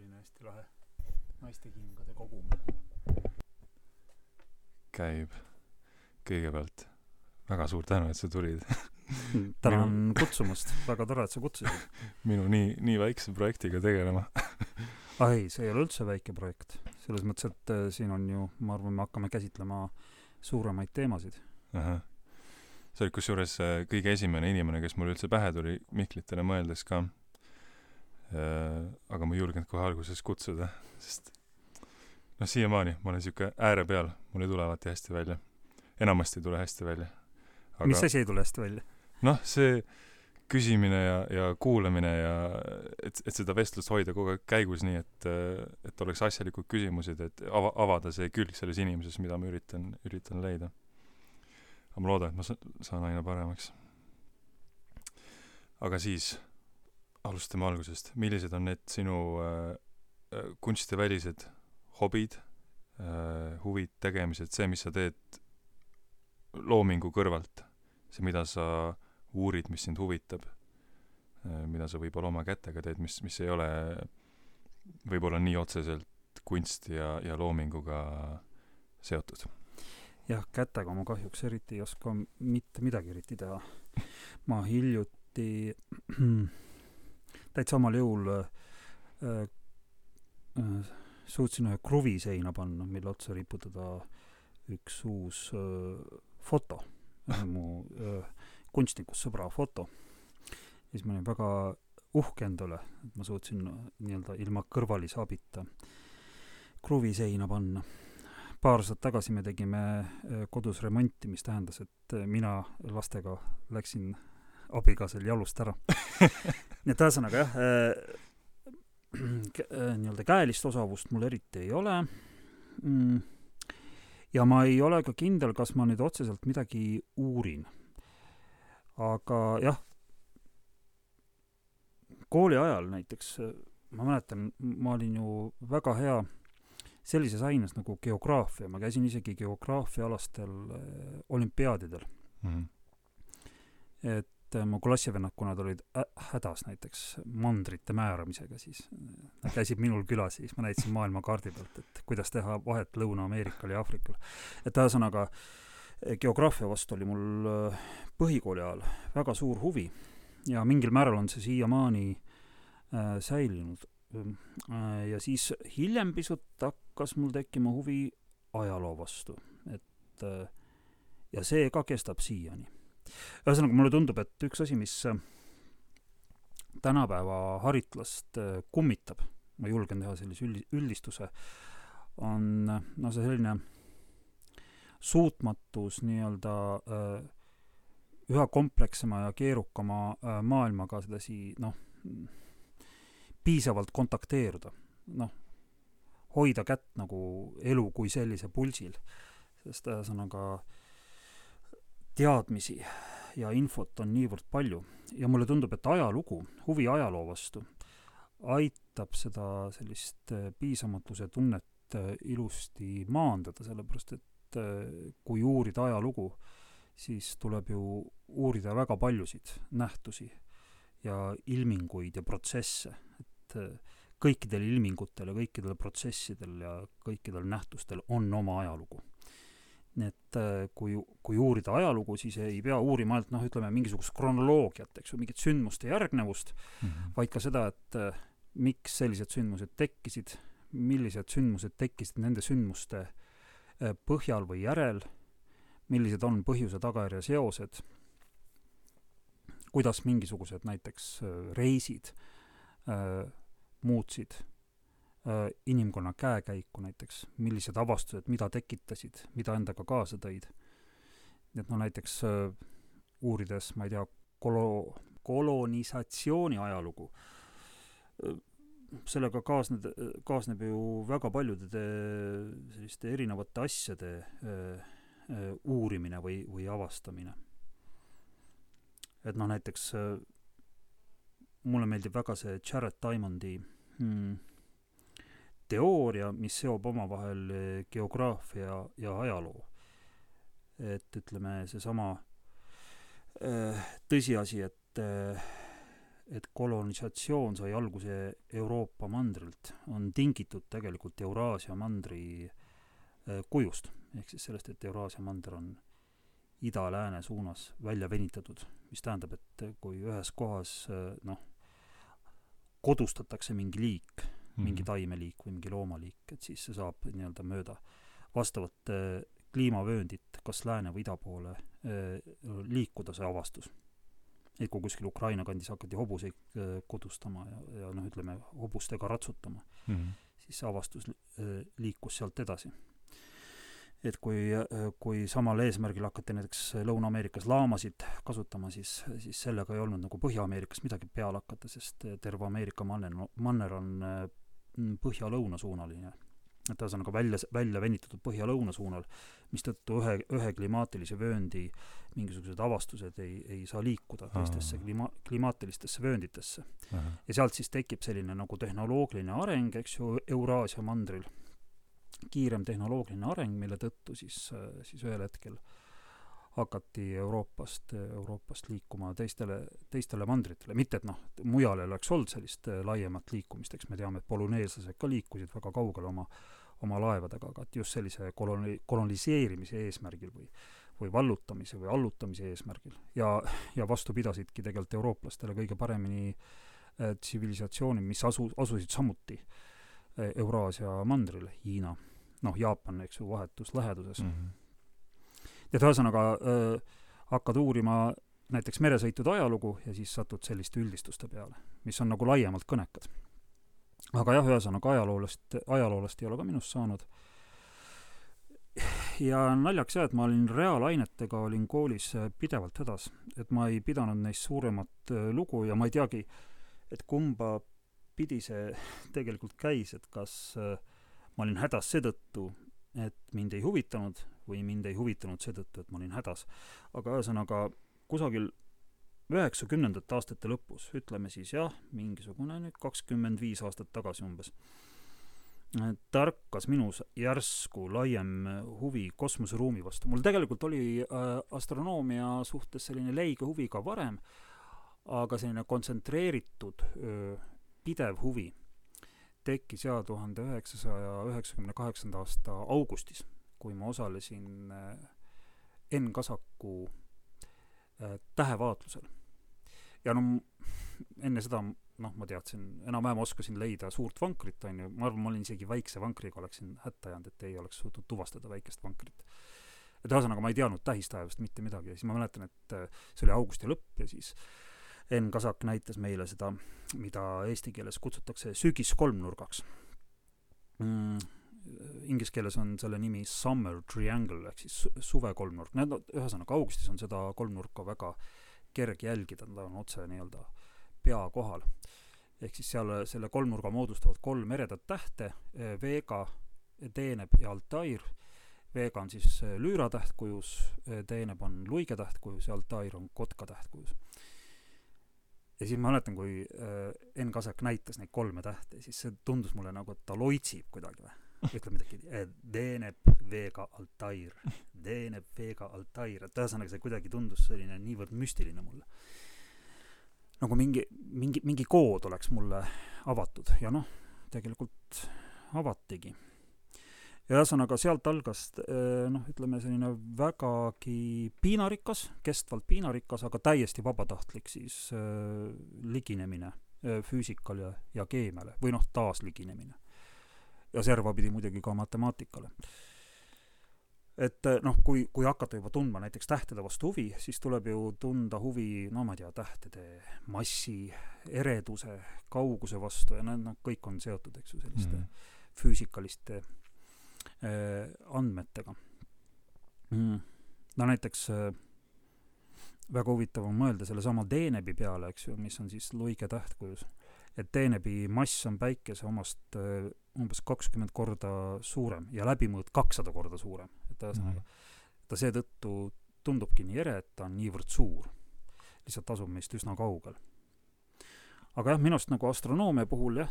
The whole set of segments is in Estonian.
selline hästi lahe naiste kingade kogum. käib. kõigepealt väga suur tänu, et sa tulid tänan kutsumast, väga tore, et sa kutsusid. minu nii, nii väikse projektiga tegelema ei, see ei ole üldse väike projekt. selles mõttes, et äh, siin on ju, ma arvan, me hakkame käsitlema suuremaid teemasid. sa olid kusjuures äh, kõige esimene inimene, kes mul üldse pähe tuli Mihklitele mõeldes ka. Aga ma ei julgenud kohe alguses kutsuda, sest noh, siiamaani ma olen siuke ääre peal, mul ei tule alati hästi välja. enamasti ei tule hästi välja. mis asi ei tule hästi välja? noh, see küsimine ja, ja kuulamine ja et, et seda vestlust hoida kogu aeg käigus nii, et, et oleks asjalikud küsimused, et ava, avada see külg selles inimeses, mida ma üritan, üritan leida. aga ma loodan, et ma saan aina paremaks. aga siis alustame algusest. millised on need sinu äh, äh kunstivälised hobid äh,, huvid, tegemised, see, mis sa teed loomingu kõrvalt, see, mida sa uurid, mis sind huvitab, äh, mida sa võib-olla oma kätega teed, mis, mis ei ole võib-olla nii otseselt kunsti ja, ja loominguga seotud? jah, kätega ma kahjuks eriti ei oska mitte midagi eriti teha. ma hiljuti täitsa omal jõul äh, äh, suutsin ühe kruvi seina panna, mille otsa riputada üks uus äh, foto mu äh, kunstnikust sõbra foto. ja siis ma olin väga uhke enda üle, et ma suutsin nii-öelda ilma kõrvalise abita kruviseina panna. paar aastat tagasi me tegime äh, kodus remonti, mis tähendas, et äh, mina lastega läksin abikaasal jalust ära nii et ühesõnaga jah äh,, äh, nii-öelda käelist osavust mul eriti ei ole mm. ja ma ei ole ka kindel, kas ma nüüd otseselt midagi uurin aga jah, kooli ajal näiteks ma mäletan, ma olin ju väga hea sellises aines nagu geograafia, ma käisin isegi geograafiaalastel äh, olümpiaadidel mm. -hmm. et äh, mu klassivennad, kui nad olid hädas näiteks mandrite määramisega, siis nad käisid minul külas ja siis ma näitasin maailmakaardi pealt, et kuidas teha vahet Lõuna-Ameerikal ja Aafrikal. et ühesõnaga äh, geograafia vastu oli mul äh, põhikooli ajal väga suur huvi ja mingil määral on see siiamaani äh, säilinud äh,. ja siis hiljem pisut hakkas mul tekkima huvi ajaloo vastu, et äh, ja see ka kestab siiani. Ühesõnaga, mulle tundub, et üks asi, mis äh, tänapäeva haritlast äh, kummitab, ma julgen teha sellise üld-, üldistuse, on no see selline suutmatus nii-öelda äh, üha komplekssema ja keerukama äh, maailmaga sedasi noh, piisavalt kontakteeruda, noh, hoida kätt nagu elu kui sellise pulsil, sest ühesõnaga teadmisi ja infot on niivõrd palju ja mulle tundub, et ajalugu, huvi ajaloo vastu, aitab seda sellist äh, piisamatuse tunnet ilusti maandada, sellepärast et äh, kui uurida ajalugu, siis tuleb ju uurida väga paljusid nähtusi ja ilminguid ja protsesse, et äh, kõikidel ilmingutel ja kõikidel protsessidel ja kõikidel nähtustel on oma ajalugu. Et äh, kui, kui uurida ajalugu, siis ei pea uurima ainult noh, ütleme mingisugust kronoloogiat, eks ju, mingit sündmuste järgnevust mm, -hmm. vaid ka seda, et miks sellised sündmused tekkisid, millised sündmused tekkisid nende sündmuste Äh, põhjal või järel, millised on põhjuse-tagajärje seosed, kuidas mingisugused näiteks äh, reisid äh, muutsid äh, inimkonna käekäiku näiteks, millised avastused, mida tekitasid, mida endaga kaasa tõid. et no näiteks äh, uurides, ma ei tea, kolo-, kolonisatsiooni ajalugu äh,, sellega kaasneb, kaasneb ju väga paljude selliste erinevate asjade äh, äh, uurimine või, või avastamine. et noh, näiteks äh, mulle meeldib väga see Jared Diamondi hmm, teooria, mis seob omavahel geograafia ja ajaloo. et ütleme, seesama tõsiasi, et et kolonisatsioon sai alguse Euroopa mandrilt, on tingitud tegelikult Euraasia mandri kujust. ehk siis sellest, et Euraasia mander on ida-lääne suunas välja venitatud, mis tähendab, et kui ühes kohas noh, kodustatakse mingi liik. Mingi taimeliik või mingi loomaliik, et siis see saab nii-öelda mööda vastavat kliimavööndit kas lääne või ida poole liikuda, see avastus et kui kuskil Ukraina kandis hakati hobuseid äh, kodustama ja, ja noh, ütleme, hobustega ratsutama mm, -hmm. siis see avastus äh, liikus sealt edasi. et kui, äh, kui samal eesmärgil hakati näiteks Lõuna-Ameerikas laamasid kasutama, siis, siis sellega ei olnud nagu Põhja-Ameerikas midagi peale hakata, sest terve Ameerika manner, manner on põhja-lõuna suunaline et ühesõnaga välja, välja venitatud põhja-lõuna suunal, mistõttu ühe, ühe klimaatilise vööndi mingisugused avastused ei, ei saa liikuda teistesse klima-, klimaatilistesse vöönditesse. ja sealt siis tekib selline nagu tehnoloogiline areng, eks ju, Euraasia mandril. kiirem tehnoloogiline areng, mille tõttu siis, siis ühel hetkel hakati Euroopast, Euroopast liikuma teistele, teistele mandritele, mitte et noh, mujal ei oleks olnud sellist laiemat liikumist, eks me teame, et polüneeslased ka liikusid väga kaugele oma oma laevadega, aga et just sellise koloni-, koloniseerimise eesmärgil või või vallutamise või allutamise eesmärgil. ja, ja vastu pidasidki tegelikult eurooplastele kõige paremini äh, tsivilisatsioonid, mis asu, asusid samuti äh, Euraasia mandril, Hiina, noh, Jaapan, eks ju, vahetus läheduses mm. -hmm. Et ühesõnaga äh, hakkad uurima näiteks meresõitude ajalugu ja siis satud selliste üldistuste peale, mis on nagu laiemalt kõnekad aga jah, ühesõnaga ajaloolast, ajaloolast ei ole ka minust saanud. ja naljaks jah, et ma olin reaalainetega, olin koolis äh, pidevalt hädas, et ma ei pidanud neist suuremat äh, lugu ja ma ei teagi, et kumba pidi see tegelikult käis, et kas äh, ma olin hädas seetõttu, et mind ei huvitanud või mind ei huvitanud seetõttu, et ma olin hädas. aga ühesõnaga kusagil üheksakümnendate aastate lõpus, ütleme siis jah, mingisugune nüüd kakskümmend viis aastat tagasi umbes, tärkas minus järsku laiem huvi kosmoseruumi vastu. mul tegelikult oli äh, astronoomia suhtes selline leige huvi ka varem, aga selline kontsentreeritud pidev huvi tekkis ja tuhande üheksasaja üheksakümne kaheksanda aasta augustis, kui ma osalesin äh, Enn Kasaku äh, tähevaatlusel ja no enne seda noh, ma teadsin, enam-vähem oskasin leida suurt vankrit, on ju, ma arvan, ma olin isegi väikse vankriga oleksin hätta jäänud, et ei oleks suutnud tuvastada väikest vankrit. et ühesõnaga, ma ei teadnud tähistaevast mitte midagi ja siis ma mäletan, et äh, see oli augusti lõpp ja siis Enn Kasak näitas meile seda, mida eesti keeles kutsutakse sügiskolmnurgaks mm,. Inglise keeles on selle nimi summer triangle ehk siis suve kolmnurk, no ühesõnaga augustis on seda kolmnurka väga kerge jälgida, ta on otse nii-öelda pea kohal. ehk siis seal selle kolmnurga moodustavad kolm eredat tähte, Vega, Teeneb ja Altair. Vega on siis lüüra tähtkujus, Teeneb on luige tähtkujus ja Altair on kotka tähtkujus. ja siis ma mäletan, kui äh, Enn Kasek näitas neid kolme tähte, siis see tundus mulle nagu, et ta loitsib kuidagi või ütleb midagi, Deeneb Vega Altair, Deeneb Vega Altair, et ühesõnaga see kuidagi tundus selline niivõrd müstiline mulle. nagu mingi, mingi, mingi kood oleks mulle avatud. Ja noh, tegelikult avatigi. ja ühesõnaga sealt algas eh, noh, ütleme selline vägagi piinarikas, kestvalt piinarikas, aga täiesti vabatahtlik siis äh, liginemine füüsikale ja, ja keemiale. Või noh, taasliginemine ja servapidi muidugi ka matemaatikale. et eh, noh, kui, kui hakata juba tundma näiteks tähtede vastu huvi, siis tuleb ju tunda huvi, no ma ei tea, tähtede massi, ereduse, kauguse vastu ja need noh, kõik on seotud, eks ju, selliste mm. füüsikaliste äh, andmetega mm.. no näiteks äh, väga huvitav on mõelda sellesama Deenebi peale, eks ju, mis on siis luige tähtkujus. Et Deenebi mass on päikese omast äh, umbes kakskümmend korda suurem ja läbimõõt kakssada korda suurem. et ühesõnaga mm., ta seetõttu tundubki nii ere, et ta on niivõrd suur. lihtsalt asub meist üsna kaugel. aga jah, minu arust nagu astronoomia puhul jah,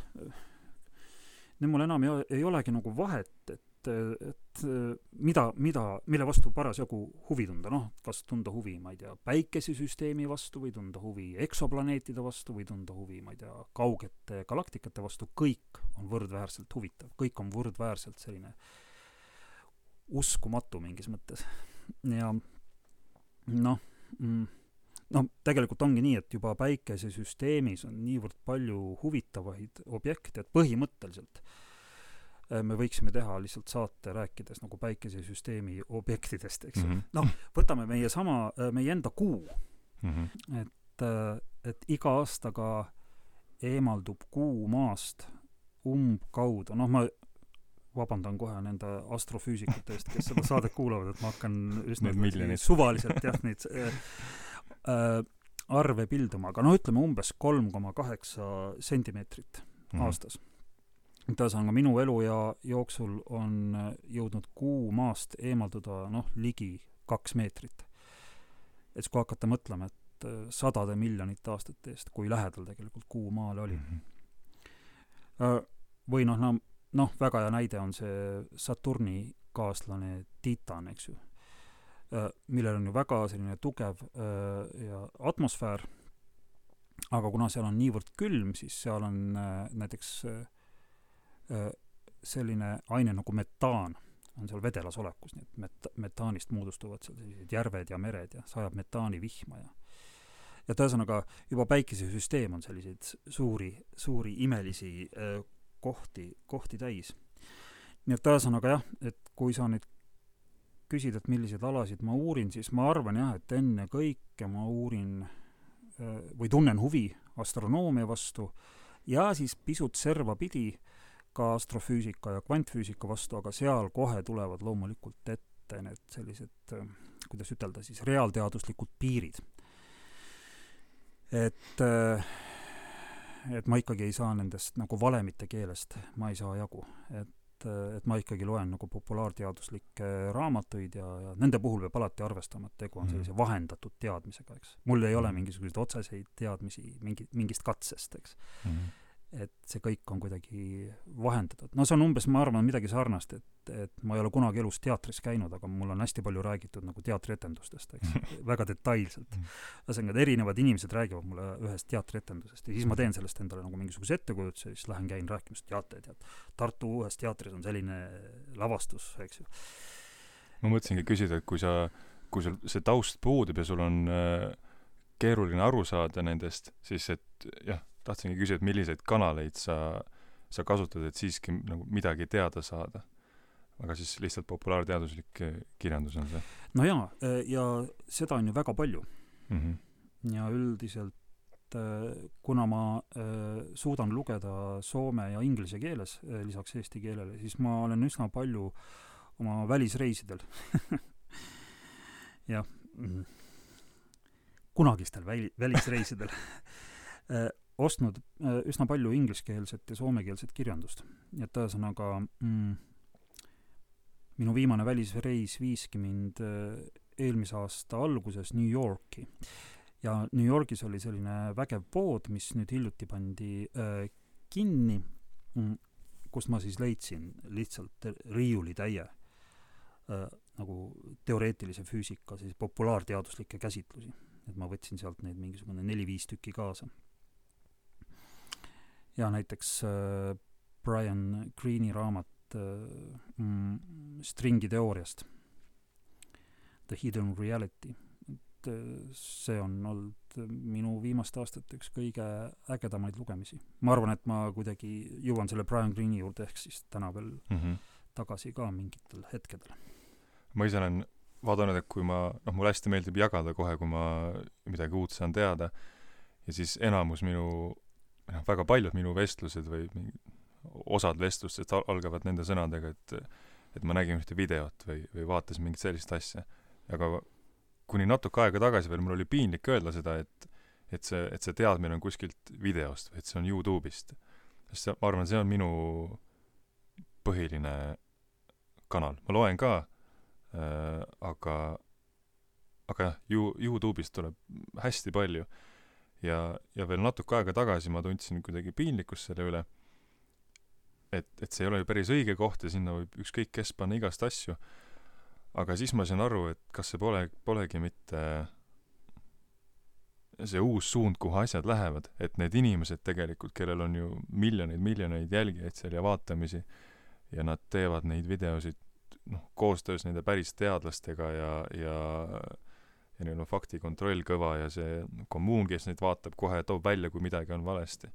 nüüd mul enam ei, ei olegi nagu vahet, et, et et mida, mida, mille vastu parasjagu huvi tunda, noh, kas tunda huvi, ma ei tea, päikesesüsteemi vastu või tunda huvi eksoplaneetide vastu või tunda huvi, ma ei tea, kaugete galaktikate vastu, kõik on võrdväärselt huvitav, kõik on võrdväärselt selline uskumatu mingis mõttes. ja noh mm,, no tegelikult ongi nii, et juba päikesesüsteemis on niivõrd palju huvitavaid objekte, et põhimõtteliselt Äh, me võiksime teha lihtsalt saate rääkides nagu päikesesüsteemi objektidest, eks ju mm -hmm.. noh, võtame meie sama, äh, meie enda kuu mm. -hmm. et, äh, et iga aastaga eemaldub kuu maast umbkaudu, noh, ma vabandan kohe nende astrofüüsikute eest, kes seda saadet kuulavad, et ma hakkan üsna suvaliselt jah, neid äh, arve pilduma, aga no ütleme umbes kolm koma kaheksa sentimeetrit mm -hmm. aastas et ühesõnaga minu eluea jooksul on äh, jõudnud Kuu maast eemalduda noh, ligi kaks meetrit. et siis kui hakata mõtlema, et äh, sadade miljonite aastate eest, kui lähedal tegelikult Kuu Maale oli mm. -hmm. või noh, no noh, väga hea näide on see Saturni kaaslane Titan, eks ju, millel on ju väga selline tugev ja atmosfäär, aga kuna seal on niivõrd külm, siis seal on näiteks Äh, selline aine nagu metaan on seal vedelas olekus, nii et met-, metaanist moodustuvad seal sellised järved ja mered ja sajab metaanivihma ja et ühesõnaga juba päikesesüsteem on selliseid suuri, suuri imelisi kohti, kohti täis. nii et ühesõnaga jah, et kui sa nüüd küsid, et milliseid alasid ma uurin, siis ma arvan jah, et ennekõike ma uurin või tunnen huvi astronoomia vastu ja siis pisut servapidi äh, ka astrofüüsika ja kvantfüüsika vastu, aga seal kohe tulevad loomulikult ette need sellised, kuidas ütelda siis, reaalteaduslikud piirid. et, et ma ikkagi ei saa nendest nagu valemite keelest, ma ei saa jagu, et et ma ikkagi loen nagu populaarteaduslikke raamatuid ja, ja nende puhul peab alati arvestama, et tegu on mhm. sellise vahendatud teadmisega, eks. mul ei ole mhm. mingisuguseid otseseid teadmisi mingi, mingist katsest, eks mm. -hmm et see kõik on kuidagi vahendatud. no see on umbes, ma arvan, midagi sarnast, et, et ma ei ole kunagi elus teatris käinud, aga mul on hästi palju räägitud nagu teatrietendustest, eks väga detailselt. Mm. ühesõnaga, et erinevad inimesed räägivad mulle ühest teatrietendusest ja siis ma teen sellest endale nagu mingisuguse ettekujutuse ja siis lähen käin rääkimas, teate, tead, Tartu uues teatris on selline lavastus, eks ju. ma mõtlesingi küsida, et kui sa, kui sul see taust puudub ja sul on äh, keeruline aru saada nendest, siis et jah, tahtsingi küsida, et milliseid kanaleid sa, sa kasutad, et siiski nagu midagi teada saada? aga siis lihtsalt populaarteaduslik eh, kirjandus on see? no jaa, eh, ja seda on ju väga palju mm. -hmm. ja üldiselt eh, kuna ma suudan lugeda soome ja inglise keeles lisaks eesti keelele, siis ma olen üsna palju oma välisreisidel jah, mm, kunagistel väli, välisreisidel ostnud äh, üsna palju ingliskeelset ja soomekeelset kirjandust. nii et ühesõnaga mm, minu viimane välisreis viiski mind äh, eelmise aasta alguses New Yorki. ja New Yorgis oli selline vägev pood, mis nüüd hiljuti pandi äh, kinni mm,, kust ma siis leidsin lihtsalt riiulitäie äh, nagu teoreetilise füüsika, siis populaarteaduslikke käsitlusi. et ma võtsin sealt neid mingisugune neli-viis tükki kaasa ja näiteks äh, Brian Greeni raamat äh, mm, stringi teooriast, The Hidden Reality, et äh, see on olnud minu viimaste aastate üks kõige ägedamaid lugemisi. ma arvan, et ma kuidagi jõuan selle Brian Greeni juurde ehk siis täna veel mm -hmm. tagasi ka mingitel hetkedel. ma ise olen vaadanud, et kui ma, noh, mulle hästi meeldib jagada kohe, kui ma midagi uut saan teada, ja siis enamus minu noh, väga paljud minu vestlused või osad vestlustest algavad nende sõnadega, et et ma nägin ühte videot või, või vaatasin mingit sellist asja. aga kuni natuke aega tagasi veel mul oli piinlik öelda seda, et et see, et see teadmine on kuskilt videost või et see on Youtube'ist. sest see, ma arvan, see on minu põhiline kanal. ma loen ka äh,, aga aga jah, You-, Youtube'ist tuleb hästi palju ja, ja veel natuke aega tagasi ma tundsin kuidagi piinlikkust selle üle, et, et see ei ole ju päris õige koht ja sinna võib ükskõik kes panna igast asju. aga siis ma sain aru, et kas see pole, polegi mitte see uus suund, kuhu asjad lähevad, et need inimesed tegelikult, kellel on ju miljoneid, miljoneid jälgijaid seal ja vaatamisi ja nad teevad neid videosid noh, koostöös nende päris teadlastega ja, ja ja neil on faktikontroll kõva ja see kommuun, kes neid vaatab, kohe toob välja, kui midagi on valesti.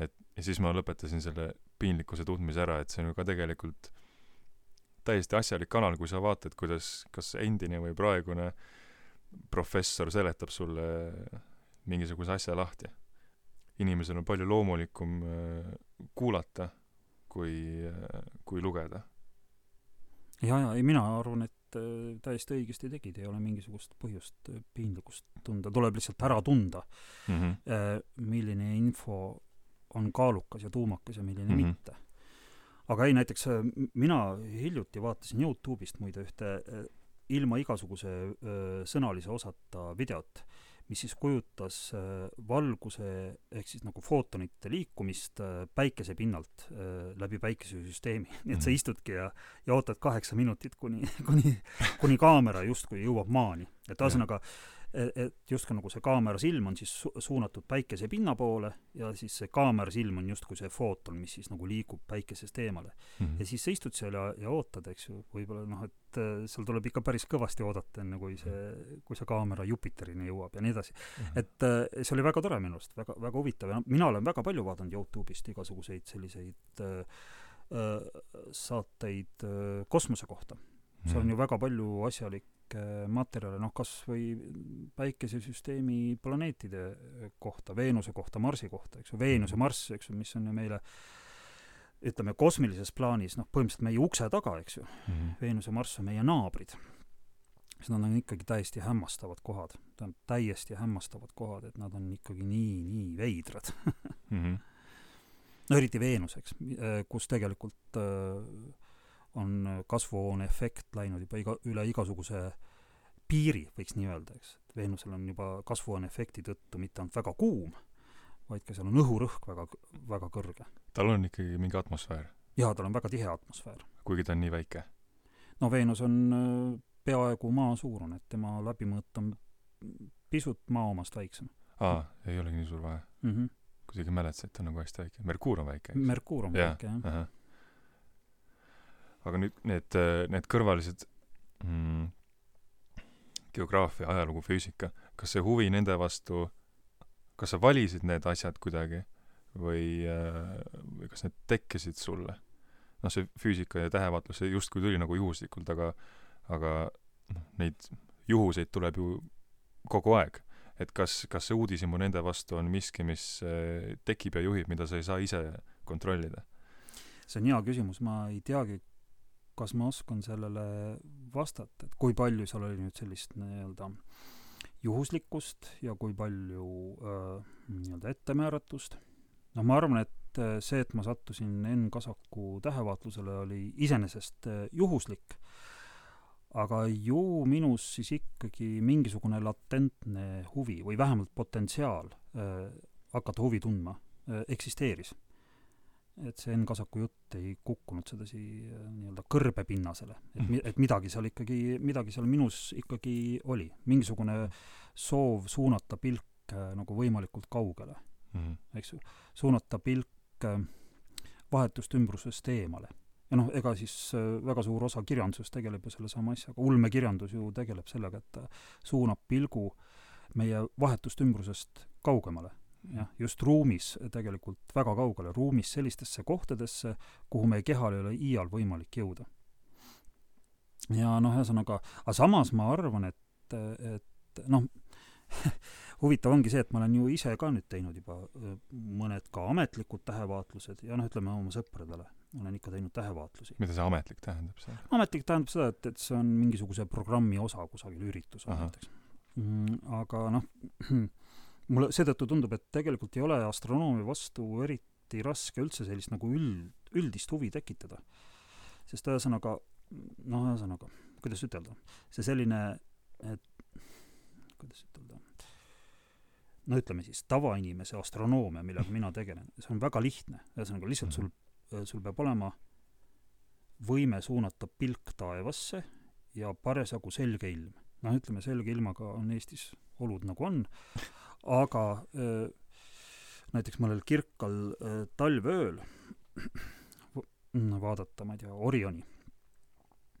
et ja siis ma lõpetasin selle piinlikkuse tundmise ära, et see on ju ka tegelikult täiesti asjalik kanal, kui sa vaatad, kuidas kas endine või praegune professor seletab sulle mingisuguse asja lahti. inimesel on palju loomulikum äh, kuulata kui, äh, kui lugeda. ja, ja ei, mina arvan, et äh, täiesti õigesti tegid, ei ole mingisugust põhjust piinlikkust tunda, tuleb lihtsalt ära tunda mm, -hmm. milline info on kaalukas ja tuumakas ja milline mm -hmm. mitte. aga ei, näiteks mina hiljuti vaatasin Youtube'ist muide ühte ilma igasuguse öö, sõnalise osata videot mis siis kujutas äh, valguse ehk siis nagu footonite liikumist äh, päikese pinnalt äh, läbi päikesesüsteemi. nii et sa mhm. istudki ja, ja ootad kaheksa minutit, kuni, kuni, kuni kaamera justkui jõuab maani. et ühesõnaga et justkui nagu see kaamera silm on siis su suunatud päikese pinna poole ja siis see kaamera silm on justkui see footon, mis siis nagu liigub päikesest eemale mm. -hmm. ja siis sa istud seal ja, ja ootad, eks ju, võib-olla noh, et äh, seal tuleb ikka päris kõvasti oodata, enne kui see, kui see kaamera Jupiterini jõuab ja nii edasi mm. -hmm. et äh, see oli väga tore minu arust, väga, väga huvitav ja mina olen väga palju vaadanud Youtube'ist igasuguseid selliseid äh, äh, saateid äh, kosmose kohta. seal on mhm. ju väga palju kõikvõimalikke materjale, noh kas või päikesesüsteemi planeetide kohta, Veenuse kohta, Marsi kohta, eks ju, Veenus ja Marss, eks ju, mis on ju meile ütleme, kosmilises plaanis noh, põhimõtteliselt meie ukse taga, eks ju mm. -hmm. Veenus ja Marss on meie naabrid. siis nad on ikkagi täiesti hämmastavad kohad. tähendab, täiesti hämmastavad kohad, et nad on ikkagi nii, nii veidrad mm. -hmm. no eriti Veenus, eks, kus tegelikult äh, on kasvuhooneefekt läinud juba iga, üle igasuguse piiri, võiks nii öelda, eks. et Veenusel on juba kasvuhooneefekti tõttu mitte ainult väga kuum, vaid ka seal on õhurõhk väga, väga kõrge. tal on ikkagi mingi atmosfäär? jaa, tal on väga tihe atmosfäär. kuigi ta on nii väike? no Veenus on äh, peaaegu maa suurune, et tema läbimõõt on pisut maa omast väiksem. aa, ei olegi nii suur vahe mm? -hmm. kuidagi mäletasin, et ta on nagu hästi väike. Merkuur on väike, eks? Merkuur on ja, väike, jah aga nüüd need, need kõrvalised mm, geograafia, ajalugu, füüsika, kas see huvi nende vastu, kas sa valisid need asjad kuidagi või, või kas need tekkisid sulle? noh, see füüsika ja tähevaatlus, see justkui tuli nagu juhuslikult, aga aga noh, neid juhuseid tuleb ju kogu aeg. et kas, kas see uudishimu nende vastu on miski, mis tekib ja juhib, mida sa ei saa ise kontrollida? see on hea küsimus, ma ei teagi, kas ma oskan sellele vastata, et kui palju seal oli nüüd sellist nii-öelda juhuslikkust ja kui palju äh, nii-öelda ettemääratust. noh, ma arvan, et äh, see, et ma sattusin Enn Kasaku tähevaatlusele, oli iseenesest äh, juhuslik, aga ju minus siis ikkagi mingisugune latentne huvi või vähemalt potentsiaal äh, hakata huvi tundma äh, eksisteeris et see Enn Kasaku jutt ei kukkunud sedasi äh, nii-öelda kõrbepinnasele, et mi-, et midagi seal ikkagi, midagi seal minus ikkagi oli, mingisugune soov suunata pilk äh, nagu võimalikult kaugele mm, -hmm. eks ju, suunata pilk äh, vahetust ümbrusest eemale. ja noh, ega siis väga suur osa kirjandusest tegeleb ju sellesama asjaga, ulmekirjandus ju tegeleb sellega, et ta suunab pilgu meie vahetust ümbrusest kaugemale jah, just ruumis tegelikult väga kaugele, ruumis sellistesse kohtadesse, kuhu meie kehal ei ole iial võimalik jõuda. ja noh, ühesõnaga, aga samas ma arvan, et, et noh, huvitav ongi see, et ma olen ju ise ka nüüd teinud juba mõned ka ametlikud tähevaatlused ja noh, ütleme oma sõpradele olen ikka teinud tähevaatlusi. mida see ametlik tähendab seal? ametlik tähendab seda, et, et see on mingisuguse programmi osa kusagil üritusel näiteks. Mm, aga noh, mulle seetõttu tundub, et tegelikult ei ole astronoomia vastu eriti raske üldse sellist nagu üld, üldist huvi tekitada. sest ühesõnaga, noh, ühesõnaga, kuidas ütelda, see selline, et kuidas ütelda, no ütleme siis, tavainimese astronoomia, millega mina tegelen, see on väga lihtne, ühesõnaga lihtsalt sul sul peab olema võime suunata pilk taevasse ja parasjagu selge ilm. noh, ütleme selge ilmaga on Eestis olud nagu on, aga näiteks mõnel kirkal talveööl vaadata, ma ei tea, Orioni.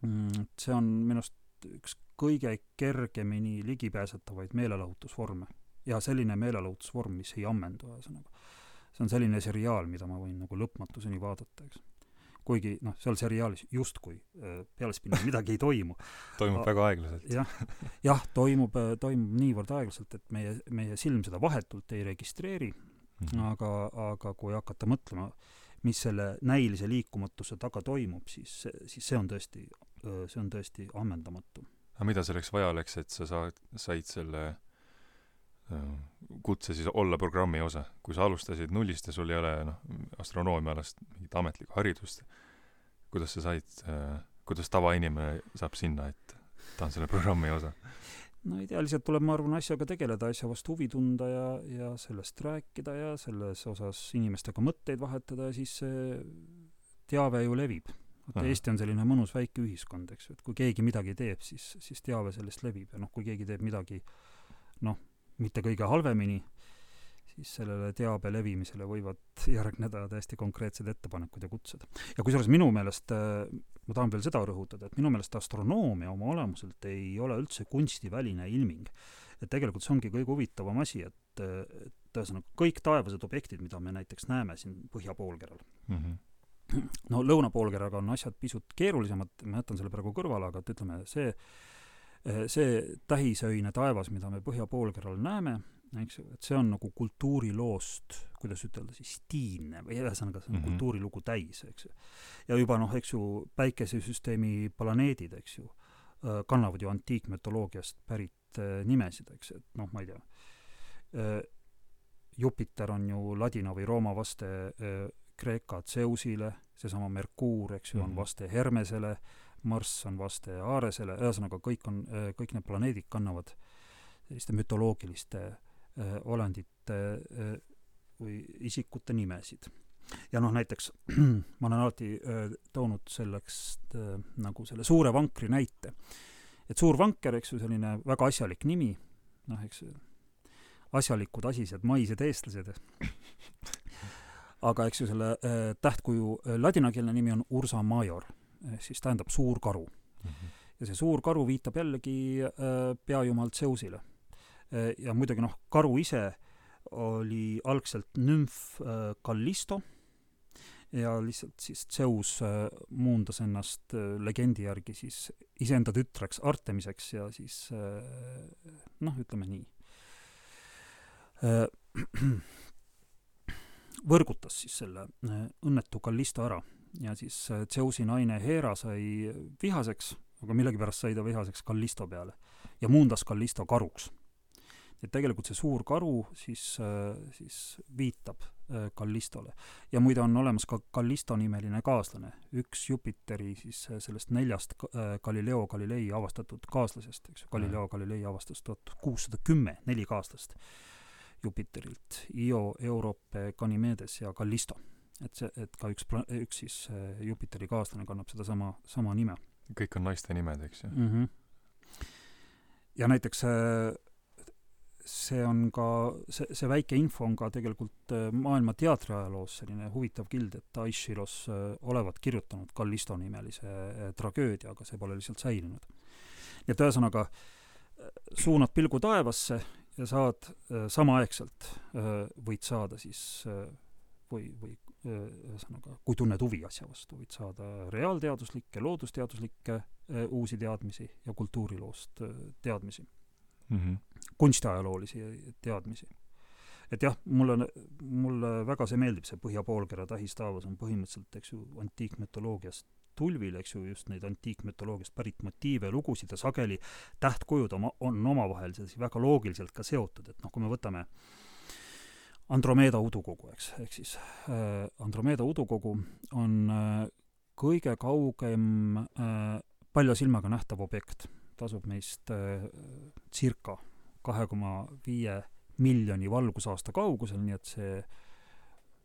Mm, see on minu arust üks kõige kergemini ligipääsetavaid meelelahutusvorme ja selline meelelahutusvorm, mis ei ammendu, ühesõnaga. see on selline seriaal, mida ma võin nagu lõpmatuseni vaadata, eks. Kuigi noh, seal seriaalis justkui äh, pealespinna midagi ei toimu. toimub väga aeglaselt. jah, jah, toimub, äh, toimub niivõrd aeglaselt, et meie, meie silm seda vahetult ei registreeri mm, -hmm. aga, aga kui hakata mõtlema, mis selle näilise liikumatuse taga toimub, siis, siis see on tõesti, äh, see on tõesti ammendamatu. aga mida selleks vaja oleks, et sa saad, said selle äh, kutse siis olla programmi osa. kui sa alustasid nullist ja sul ei ole noh, astronoomiaalast mingit ametlikku haridust, kuidas sa said, äh, kuidas tavainimene saab sinna, et ta on selle programmi osa? no lihtsalt tuleb, ma arvan, asjaga tegeleda, asja vastu huvi tunda ja, ja sellest rääkida ja selles osas inimestega mõtteid vahetada ja siis see teave ju levib. vaata, Eesti on selline mõnus väike ühiskond, eks ju, et kui keegi midagi teeb, siis, siis teave sellest levib ja noh, kui keegi teeb midagi noh, mitte kõige halvemini, siis sellele teabe levimisele võivad järgneda täiesti konkreetsed ettepanekud ja kutsed. ja kusjuures minu meelest äh, ma tahan veel seda rõhutada, et minu meelest astronoomia oma olemuselt ei ole üldse kunstiväline ilming. et tegelikult see ongi kõige huvitavam asi, et, et ühesõnaga kõik taevased objektid, mida me näiteks näeme siin põhjapoolkeral mm, -hmm. no lõunapoolkeraga on asjad pisut keerulisemad, ma jätan selle praegu kõrvale, aga et ütleme, see see tähisöine taevas, mida me põhjapoolkeral näeme, eks ju, et see on nagu kultuuriloost, kuidas ütelda siis, tiimne või ühesõnaga, see on mm -hmm. kultuurilugu täis, eks ju. ja juba noh, eks ju, päikesesüsteemi planeedid, eks ju, äh, kannavad ju antiikmütoloogiast pärit äh, nimesid, eks, et noh, ma ei tea, äh, Jupiter on ju ladina või rooma vaste Kreeka Zeusile, seesama Merkuur, eks ju, on mhm. vaste Hermesele, Marss on vaste Aaresele, ühesõnaga kõik on, kõik need planeedid kannavad selliste mütoloogiliste äh, olendite äh, või isikute nimesid. ja noh, näiteks ma olen alati äh, toonud selleks äh, nagu selle suure vankri näite. et suur vanker, eks ju, selline väga asjalik nimi, noh, eks asjalikud, asised, maised eestlased aga eks ju selle äh, tähtkuju äh, ladinakeelne nimi on Ursa Major siis tähendab suur karu mm. -hmm. ja see suur karu viitab jällegi äh, peajumal Zeusile äh,. ja muidugi noh, karu ise oli algselt nümf äh, Callisto ja lihtsalt siis Zeus äh, muundas ennast äh, legendi järgi siis iseenda tütreks Artemiseks ja siis äh, noh, ütleme nii äh, võrgutas siis selle äh, õnnetu Callisto ära ja siis äh, Zeusi naine Hera sai vihaseks, aga millegipärast sai ta vihaseks Callisto peale ja muundas Callisto karuks. et tegelikult see suur karu siis, äh, siis viitab Callistole. ja muide on olemas ka Callisto nimeline kaaslane, üks Jupiteri siis sellest neljast Galileo Galilei avastatud kaaslasest, eks ju, Galileo Galilei avastas tuhat kuussada kümme neli kaaslast Jupiterilt, Io, Europe, Ganymedes ja Callisto. Et see, et ka üks üks siis äh, Jupiteri kaaslane kannab sedasama, sama nime. kõik on naiste nimed, eks ju mm? -hmm. ja näiteks äh, see on ka, see, see väike info on ka tegelikult äh, maailma teatriajaloos selline huvitav kild, et Aishiros olevat kirjutanud Callisto nimelise tragöödia, aga see pole lihtsalt säilinud. nii et ühesõnaga, suunad pilgu taevasse ja saad samaaegselt võid saada siis või, või ühesõnaga, kui tunned huvi asja vastu, võid saada reaalteaduslikke, loodusteaduslikke äh, uusi teadmisi ja kultuuriloost äh, teadmisi mm. -hmm. kunstiajaloolisi teadmisi. et jah, mulle, mulle väga see meeldib, see põhjapoolkera tähistaavus on põhimõtteliselt, eks ju, antiikmütoloogiast tulvil, eks ju, just neid antiikmütoloogiast pärit motiive ja lugusid ja sageli tähtkujud oma, on omavahel siis väga loogiliselt ka seotud, et noh, kui me võtame Andromeeda udukogu, eks, ehk siis äh, Andromeeda udukogu on äh, kõige kaugem äh, palja silmaga nähtav objekt, ta asub meist circa kahe koma viie miljoni valgusaasta kaugusel, nii et see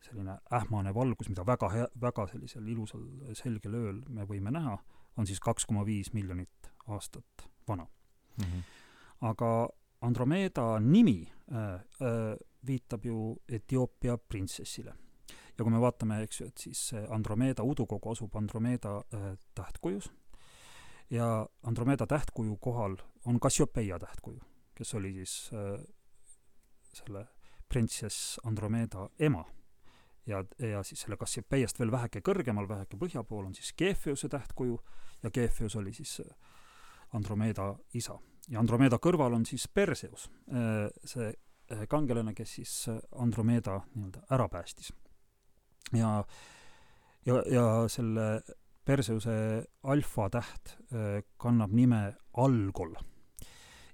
selline ähmane valgus, mida väga hea, väga sellisel ilusal selgel ööl me võime näha, on siis kaks koma viis miljonit aastat vana mm. -hmm. aga Andromeeda nimi äh, äh, viitab ju Etioopia printsessile. ja kui me vaatame, eks ju, et siis Andromeeda udukogu asub Andromeeda äh, tähtkujus ja Andromeeda tähtkuju kohal on Cassiopeia tähtkuju, kes oli siis äh, selle printsess Andromeeda ema. ja, ja siis selle Cassiopeiast veel väheke kõrgemal, väheke põhja pool on siis Geefeuse tähtkuju ja Geefeus oli siis Andromeeda isa. ja Andromeeda kõrval on siis Perseus, äh, see kangelane, kes siis Andromeeda nii-öelda ära päästis. ja, ja, ja selle Perseuse alfatäht kannab nime Algol.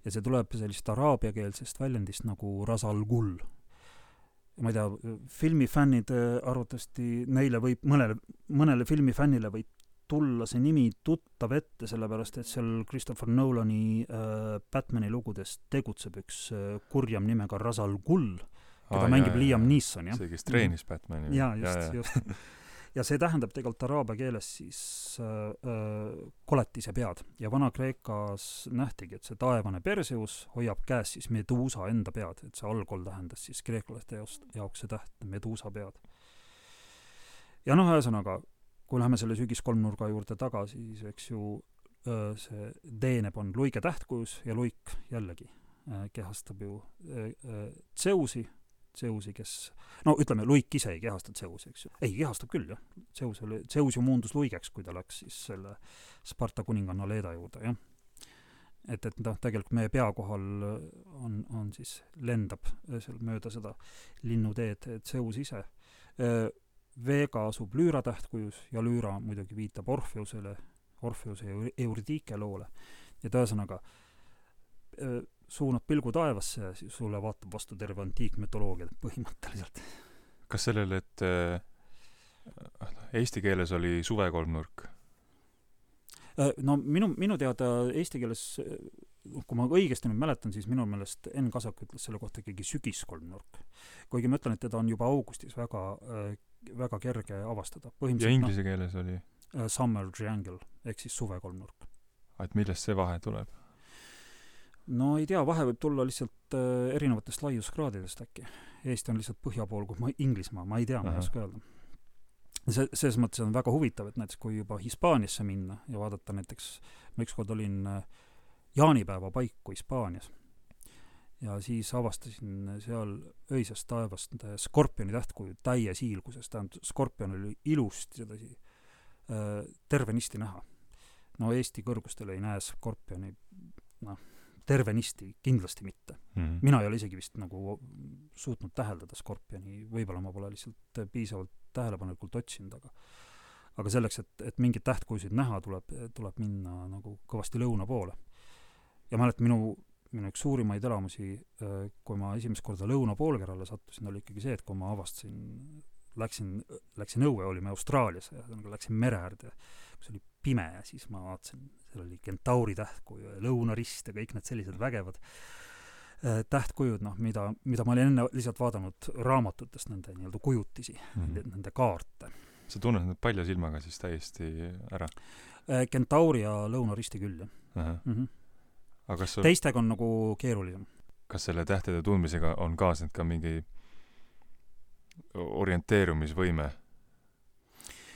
ja see tuleb sellist araabiakeelsest väljendist nagu Rasalgul ma ei tea, filmifännid arvatavasti, neile võib, mõnele, mõnele filmifännile võib tulla see nimi tuttav ette, sellepärast et seal Christopher Nolani äh, Batmani lugudes tegutseb üks äh, kurjam nimega Rasal Gull, keda ah, mängib jah, Liam Neeson, jah. see, kes treenis Batmani. jaa, just, just ja see tähendab tegelikult araabia keeles siis äh, äh, koletise pead ja Vana-Kreekas nähtigi, et see taevane Perseus hoiab käes siis Meduusa enda pead, et see algol tähendas siis kreeklaste jaoks, jaoks see täht Meduusa pead. ja noh, ühesõnaga, kui läheme selle sügiskolmnurga juurde tagasi, siis eks ju see Deeneb on luige tähtkujus ja luik jällegi kehastab ju Zeusi Zeusi, kes no ütleme, Luik ise ei kehasta Zeusi, eks ju. ei, kehastab küll, jah. Zeus oli, Zeus ju muundus luigeks, kui ta läks siis selle Sparta kuninganna Leeda juurde, jah. et, et noh, tegelikult meie pea kohal on, on siis, lendab seal mööda seda linnuteed Zeus ise. Veega asub Lüüra tähtkujus ja Lüüra muidugi viitab Orfeusele, Orfeuse ja Eurydike loole. et ühesõnaga, suunad pilgu taevasse ja siis sulle vaatab vastu terve antiikmütoloogia põhimõtteliselt. kas sellele, et äh, eesti keeles oli suvekolmnurk? Äh, no minu, minu teada eesti keeles, kui ma õigesti nüüd mäletan, siis minu meelest Enn Kasak ütles selle kohta ikkagi sügiskolmnurk. kuigi ma ütlen, et teda on juba augustis väga äh,, väga kerge avastada. ja inglise no, keeles oli? Äh, summer triangle ehk siis suvekolmnurk. et millest see vahe tuleb? no ei tea, vahe võib tulla lihtsalt äh, erinevatest laiuskraadidest äkki. Eesti on lihtsalt põhja pool kui ma, Inglismaa, ma ei tea, ma ei oska öelda. see, selles mõttes on väga huvitav, et näiteks kui juba Hispaaniasse minna ja vaadata näiteks, ma ükskord olin äh, jaanipäeva paiku Hispaanias ja siis avastasin seal öisest taevast skorpioni tähtkuju täies hiilguses, tähendab, skorpion oli ilusti sedasi äh, tervenisti näha. no Eesti kõrgustel ei näe skorpioni noh, tervenisti kindlasti mitte mm. -hmm. mina ei ole isegi vist nagu suutnud täheldada Skorpioni, võib-olla ma pole lihtsalt piisavalt tähelepanelikult otsinud, aga aga selleks, et, et mingeid tähtkujusid näha, tuleb, tuleb minna nagu kõvasti lõuna poole. ja ma mäletan, minu, minu üks suurimaid elamusi, äh, kui ma esimest korda lõuna poolkerale sattusin, oli ikkagi see, et kui ma avastasin, läksin, läksin õue, olime Austraalias, ühesõnaga läksin mere äärde, kus oli pime ja siis ma vaatasin seal oli Kentauri tähtkuju ja Lõunarist ja kõik need sellised vägevad äh, tähtkujud, noh, mida, mida ma olin enne lihtsalt vaadanud raamatutest, nende nii-öelda kujutisi mm, -hmm. nende kaarte. sa tunned need palja silmaga siis täiesti ära? Äh, Kentauri ja Lõunaristi küll, jah. Mm -hmm. Aga kas sul... teistega on nagu keerulisem. kas selle tähtede tundmisega on kaasnenud ka mingi orienteerumisvõime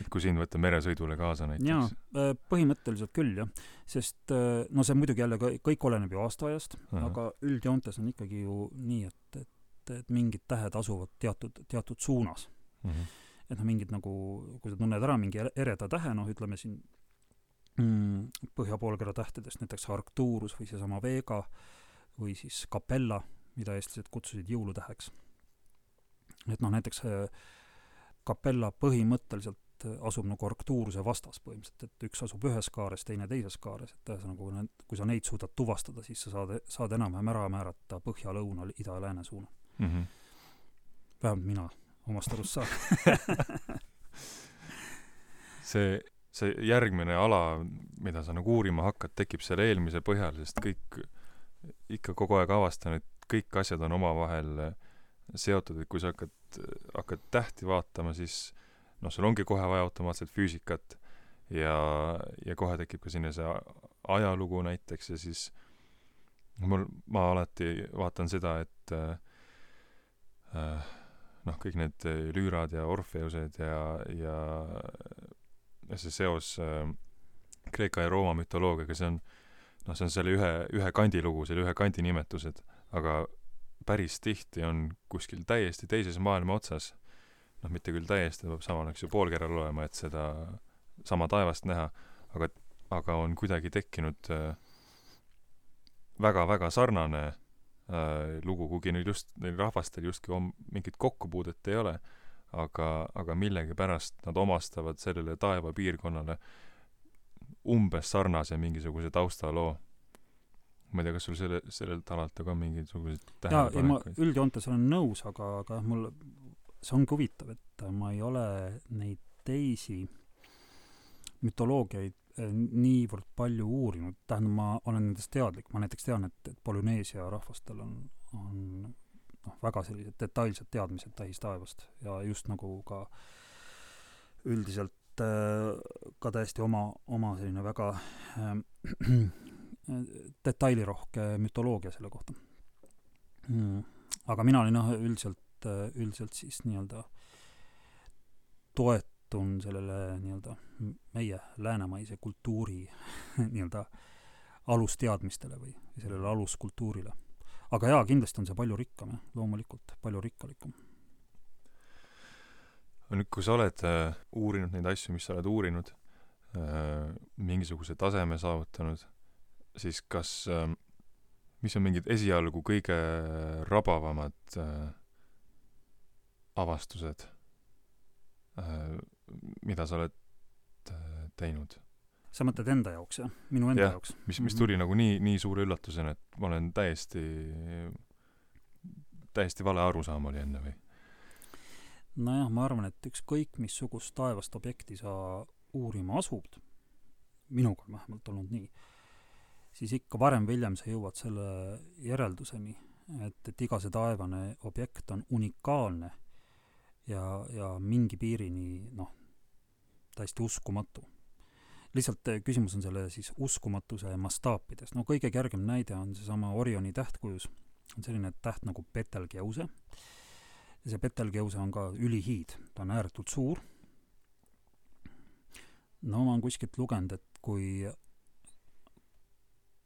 et kui sind võtta meresõidule kaasa näiteks? jaa, äh, põhimõtteliselt küll jah, sest äh, no see muidugi jälle kõik oleneb ju aastaajast uh, -huh. aga üldjoontes on ikkagi ju nii, et, et, et mingid tähed asuvad teatud, teatud suunas uh. -huh. et noh, mingid nagu, kui sa tunned ära mingi ereda tähe, noh, ütleme siin mm, põhja poolkera tähtedest näiteks Arcturus või seesama Vega või siis Capella, mida eestlased kutsusid jõulutäheks. et noh, näiteks äh, Capella põhimõtteliselt et asub nagu Arcturuse vastas põhimõtteliselt, et üks asub ühes kaares, teine teises kaares, et ühesõnaga, kui need, kui sa neid suudad tuvastada, siis sa saad, saad enam-vähem ära määrata põhja, lõuna, ida ja lääne suuna mm. -hmm. vähemalt mina omast arust saan see, see järgmine ala, mida sa nagu uurima hakkad, tekib selle eelmise põhjal, sest kõik ikka kogu aeg avastan, et kõik asjad on omavahel seotud, et kui sa hakkad, hakkad tähti vaatama, siis noh, sul ongi kohe vaja automaatselt füüsikat ja, ja kohe tekib ka sinna see ajalugu näiteks ja siis mul, ma alati vaatan seda, et äh, noh, kõik need Lüürad ja Orfeused ja ja see seos äh, Kreeka ja Rooma mütoloogiaga, see on noh, see on selle ühe, ühe kandi lugu, selle ühe kandi nimetused, aga päris tihti on kuskil täiesti teises maailma otsas, noh, mitte küll täiesti, peab samal eks ju poolkeral olema, et seda sama taevast näha, aga, aga on kuidagi tekkinud äh, väga-väga sarnane äh, lugu, kuigi neil just, neil rahvastel justkui on mingit kokkupuudet ei ole, aga, aga millegipärast nad omastavad sellele taevapiirkonnale umbes sarnase mingisuguse taustaloo. ma ei tea, kas sul selle, sellelt alalt ka mingisuguseid tähelepanekuid? üldjoontes olen nõus, aga, aga jah, mul, see ongi huvitav, et ma ei ole neid teisi mütoloogiaid eh, niivõrd palju uurinud, tähendab, ma olen nendest teadlik, ma näiteks tean, et, et Polüneesia rahvastel on, on noh, väga sellised detailsed teadmised tähistaevast ja just nagu ka üldiselt äh, ka täiesti oma, oma selline väga äh, detailirohke mütoloogia selle kohta mm.. aga mina olin jah, üldiselt, üldiselt siis nii-öelda toetun sellele nii-öelda meie läänemaise kultuuri nii-öelda alusteadmistele või sellele aluskultuurile. Aga jaa, kindlasti on see palju rikkam jah, loomulikult palju rikkalikum. nüüd, kui sa oled äh, uurinud neid asju, mis sa oled uurinud äh,, mingisuguse taseme saavutanud, siis kas äh,, mis on mingid esialgu kõige rabavamad äh, avastused äh,, mida sa oled äh, teinud? Sa mõtled enda jaoks jah, minu enda Jah, jaoks? mis, mis tuli nagu nii, nii suure üllatusena, et ma olen täiesti, täiesti vale arusaam oli enne või? nojah, ma arvan, et ükskõik missugust taevast objekti sa uurima asud, minuga on vähemalt olnud nii, siis ikka varem või hiljem sa jõuad selle järelduseni, et, et iga see taevane objekt on unikaalne ja, ja mingi piirini noh, täiesti uskumatu. Lihtsalt eh, küsimus on selle siis uskumatuse mastaapides, no kõige kergem näide on seesama Orioni tähtkujus, on selline täht nagu Betelgeuse ja see Betelgeuse on ka ülihiid, ta on ääretult suur. no ma olen kuskilt lugenud, et kui,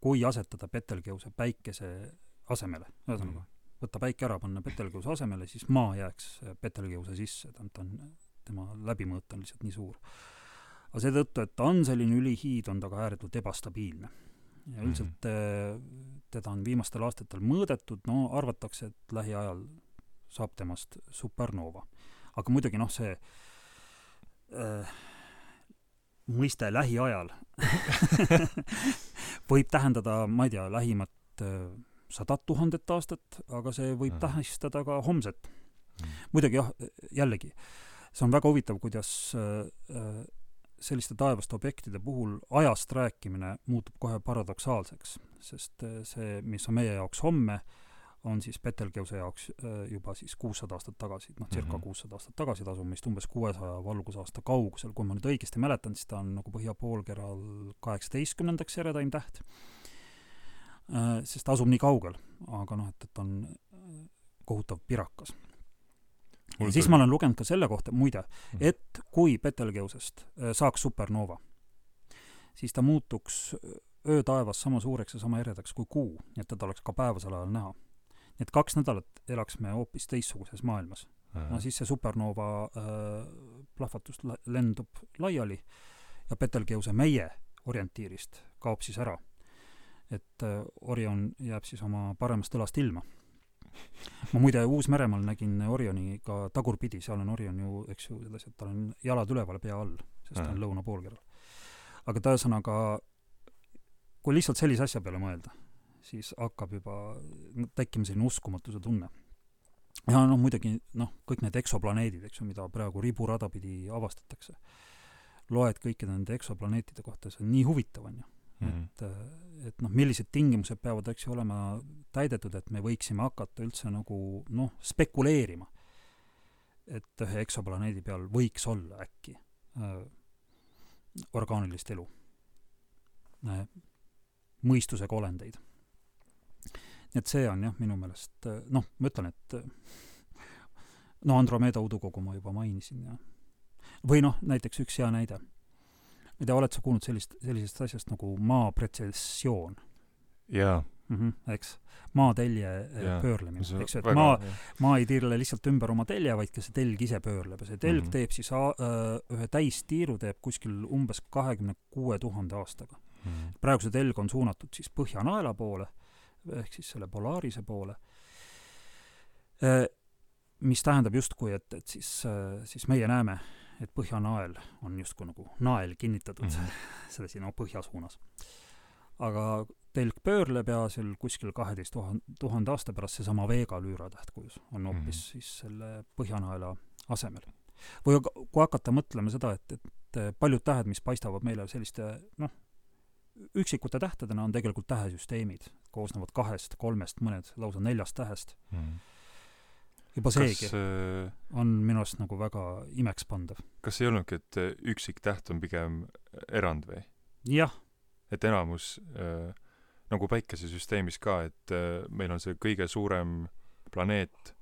kui asetada Betelgeuse päikese asemele, ühesõnaga võtta päike ära, panna Betelgeuse asemele, siis maa jääks Betelgeuse sisse, tähendab, ta on, tema läbimõõt on lihtsalt nii suur. Aga seetõttu, et ta on selline ülihiid, on ta ka ääretult ebastabiilne. ja üldiselt eh, teda on viimastel aastatel mõõdetud, no arvatakse, et lähiajal saab temast supernova. aga muidugi noh, see äh, mõiste lähiajal võib tähendada, ma ei tea, lähimat äh, sadat tuhandet aastat, aga see võib Mhm. tähistada ka homset. muidugi jah, jällegi, see on väga huvitav, kuidas äh, äh, selliste taevaste objektide puhul ajast rääkimine muutub kohe paradoksaalseks, sest äh, see, mis on meie jaoks homme, on siis Betelgeuse jaoks äh, juba siis kuussada aastat tagasi, noh, circa Mhm. kuussada aastat tagasi, ta asub meist umbes kuuesaja valgusaasta kaugusel, kui ma nüüd õigesti mäletan, siis ta on nagu põhja poolkeral kaheksateistkümnendaks eredaim täht, sest ta asub nii kaugel, aga noh, et, et on äh, kohutav pirakas. Siis ma olen lugenud ka selle kohta, muide, et kui Betelgeusest äh, saaks supernova, siis ta muutuks öötaevas sama suureks ja sama eredaks kui kuu, nii et teda oleks ka päevasel ajal näha. nii et kaks nädalat elaks me hoopis teistsuguses maailmas. no siis see supernova äh, plahvatus la- lendub laiali ja Betelgeuse meie orientiirist kaob siis ära. et äh, Orion jääb siis oma paremast õlast ilma. Ma muide Uus-Meremaal nägin Orioni ka tagurpidi, seal on Orion ju, eks ju, selles, et tal on jalad üleval, pea all, sest ta on Mhm. lõunapoolkeral. aga ta ühesõnaga, kui lihtsalt sellise asja peale mõelda, siis hakkab juba tekkima selline uskumatuse tunne ja noh, muidugi noh, kõik need eksoplaneedid, eks ju, mida praegu riburada pidi avastatakse, loed kõikide nende eksoplaneetide kohta, see on nii huvitav, on ju. Mhm. et äh, et noh, millised tingimused peavad, eks ju, olema täidetud, et me võiksime hakata üldse nagu noh, spekuleerima, et ühe eksoplaneedi peal võiks olla äkki äh, orgaanilist elu äh,, mõistusega olendeid. nii et see on jah, minu meelest äh, noh, ma ütlen, et äh, no Andromeda udukogu ma juba mainisin ja või noh, näiteks üks hea näide. Ma ei tea, oled sa kuulnud sellist, sellisest asjast nagu maa pretsessioon jaa mm? -hmm, eks, maatelje pöörlemine, eks ju, et maa, maa ei tiirle lihtsalt ümber oma telje, vaid ka see telg ise pöörleb ja see telg mm Mhm. -hmm. teeb siis a- öö, ühe täistiiru teeb kuskil umbes kahekümne kuue tuhande aastaga. Mhm. praegu see telg on suunatud siis Põhjanaela poole, ehk siis selle Polaarise poole, mis tähendab justkui, et, et siis, siis meie näeme, et Põhjanael on justkui nagu nael kinnitatud mm. -hmm. selle siin no, põhja suunas. aga telg pöörleb ja seal kuskil kaheteist tuhande, tuhande aasta pärast seesama Vega lüüratäht kujus on hoopis mm. -hmm. siis selle Põhjanaela asemel. või aga kui hakata mõtlema seda, et, et paljud tähed, mis paistavad meile selliste noh, üksikute tähtedena, on tegelikult tähesüsteemid, koosnevad kahest, kolmest, mõned lausa neljast tähest. Mhm. Juba seegi kas äh, on minu arust nagu väga imekspandav. kas ei olnudki, et äh, üksik täht on pigem erand või? jah, et enamus äh, nagu päikesesüsteemis ka, et äh, meil on see kõige suurem planeet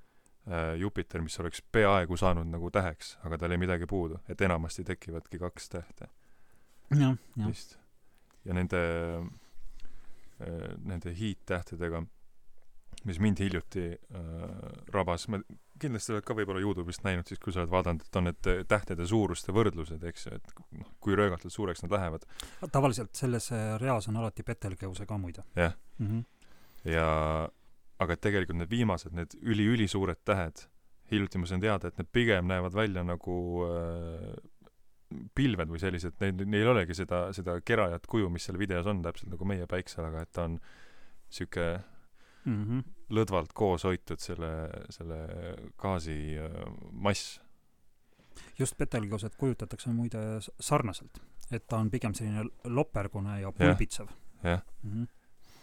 äh, Jupiter, mis oleks peaaegu saanud nagu täheks, aga tal jäi midagi puudu, et enamasti tekivadki kaks tähte jah, jah. ja nende äh, nende hiidtähtedega, mis mind hiljuti äh, rabas, ma kindlasti oled ka võib-olla Youtube'ist näinud siis, kui sa oled vaadanud, et on need äh, tähtede suuruste võrdlused, eks ju, et noh, kui röögatult suureks nad lähevad. tavaliselt selles äh, reas on alati Betelgeuse ka muide. Jah. mm. -hmm. ja aga tegelikult need viimased, need üli-ülisuured tähed, hiljuti ma sain teada, et need pigem näevad välja nagu äh, pilved või sellised, neil, neil ei olegi seda, seda kerajat kuju, mis seal videos on, täpselt nagu meie päiksel, aga et ta on sihuke Mm -hmm. lõdvalt koos hoitud selle, selle gaasi äh, mass. just Betelgeuset kujutatakse muide sarnaselt, et ta on pigem selline lopergune ja pulbitsev. jah. mm -hmm.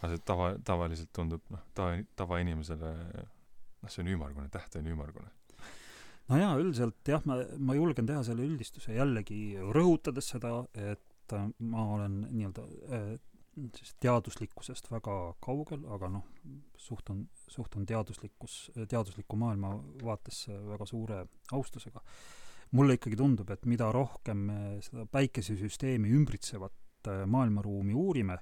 aga see tava, tavaliselt tundub, noh, tava, tavainimesele, noh, see on ümmargune, täht on ümmargune. no jaa, üldiselt jah, ma, ma julgen teha selle üldistuse jällegi rõhutades seda, et äh, ma olen nii-öelda äh, siis teaduslikkusest väga kaugel, aga noh, suhtun, suhtun teaduslikkus, teadusliku maailma vaatesse väga suure austusega. mulle ikkagi tundub, et mida rohkem me seda päikesesüsteemi ümbritsevat äh, maailmaruumi uurime,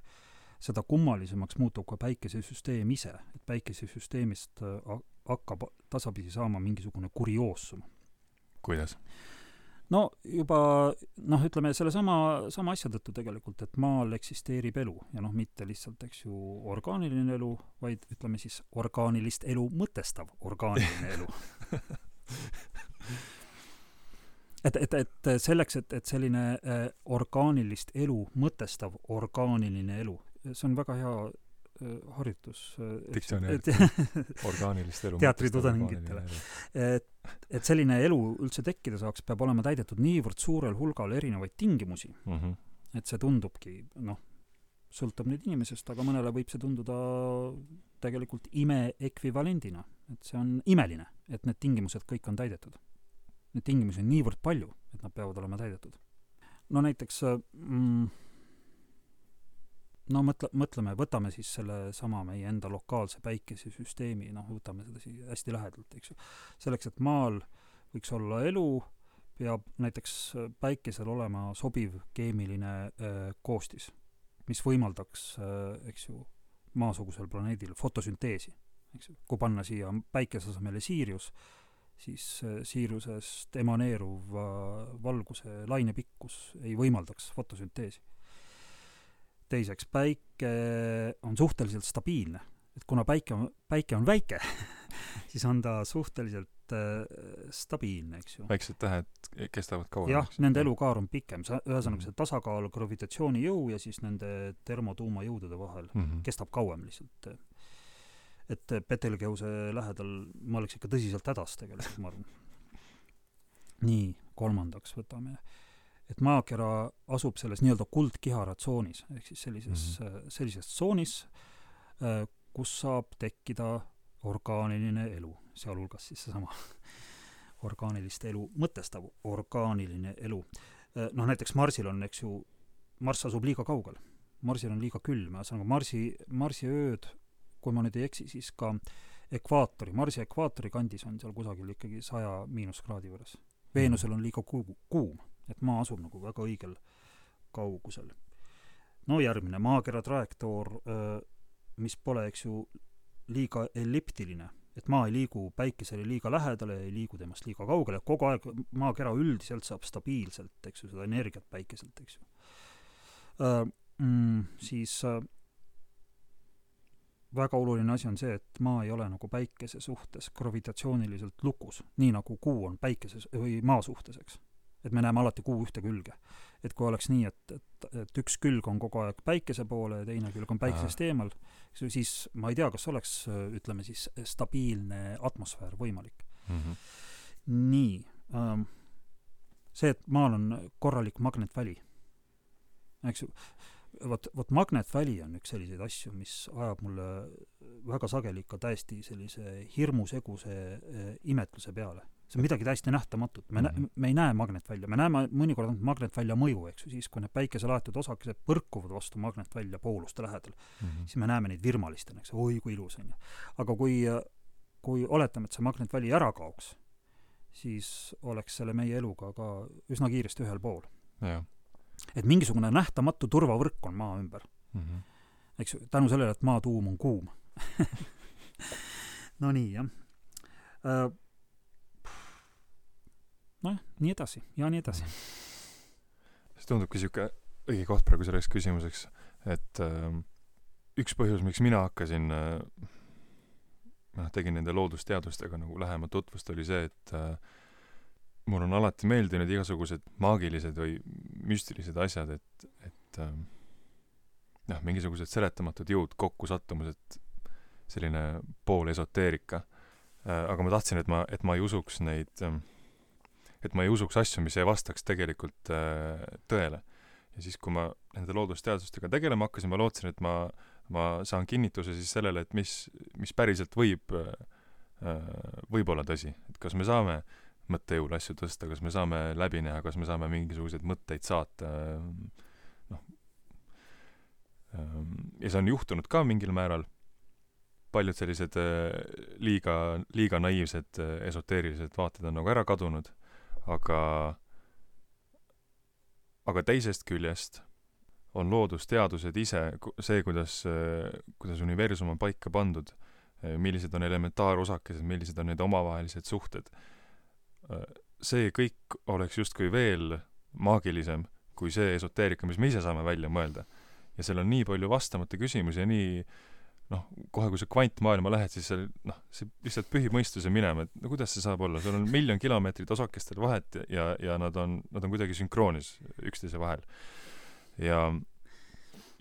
seda kummalisemaks muutub ka päikesesüsteem ise, et päikesesüsteemist äh, ha- hakkab tasapisi saama mingisugune kurioosum kuidas? No juba noh, ütleme sellesama, sama asja tõttu tegelikult, et maal eksisteerib elu ja noh, mitte lihtsalt, eks ju, orgaaniline elu, vaid ütleme siis orgaanilist elu mõtestav orgaaniline elu. et, et, et selleks, et, et selline äh, orgaanilist elu mõtestav orgaaniline elu, see on väga hea harjutus äh, Diktsionäär. et- orgaanilist elu Teatritudengitele. et, et selline elu üldse tekkida saaks, peab olema täidetud niivõrd suurel hulgal erinevaid tingimusi, mm. -hmm. et see tundubki, noh, sõltub nüüd inimesest, aga mõnele võib see tunduda tegelikult ime ekvivalendina. et see on imeline, et need tingimused kõik on täidetud. Neid tingimusi on niivõrd palju, et nad peavad olema täidetud. no näiteks mm, no mõtle, mõtleme, võtame siis sellesama meie enda lokaalse päikesesüsteemi, noh, võtame seda siia hästi lähedalt, eks ju. selleks, et maal võiks olla elu, peab näiteks päikesel olema sobiv keemiline äh, koostis, mis võimaldaks äh,, eks ju, maasugusel planeedil fotosünteesi, eks ju. kui panna siia päikese asemele Siirius, siis äh, Siiriusest emaneeruv valguse lainepikkus ei võimaldaks fotosünteesi teiseks, päike on suhteliselt stabiilne, et kuna päike on, päike on väike siis on ta suhteliselt äh, stabiilne, eks ju. väiksed tähed kestavad kauem. jah, nende elukaar on pikem, sa, ühesõnaga Mhm. see tasakaal gravitatsioonijõu ja siis nende termotuumajõudude vahel mm. -hmm. kestab kauem lihtsalt. et Betelgeuse lähedal ma oleks ikka tõsiselt hädas tegelikult, ma arvan. nii, kolmandaks võtame et maakera asub selles nii-öelda kuldkihara tsoonis, ehk siis sellises mm, -hmm. sellises tsoonis, kus saab tekkida orgaaniline elu, sealhulgas siis seesama orgaanilist elu mõtestav orgaaniline elu. noh, näiteks Marsil on, eks ju, Marss asub liiga kaugel. Marsil on liiga külm, ühesõnaga Marsi, Marsi ööd, kui ma nüüd ei eksi, siis ka ekvaatori, Marsi ekvaatori kandis on seal kusagil ikkagi saja miinuskraadi juures. Veenusel on liiga ku-, kuum, et maa asub nagu väga õigel kaugusel. no järgmine, maakera trajektoor, mis pole, eks ju, liiga elliptiline, et maa ei liigu päikesele liiga lähedale, ei liigu temast liiga kaugele, kogu aeg maakera üldiselt saab stabiilselt, eks ju, seda energiat päikeselt, eks ju. Mm, siis väga oluline asi on see, et maa ei ole nagu päikese suhtes gravitatsiooniliselt lukus, nii nagu kuu on päikese või maa suhtes, eks. Et me näeme alati kuu ühte külge. et kui oleks nii, et, et, et üks külg on kogu aeg päikese poole ja teine külg on päikesest eemal, siis ma ei tea, kas oleks, ütleme siis, stabiilne atmosfäär võimalik mm. -hmm. nii ähm,, see, et maal on korralik magnetväli, eks ju, vot, vot magnetväli on üks selliseid asju, mis ajab mulle väga sageli ikka täiesti sellise hirmuseguse äh, imetluse peale. See on midagi täiesti nähtamatut, me mm, -hmm. me ei näe magnetvälja, me näeme mõnikord ainult magnetvälja mõju, eks ju, siis kui need päikeselaetud osakesed põrkuvad vastu magnetvälja pooluste lähedal mm, -hmm. siis me näeme neid virmalistena, eks, oi kui ilus on ju. aga kui, kui oletame, et see magnetväli ära kaoks, siis oleks selle meie eluga ka üsna kiiresti ühel pool. et mingisugune nähtamatu turvavõrk on maa ümber mm. -hmm. eks ju, tänu sellele, et maa tuum on kuum no nii, jah uh,. Nojah, nii edasi ja nii edasi. see tundubki niisugune õige koht praegu selleks küsimuseks, et äh, üks põhjus, miks mina hakkasin äh, noh, tegin nende loodusteadustega nagu lähemat tutvust, oli see, et äh, mul on alati meeldinud igasugused maagilised või müstilised asjad, et, et ähm, noh, mingisugused seletamatud jõud, kokkusattumused, selline pool esoteerika äh,. aga ma tahtsin, et ma, et ma ei usuks neid ähm,, et ma ei usuks asju, mis ei vastaks tegelikult äh, tõele. ja siis, kui ma nende loodusteadustega tegelema hakkasin, ma lootsin, et ma, ma saan kinnituse siis sellele, et mis, mis päriselt võib äh,, võib olla tõsi, et kas me saame äh, mõttejõul asju tõsta, kas me saame läbi näha, kas me saame mingisuguseid mõtteid saata, noh, ja see on juhtunud ka mingil määral, paljud sellised äh, liiga, liiga naiivsed äh, esoteerilised vaated on nagu ära kadunud, aga aga teisest küljest on loodusteadused ise see, kuidas, äh, kuidas universum on paika pandud, millised on elementaarosakesed, millised on need omavahelised suhted see kõik oleks justkui veel maagilisem kui see esoteerika, mis me ise saame välja mõelda. ja seal on nii palju vastamata küsimusi ja nii noh, kohe kui sa kvantmaailma lähed, siis seal noh, see lihtsalt pühib mõistuse minema, et no kuidas see saab olla, seal on miljon kilomeetrit osakestel vahet ja, ja nad on, nad on kuidagi sünkroonis üksteise vahel. ja,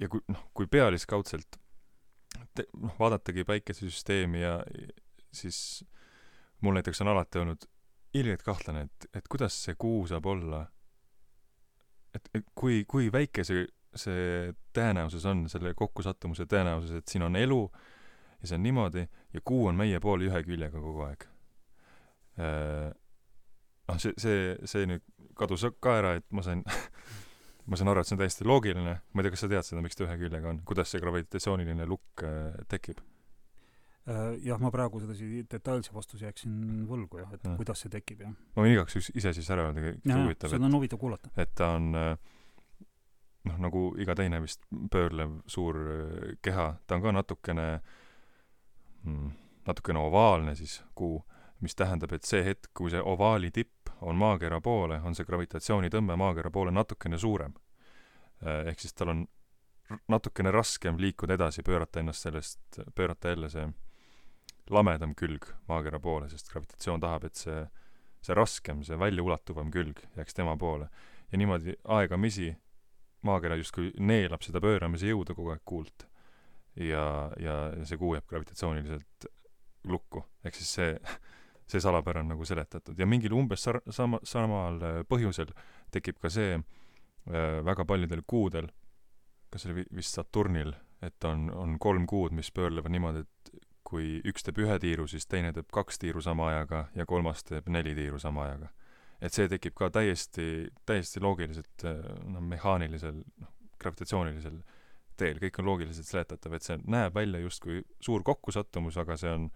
ja kui noh, kui pealiskaudselt noh, vaadatagi päikesesüsteemi ja siis mul näiteks on alati olnud ilgelt kahtlane, et, et kuidas see kuu saab olla, et, et kui, kui väike see, tõenäosus on, selle kokkusattumuse tõenäosus, et siin on elu ja see on niimoodi ja kuu on meie pool ühe küljega kogu aeg. Äh, noh, see, see, see nüüd kadus ka ära, et ma sain ma saan aru, et see on täiesti loogiline, ma ei tea, kas sa tead seda, miks ta ühe küljega on, kuidas see gravitatsiooniline lukk äh, tekib? Äh, jah, ma praegu sedasi detailse vastuse jääksin võlgu jah, et ja. kuidas see tekib, jah. ma võin igaks juhuks ise siis ära öelda, kui huvitav. seda on huvitav kuulata. et ta on äh, noh, nagu iga teine vist pöörlev suur äh, keha, ta on ka natukene mm, natukene ovaalne siis kuu, mis tähendab, et see hetk, kui see ovaali tipp on maakera poole, on see gravitatsioonitõmme maakera poole natukene suurem. ehk siis tal on natukene raskem liikuda edasi, pöörata ennast sellest, pöörata jälle see lamedam külg maakera poole, sest gravitatsioon tahab, et see, see raskem, see väljaulatuvam külg jääks tema poole. ja niimoodi aegamisi maakera justkui neelab seda pööramise jõudu kogu aeg kuult. ja, ja see kuu jääb gravitatsiooniliselt lukku. ehk siis see, see salapära on nagu seletatud ja mingil umbes sar-, sama, samal äh, põhjusel tekib ka see äh, väga paljudel kuudel, kas see oli vist Saturnil, et on, on kolm kuud, mis pöörlevad niimoodi, et kui üks teeb ühe tiiru, siis teine teeb kaks tiiru sama ajaga ja kolmas teeb neli tiiru sama ajaga. Et see tekib ka täiesti, täiesti loogiliselt, noh, mehaanilisel, noh, gravitatsioonilisel teel, kõik on loogiliselt seletatav, et see näeb välja justkui suur kokkusattumus, aga see on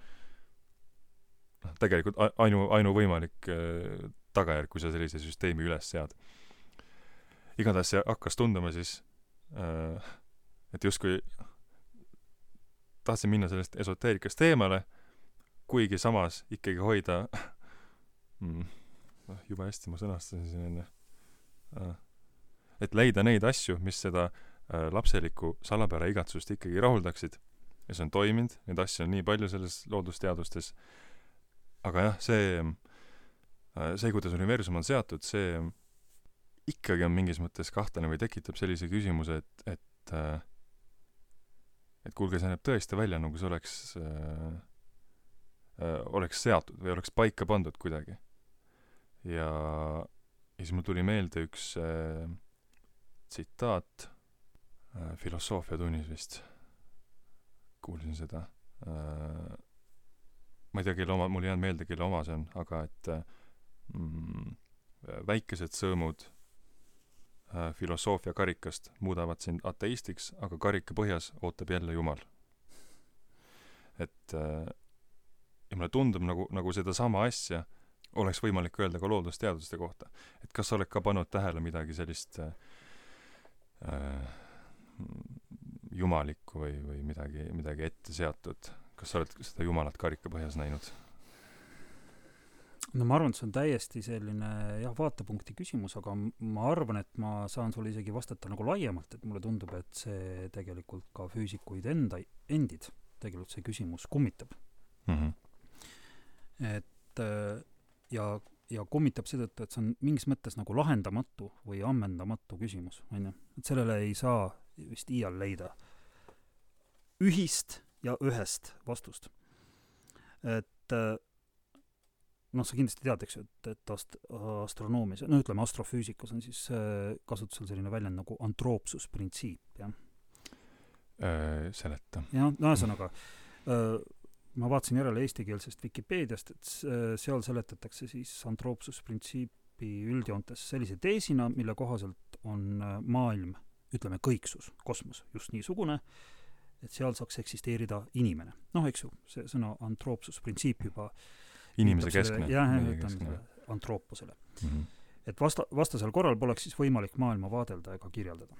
noh, tegelikult ainu, ainuvõimalik äh, tagajärg, kui sa sellise süsteemi üles sead. igatahes see hakkas tunduma siis äh,, et justkui tahtsin minna sellest esoteerikast eemale, kuigi samas ikkagi hoida mm, noh, jube hästi ma sõnastasin siin enne. Äh,, et leida neid asju, mis seda äh, lapselikku salapära igatsust ikkagi rahuldaksid. Ja see on toiminud, neid asju on nii palju selles loodusteadustes. Aga jah, see, äh, see, kuidas universum on seatud, see ikkagi on mingis mõttes kahtlane või tekitab sellise küsimuse, et, et äh, et kuulge, see näeb tõesti välja, nagu see oleks äh, oleks seatud või oleks paika pandud kuidagi. Ja, ja siis mul tuli meelde üks äh, tsitaat äh, filosoofiatunnis vist, kuulsin seda äh, ma ei tea, kelle oma, mul ei jäänud meelde, kelle oma see on, aga et mm, väikesed sõõmud äh, filosoofia karikast muudavad sind ateistiks, aga karika põhjas ootab jälle Jumal. et äh, ja mulle tundub nagu, nagu sedasama asja oleks võimalik öelda ka loodusteaduste kohta. et kas sa oled ka pannud tähele midagi sellist äh, äh jumalikku või, või midagi, midagi ette seatud kas sa oled seda Jumalat karika põhjas näinud? no ma arvan, et see on täiesti selline jah, vaatepunkti küsimus, aga ma arvan, et ma saan sulle isegi vastata nagu laiemalt, et mulle tundub, et see tegelikult ka füüsikuid enda, endid tegelikult see küsimus kummitab mm. -hmm. et äh, ja, ja kummitab seetõttu, et see on mingis mõttes nagu lahendamatu või ammendamatu küsimus, on ju. et sellele ei saa vist iial leida ühist ja ühest vastust. et äh, noh, sa kindlasti tead, eks ju, et, et ast-, astronoomias, no ütleme, astrofüüsikas on siis äh, kasutusel selline väljend nagu antroopsusprintsiip, jah. Äh, seleta. jah, no ühesõnaga ma vaatasin järele eestikeelsest Vikipeediast, et seal seletatakse siis antroopsusprintsiipi üldjoontes sellise teesina, mille kohaselt on maailm, ütleme, kõiksus, kosmos, just niisugune, et seal saaks eksisteerida inimene. noh, eks ju, see sõna antroopsusprintsiip juba inimese keskne. jah, sellele antrooposele mm. -hmm. et vasta, vastasel korral poleks siis võimalik maailma vaadelda ega kirjeldada.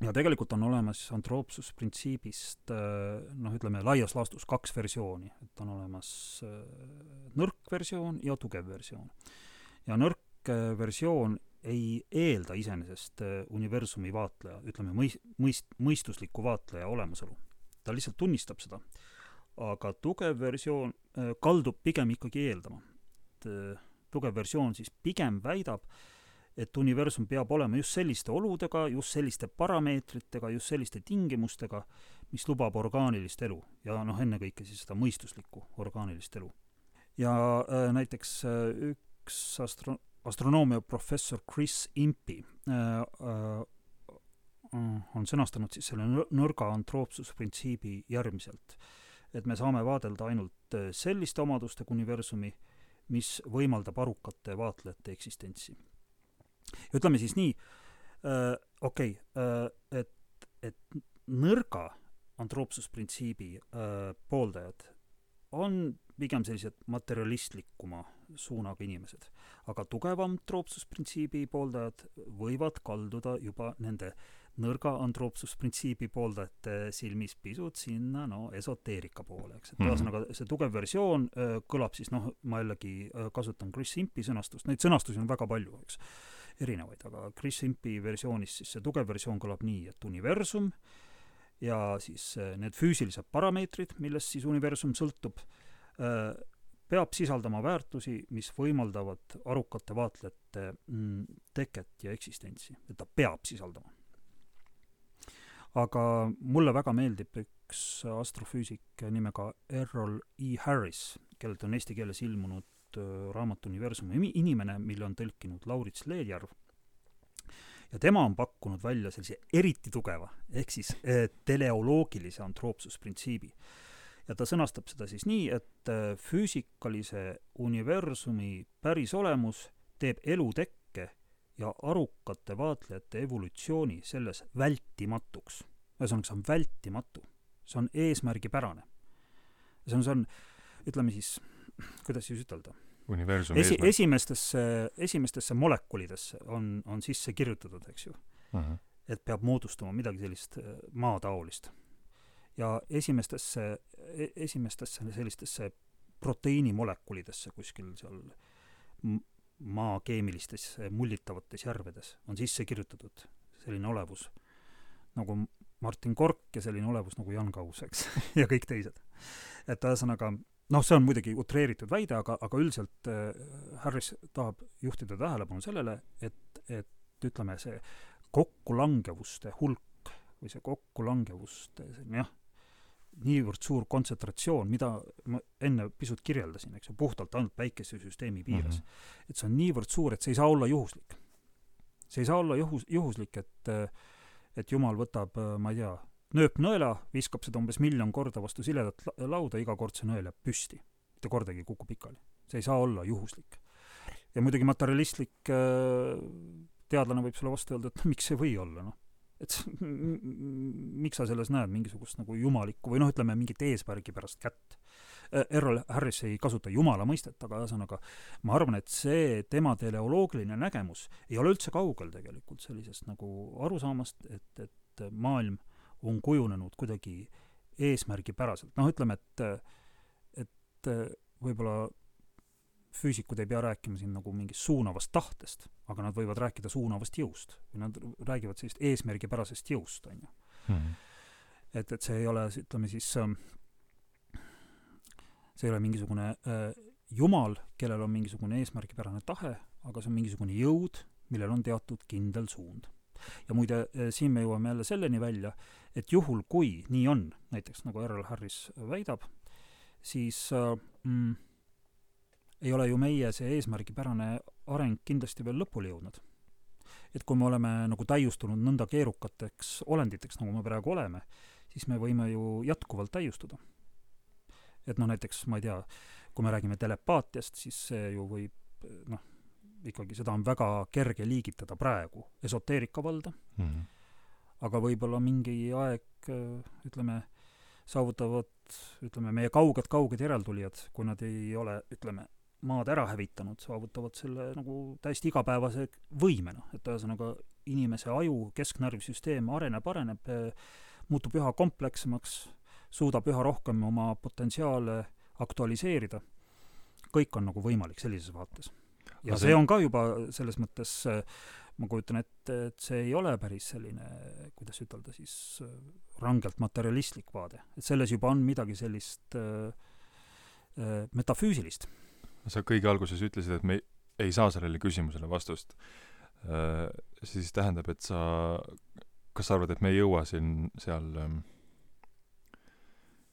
Ja tegelikult on olemas antroopsusprintsiibist äh, noh, ütleme laias laastus kaks versiooni, et on olemas äh, nõrk versioon ja tugev versioon. ja nõrk äh, versioon ei eelda iseenesest äh, universumi vaatleja, ütleme mõis-, mõist-, mõistusliku vaatleja olemasolu. ta lihtsalt tunnistab seda. aga tugev versioon äh, kaldub pigem ikkagi eeldama. et äh, tugev versioon siis pigem väidab, et universum peab olema just selliste oludega, just selliste parameetritega, just selliste tingimustega, mis lubab orgaanilist elu ja noh, ennekõike siis seda mõistuslikku orgaanilist elu. ja äh, näiteks äh, üks astro-, astronoomia professor Chris Impi äh, äh, on sõnastanud siis selle nõrga antroopsusprintsiibi järgmiselt, et me saame vaadelda ainult äh, selliste omadustega universumi, mis võimaldab arukate vaatlejate eksistentsi. Ütleme siis nii okei et, et nõrga antroopsusprintsiibi pooldajad on pigem sellised materialistlikuma suunaga inimesed. aga tugevam antroopsusprintsiibi pooldajad võivad kalduda juba nende nõrga antroopsusprintsiibi pooldajate silmis pisut sinna no esoteerika poole, eks, et mhm. ühesõnaga mm -hmm. see tugev versioon kõlab siis noh, ma jällegi kasutan Chris Simpi sõnastust, neid sõnastusi on väga palju, eks, erinevaid, aga Chris Simpi versioonis siis see tugev versioon kõlab nii, et universum ja siis need füüsilised parameetrid, millest siis universum sõltub, peab sisaldama väärtusi, mis võimaldavad arukate vaatlejate mm, teket ja eksistentsi, et ta peab sisaldama. aga mulle väga meeldib üks astrofüüsik nimega Errol E. Harris, kellelt on eesti keeles ilmunud äh, raamat Universumi inimene, mille on tõlkinud Laurits Leedjärv. ja tema on pakkunud välja sellise eriti tugeva, ehk siis äh, teleoloogilise antroopsusprintsiibi. ja ta sõnastab seda siis nii, et äh, füüsikalise universumi pärisolemus teeb elutekke ja arukate vaatlejate evolutsiooni selles vältimatuks. ühesõnaga, see on vältimatu. see on eesmärgipärane. see on, see on, ütleme siis, kuidas siis ütelda? Universumi esi, eesmärk esimestesse, esimestesse molekulidesse on, on sisse kirjutatud, eks ju, uh. -huh. et peab moodustama midagi sellist äh, maataolist. ja esimestesse, esimestesse sellistesse proteiinimolekulidesse kuskil seal maa keemilistes mullitavates järvedes on sisse kirjutatud selline olevus nagu Martin Kork ja selline olevus nagu Jan Kaus, eks ja kõik teised. et ühesõnaga, noh, see on muidugi utreeritud väide, aga, aga üldiselt äh, Harris tahab juhtida tähelepanu sellele, et, et ütleme, see kokkulangevuste hulk või see kokkulangevuste selline jah, niivõrd suur kontsentratsioon, mida ma enne pisut kirjeldasin, eks ju, puhtalt ainult päikesesüsteemi piires mm. -hmm. et see on niivõrd suur, et see ei saa olla juhuslik. see ei saa olla juhus, juhuslik, et et jumal võtab, ma ei tea, nööpnõela, viskab seda umbes miljon korda vastu siledat lauda, iga kord see nõel jääb püsti. mitte kordagi ei kuku pikali. see ei saa olla juhuslik. ja muidugi materialistlik teadlane võib sulle vastu öelda, et miks see või olla, noh et miks sa selles näed mingisugust nagu jumalikku või noh, ütleme mingit eesmärgi pärast kätt. Errol Harris ei kasuta jumala mõistet, aga ühesõnaga ma arvan, et see tema teleoloogiline nägemus ei ole üldse kaugel tegelikult sellisest nagu arusaamast, et, et maailm on kujunenud kuidagi eesmärgipäraselt, noh, ütleme, et et võib-olla füüsikud ei pea rääkima siin nagu mingist suunavast tahtest, aga nad võivad rääkida suunavast jõust või nad räägivad sellist eesmärgipärasest jõust, on ju mm. -hmm. et, et see ei ole, ütleme siis, ähm, see ei ole mingisugune äh, jumal, kellel on mingisugune eesmärgipärane tahe, aga see on mingisugune jõud, millel on teatud kindel suund. ja muide, äh, siin me jõuame jälle selleni välja, et juhul, kui nii on, näiteks nagu Errol Harris väidab, siis äh, mm, ei ole ju meie see eesmärgipärane areng kindlasti veel lõpule jõudnud. et kui me oleme nagu täiustunud nõnda keerukateks olenditeks, nagu me praegu oleme, siis me võime ju jätkuvalt täiustuda. et noh, näiteks ma ei tea, kui me räägime telepaatiast, siis see ju võib noh, ikkagi seda on väga kerge liigitada praegu esoteerika valda mm, -hmm. Aga võib-olla mingi aeg ütleme, saavutavad ütleme, meie kauged-kauged järeltulijad, kui nad ei ole, ütleme, maad ära hävitanud, saavutavad selle nagu täiesti igapäevase võimena, et ühesõnaga inimese aju, kesknärvisüsteem areneb, areneb, muutub üha komplekssemaks, suudab üha rohkem oma potentsiaale aktualiseerida. kõik on nagu võimalik sellises vaates. Ja see, on ka juba selles mõttes, ma kujutan ette, et see ei ole päris selline, kuidas ütelda siis, rangelt materialistlik vaade, et selles juba on midagi sellist äh, metafüüsilist sa kõige alguses ütlesid, et me ei, saa sellele küsimusele vastust. Äh, siis tähendab, et sa, kas sa arvad, et me ei jõua siin seal ähm,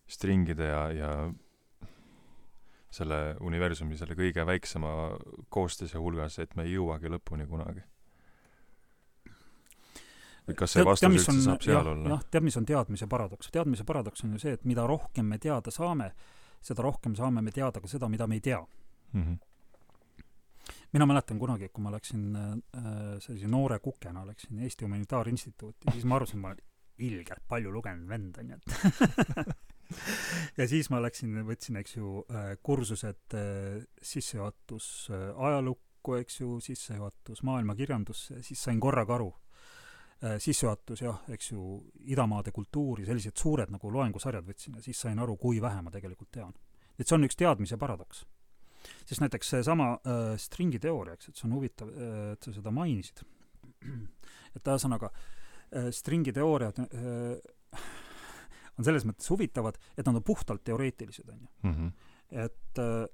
stringide ja, ja selle universumi selle kõige väiksema koostise hulgas, et me ei jõuagi lõpuni kunagi? kas see vastus üldse saab seal jah, olla? jah, tead, mis on teadmise paradoks? teadmise paradoks on ju see, et mida rohkem me teada saame, seda rohkem saame me teada ka seda, mida me ei tea mm. -hmm. mina mäletan kunagi, kui ma läksin äh, sellise noore kukena, läksin Eesti Humanitaarinstituuti, siis ma arvasin, ma olen ilgelt palju lugenud vend, onju, et ja siis ma läksin, võtsin, eks ju, äh, kursused äh, sissejuhatus äh, ajalukku, eks ju, sissejuhatus maailmakirjandusse, siis sain korraga aru, sissejuhatus jah, eks ju, idamaade kultuuri, sellised suured nagu loengusarjad võtsin ja siis sain aru, kui vähe ma tegelikult tean. et see on üks teadmise paradoks sest näiteks seesama äh, stringi teooria, eks, et see on huvitav et sa seda mainisid. et ühesõnaga äh, stringi teooriad äh, on selles mõttes huvitavad, et nad on puhtalt teoreetilised, on ju. Mhm. et äh,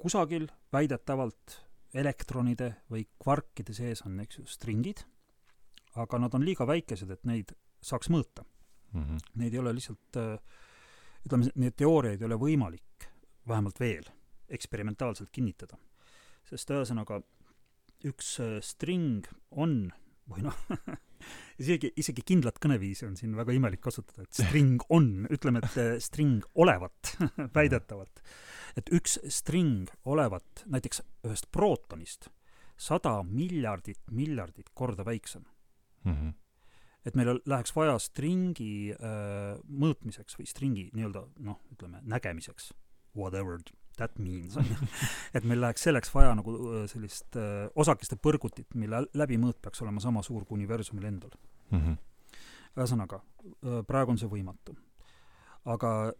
kusagil väidetavalt elektronide või kvarkide sees on, eks ju, stringid, aga nad on liiga väikesed, et neid saaks mõõta. mm. -hmm. Neid ei ole lihtsalt äh, ütleme, neid teooriaid ei ole võimalik, vähemalt veel, eksperimentaalselt kinnitada. sest ühesõnaga, üks äh, string on või noh isegi, isegi kindlat kõneviisi on siin väga imelik kasutada, et string on, ütleme, et äh, string olevat väidetavalt. et üks string olevat näiteks ühest prootonist sada miljardit miljardit korda väiksem mm. -hmm. et meil läheks vaja stringi äh, mõõtmiseks või stringi nii-öelda noh, ütleme nägemiseks, whatever that means, on ju, et meil läheks selleks vaja nagu äh, sellist äh, osakeste põrgutit, mille läbimõõt peaks olema sama suur kui universumil endal mm. -hmm. ühesõnaga, äh, praegu on see võimatu. aga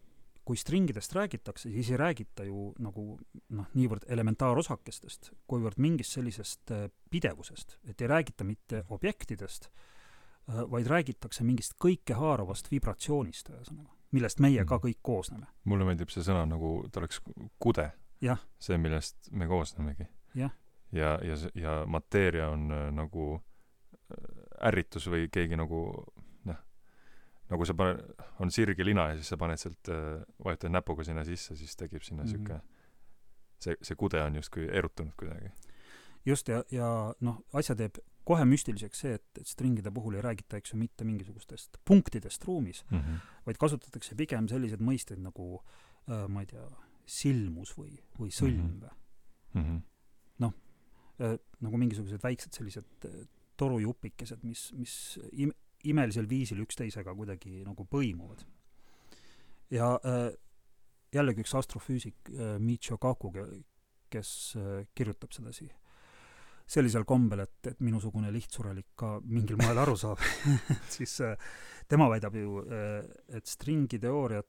kui stringidest räägitakse, siis ei räägita ju nagu noh, niivõrd elementaarosakestest, kuivõrd mingist sellisest äh, pidevusest, et ei räägita mitte objektidest, vaid räägitakse mingist kõikehaaravast vibratsioonist, ühesõnaga, millest meie ka Mhm. kõik koosneme. mulle meeldib see sõna nagu ta oleks kude. see, millest me koosnemegi. Ja, ja, ja, ja mateeria on äh, nagu äh, ärritus või keegi nagu noh, nagu sa pane-, on sirge lina ja siis sa paned sealt äh,, vajutad näpuga sinna sisse, siis tekib sinna Mhm. sihuke see, see kude on justkui erutunud kuidagi. just, ja, ja noh, asja teeb kohe müstiliseks see, et, et stringide puhul ei räägita, eks ju, mitte mingisugustest punktidest ruumis, mm. -hmm. vaid kasutatakse pigem selliseid mõisteid nagu äh, ma ei tea, silmus või, või sõlm või Mm -hmm. äh, nagu mingisugused väiksed sellised äh, torujupikesed, mis, mis im-, imelisel viisil üksteisega kuidagi nagu põimuvad. ja äh, jällegi üks astrofüüsik äh, Michio Kaku, kes äh, kirjutab sedasi sellisel kombel, et, et minusugune lihtsurelik ka mingil moel aru saab siis äh, tema väidab ju äh,, et stringi teooria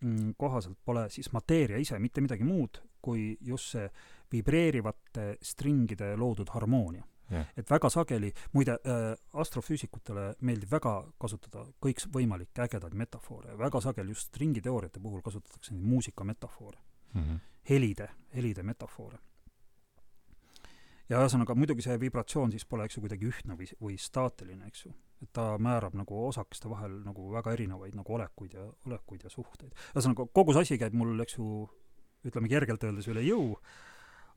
mm, kohaselt pole siis mateeria ise mitte midagi muud kui just see vibreerivate stringide loodud harmoonia jah, et väga sageli, muide äh, astrofüüsikutele meeldib väga kasutada kõiksvõimalikke ägedaid metafoore, väga sageli just stringiteooriate puhul kasutatakse neid muusikametafoore, mm -hmm. helide, helide metafoore. Ja ühesõnaga muidugi see vibratsioon siis pole, eks ju, kuidagi ühtne või, või staatiline, eks ju. et ta määrab nagu osakeste vahel nagu väga erinevaid nagu olekuid ja, olekuid ja suhteid. ühesõnaga, kogu see asi käib mul, eks ju, ütleme kergelt öeldes üle jõu,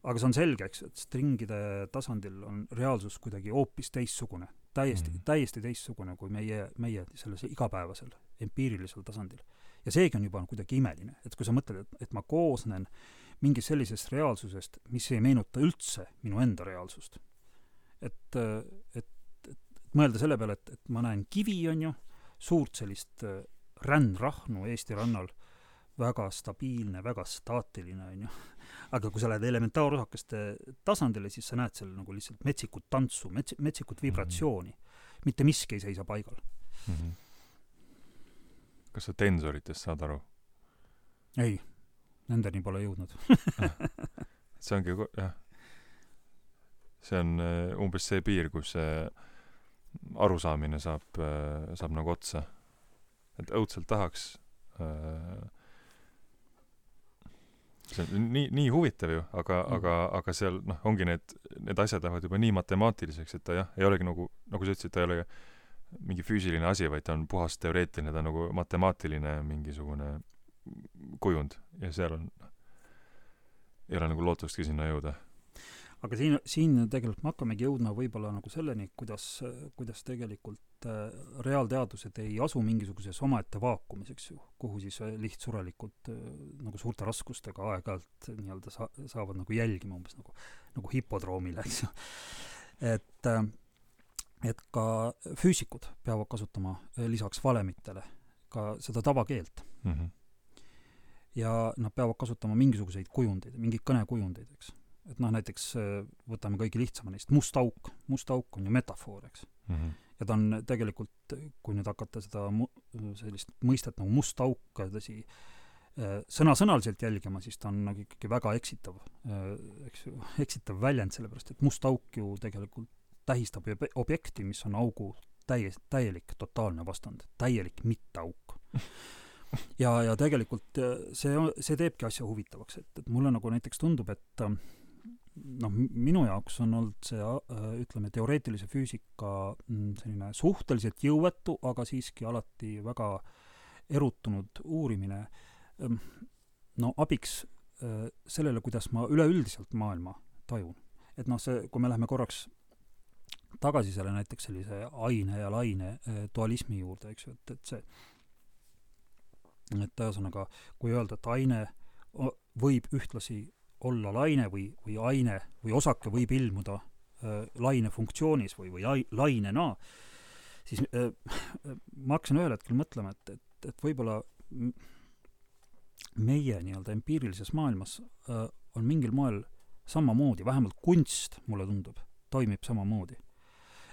aga see on selge, eks, et stringide tasandil on reaalsus kuidagi hoopis teistsugune, täiesti mm. -hmm. täiesti teistsugune kui meie, meie selles igapäevasel empiirilisel tasandil. ja seegi on juba kuidagi imeline, et kui sa mõtled, et, et ma koosnen mingist sellisest reaalsusest, mis ei meenuta üldse minu enda reaalsust. et, et, et mõelda selle peale, et, et ma näen kivi, on ju, suurt sellist äh, rännrahnu Eesti rannal, väga stabiilne, väga staatiline, on ju. aga kui sa lähed elementaarosakeste tasandile, siis sa näed seal nagu lihtsalt metsikut tantsu, mets-, metsikut vibratsiooni. mitte miski ei seisa paigal. Mm -hmm. kas sa tensoritest saad aru? ei, nendeni pole jõudnud. see ongi jah see on äh, umbes see piir kus see arusaamine saab äh, saab nagu otsa et õudselt tahaks äh, see on nii nii huvitav ju aga Mm. aga aga seal noh ongi need need asjad lähevad juba nii matemaatiliseks et ta jah ei olegi nagu nagu sa ütlesid ta ei ole mingi füüsiline asi vaid ta on puhas teoreetiline ta on nagu matemaatiline mingisugune kujund ja seal on ei ole nagu lootustki sinna jõuda aga siin, siin tegelikult me hakkamegi jõudma võib-olla nagu selleni, kuidas, kuidas tegelikult äh, reaalteadused ei asu mingisuguses omaette vaakumis, eks ju, kuhu siis äh, lihtsurelikult äh, nagu suurte raskustega aeg-ajalt nii-öelda sa-, saavad nagu jälgima umbes nagu, nagu hipodroomil, eks ju. et äh, et ka füüsikud peavad kasutama lisaks valemitele ka seda tavakeelt mm. -hmm. Ja nad peavad kasutama mingisuguseid kujundeid, mingeid kõnekujundeid, eks. et noh, näiteks äh, võtame kõige lihtsama neist, must auk. must auk on ju metafoor, eks. Mm -hmm. ja ta on tegelikult, kui nüüd hakata seda mu-, sellist mõistet nagu must auk tõsi, sõna-sõnaliselt jälgima, siis ta on nagu ikkagi väga eksitav, eks ju, eksitav väljend, sellepärast et must auk ju tegelikult tähistab objekti, mis on augu täie, täielik totaalne vastand, täielik mitteauk. ja, ja tegelikult see, see teebki asja huvitavaks, et, et mulle nagu näiteks tundub, et noh, minu jaoks on olnud see äh, ütleme, teoreetilise füüsika mm, selline suhteliselt jõuetu, aga siiski alati väga erutunud uurimine ähm, no abiks äh, sellele, kuidas ma üleüldiselt maailma tajun. et noh, see, kui me läheme korraks tagasi selle näiteks sellise aine ja laine dualismi juurde, eks ju, et, et see et ühesõnaga, kui öelda, et aine võib ühtlasi olla laine või, või aine või osake võib ilmuda äh, laine funktsioonis või, või lai, lainena, siis äh, ma hakkasin ühel hetkel mõtlema, et, et, et võib-olla meie nii-öelda empiirilises maailmas äh, on mingil moel samamoodi, vähemalt kunst, mulle tundub, toimib samamoodi.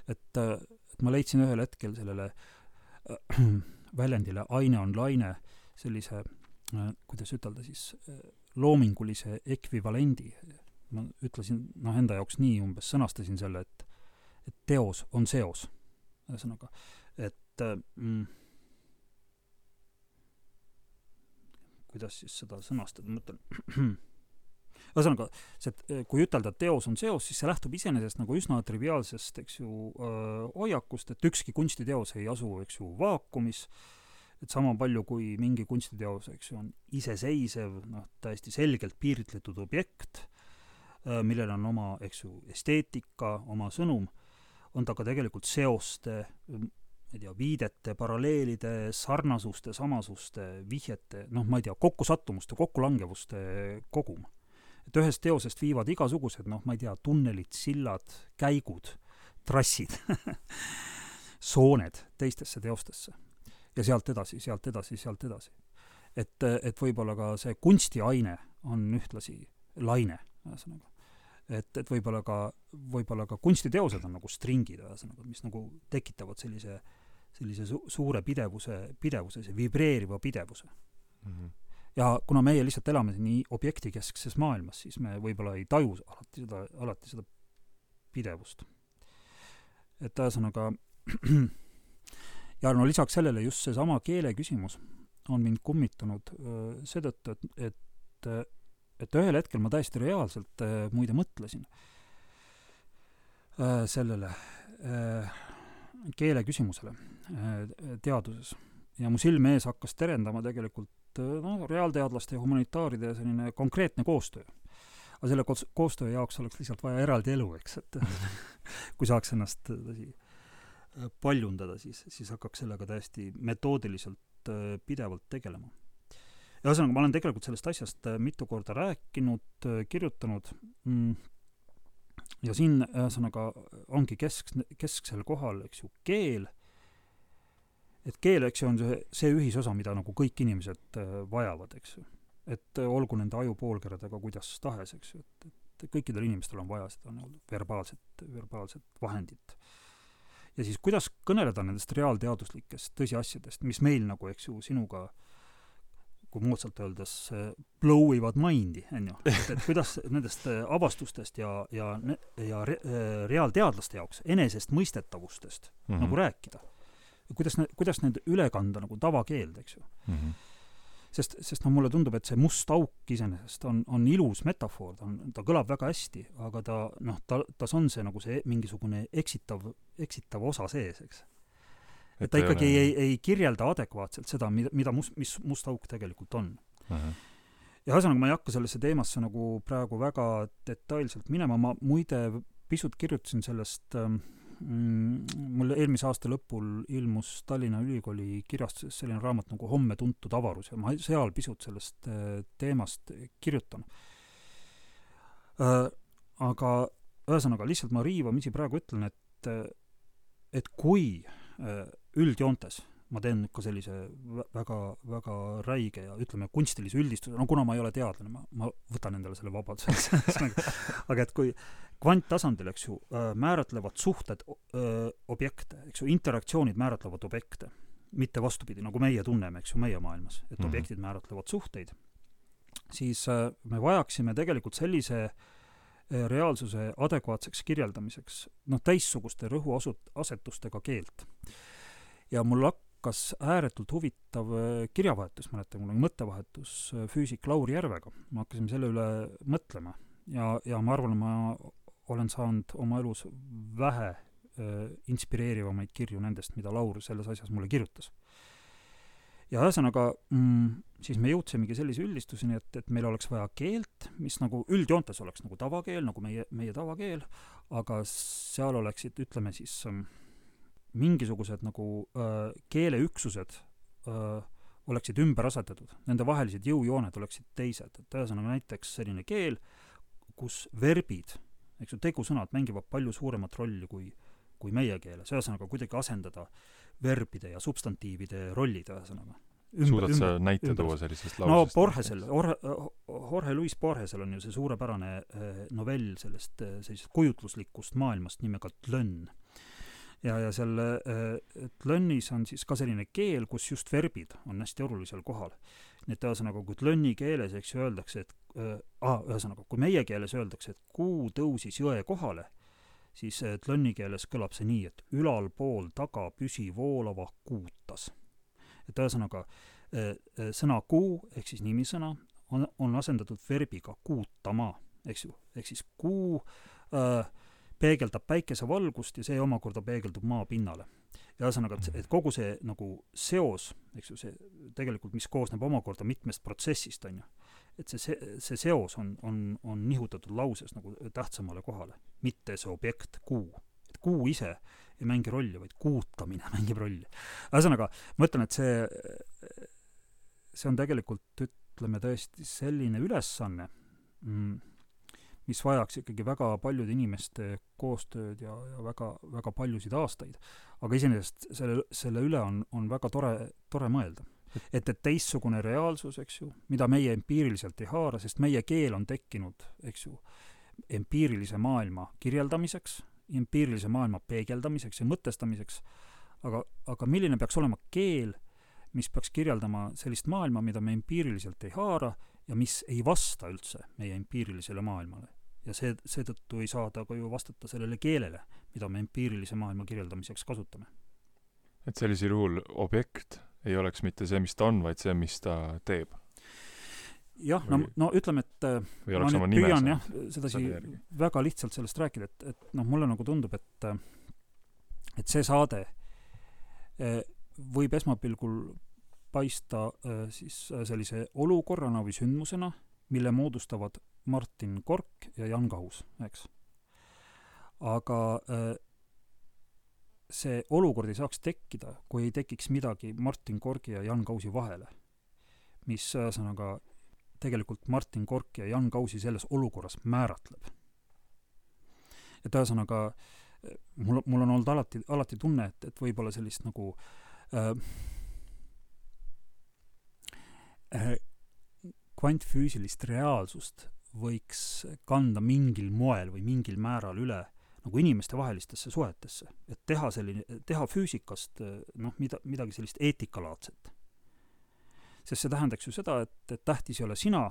et, äh, et ma leidsin ühel hetkel sellele äh, väljendile aine on laine sellise äh, kuidas ütelda siis äh, loomingulise ekvivalendi. ma ütlesin noh, enda jaoks nii umbes, sõnastasin selle, et, et teos on seos. ühesõnaga, et äh, mm, kuidas siis seda sõnastada, ma mõtlen ühesõnaga, see, kui ütelda, et teos on seos, siis see lähtub iseenesest nagu üsna triviaalsest, eks ju, hoiakust, et ükski kunstiteos ei asu, eks ju, vaakumis äh,, et sama palju, kui mingi kunstiteos, eks ju, on iseseisev, noh, täiesti selgelt piiritletud objekt, äh, millel on oma, eks ju, esteetika, oma sõnum, on ta ka tegelikult seoste, ma ei tea, viidete, paralleelide, sarnasuste, samasuste, vihjete, noh, ma ei tea, kokkusattumuste, kokkulangevuste kogum. et ühest teosest viivad igasugused, noh, ma ei tea, tunnelid, sillad, käigud, trassid sooned teistesse teostesse ja sealt edasi, sealt edasi, sealt edasi. et, et võib-olla ka see kunstiaine on ühtlasi laine, ühesõnaga. et, et võib-olla ka, võib-olla ka kunstiteosed on nagu stringid, ühesõnaga, mis nagu tekitavad sellise, sellise su-, suure pidevuse, pidevuse, see vibreeriva pidevuse mm. -hmm. ja kuna meie lihtsalt elame nii objektikeskses maailmas, siis me võib-olla ei taju alati seda, alati seda pidevust. et ühesõnaga ja no lisaks sellele just seesama keele küsimus on mind kummitanud seetõttu, et, et, et ühel hetkel ma täiesti reaalselt muide mõtlesin sellele keele küsimusele teaduses. ja mu silme ees hakkas terendama tegelikult noh, reaalteadlaste ja humanitaaride selline konkreetne koostöö. aga selle koos-, koostöö jaoks oleks lihtsalt vaja eraldi elu, eks, et kui saaks ennast tõsi, paljundada, siis, siis hakkaks sellega täiesti metoodiliselt äh, pidevalt tegelema. ühesõnaga, ma olen tegelikult sellest asjast äh, mitu korda rääkinud, äh, kirjutanud mm, ja siin ühesõnaga ongi kesk, kesksel kohal, eks ju, keel, et keel, eks ju, on see, see ühisosa, mida nagu kõik inimesed vajavad, eks ju. et olgu nende ajupoolkeredega kuidas tahes, eks ju, et, et kõikidel inimestel on vaja seda nii-öelda verbaalset, verbaalset vahendit ja siis kuidas kõneleda nendest reaalteaduslikest tõsiasjadest, mis meil nagu, eks ju, sinuga kui moodsalt öeldes, blow ivad mind'i, on ju. et, et kuidas nendest äh, avastustest ja, ja, ja re, äh, reaalteadlaste jaoks enesestmõistetavustest mm -hmm. nagu rääkida. kuidas kuidas need üle kanda nagu tavakeelde, eks ju mm. -hmm sest, sest noh, mulle tundub, et see must auk iseenesest on, on ilus metafoor, ta on, ta kõlab väga hästi, aga ta noh, ta, tas on see nagu see mingisugune eksitav, eksitav osa sees, eks. et ta ikkagi ei, ei, ei kirjelda adekvaatselt seda, mida, mida must, mis must auk tegelikult on uh. -huh. ja ühesõnaga, ma ei hakka sellesse teemasse nagu praegu väga detailselt minema, ma muide pisut kirjutasin sellest Mm, mul eelmise aasta lõpul ilmus Tallinna Ülikooli kirjastuses selline raamat nagu Homme tuntud avarus ja ma seal pisut sellest äh, teemast kirjutan. Äh, aga ühesõnaga, lihtsalt ma riivamisi praegu ütlen, et, äh, et kui üldjoontes ma teen ka sellise väga, väga räige ja ütleme, kunstilise üldistuse, no kuna ma ei ole teadlane, ma, ma võtan endale selle vabaduse aga et kui kvanttasandil, eks ju, määratlevad suhted öö, objekte, eks ju, interaktsioonid määratlevad objekte, mitte vastupidi, nagu meie tunneme, eks ju, meie maailmas, et mm -hmm. objektid määratlevad suhteid, siis öö, me vajaksime tegelikult sellise reaalsuse adekvaatseks kirjeldamiseks noh, teistsuguste rõhuasetustega keelt. ja mul hak-, hakkas ääretult huvitav äh, kirjavahetus, mäletan, mul oli mõttevahetus äh, füüsik Lauri Järvega. me hakkasime selle üle mõtlema ja, ja ma arvan, ma olen saanud oma elus vähe äh, inspireerivamaid kirju nendest, mida Laur selles asjas mulle kirjutas. ja ühesõnaga mm, siis me jõudsimegi sellise üldistuseni, et, et meil oleks vaja keelt, mis nagu üldjoontes oleks nagu tavakeel, nagu meie, meie tavakeel, aga seal oleksid, ütleme siis ähm, mingisugused nagu äh, keeleüksused äh, oleksid ümber asetatud, nende vahelised jõujooned oleksid teised, et ühesõnaga näiteks selline keel, kus verbid, eks ju, tegusõnad mängivad palju suuremat rolli kui, kui meie keeles, ühesõnaga kuidagi asendada verbide ja substantiivide rollid, ühesõnaga. suudad sa näite ümber, tuua sellisest lausest? no Borgesel, Jorge, Luis Borgesel on ju see suurepärane novell sellest sellisest kujutluslikust maailmast nimega Tlönn ja, ja seal äh, tlönnis on siis ka selline keel, kus just verbid on hästi olulisel kohal. nii et ühesõnaga, kui tlönni keeles, eks ju, öeldakse, et äh, ah, ühesõnaga, kui meie keeles öeldakse, et kuu tõusis jõe kohale, siis äh, tlönni keeles kõlab see nii, et ülalpool taga püsivoolava kuutas. et ühesõnaga äh, sõna kuu ehk siis nimisõna on, on asendatud verbiga kuutama, eks ju, ehk siis kuu äh, peegeldab päikesevalgust ja see omakorda peegeldub maapinnale. ja ühesõnaga, et, et kogu see nagu seos, eks ju, see tegelikult, mis koosneb omakorda mitmest protsessist, on ju, et see, see, see seos on, on, on nihutatud lauses nagu tähtsamale kohale, mitte see objekt, kuu. et kuu ise ei mängi rolli, vaid kuutamine mängib rolli. ühesõnaga, ma ütlen, et see, see on tegelikult, ütleme tõesti selline ülesanne mm,, mis vajaks ikkagi väga paljude inimeste koostööd ja, ja väga, väga paljusid aastaid. aga iseenesest selle, selle üle on, on väga tore, tore mõelda. et, et teistsugune reaalsus, eks ju, mida meie empiiriliselt ei haara, sest meie keel on tekkinud, eks ju, empiirilise maailma kirjeldamiseks, empiirilise maailma peegeldamiseks ja mõtestamiseks, aga, aga milline peaks olema keel, mis peaks kirjeldama sellist maailma, mida me empiiriliselt ei haara ja mis ei vasta üldse meie empiirilisele maailmale. ja see, seetõttu ei saa ta ka ju vastata sellele keelele, mida me empiirilise maailma kirjeldamiseks kasutame. et sellisel juhul objekt ei oleks mitte see, mis ta on, vaid see, mis ta teeb? jah, no, no ütleme, et või ma nüüd püüan jah, sedasi väga lihtsalt sellest rääkida, et, et noh, mulle nagu tundub, et et see saade eh, võib esmapilgul paista äh, siis äh, sellise olukorrana või sündmusena, mille moodustavad Martin Kork ja Jan Kahus, eks. aga äh, see olukord ei saaks tekkida, kui ei tekiks midagi Martin Korgi ja Jan Kausi vahele. mis ühesõnaga tegelikult Martin Kork ja Jan Kausi selles olukorras määratleb. et ühesõnaga mul, mul on olnud alati, alati tunne, et, et võib-olla sellist nagu äh, kvantfüüsilist reaalsust võiks kanda mingil moel või mingil määral üle nagu inimestevahelistesse suhetesse, et teha selline, teha füüsikast noh, mida, midagi sellist eetikalaadset. sest see tähendaks ju seda, et, et tähtis ei ole sina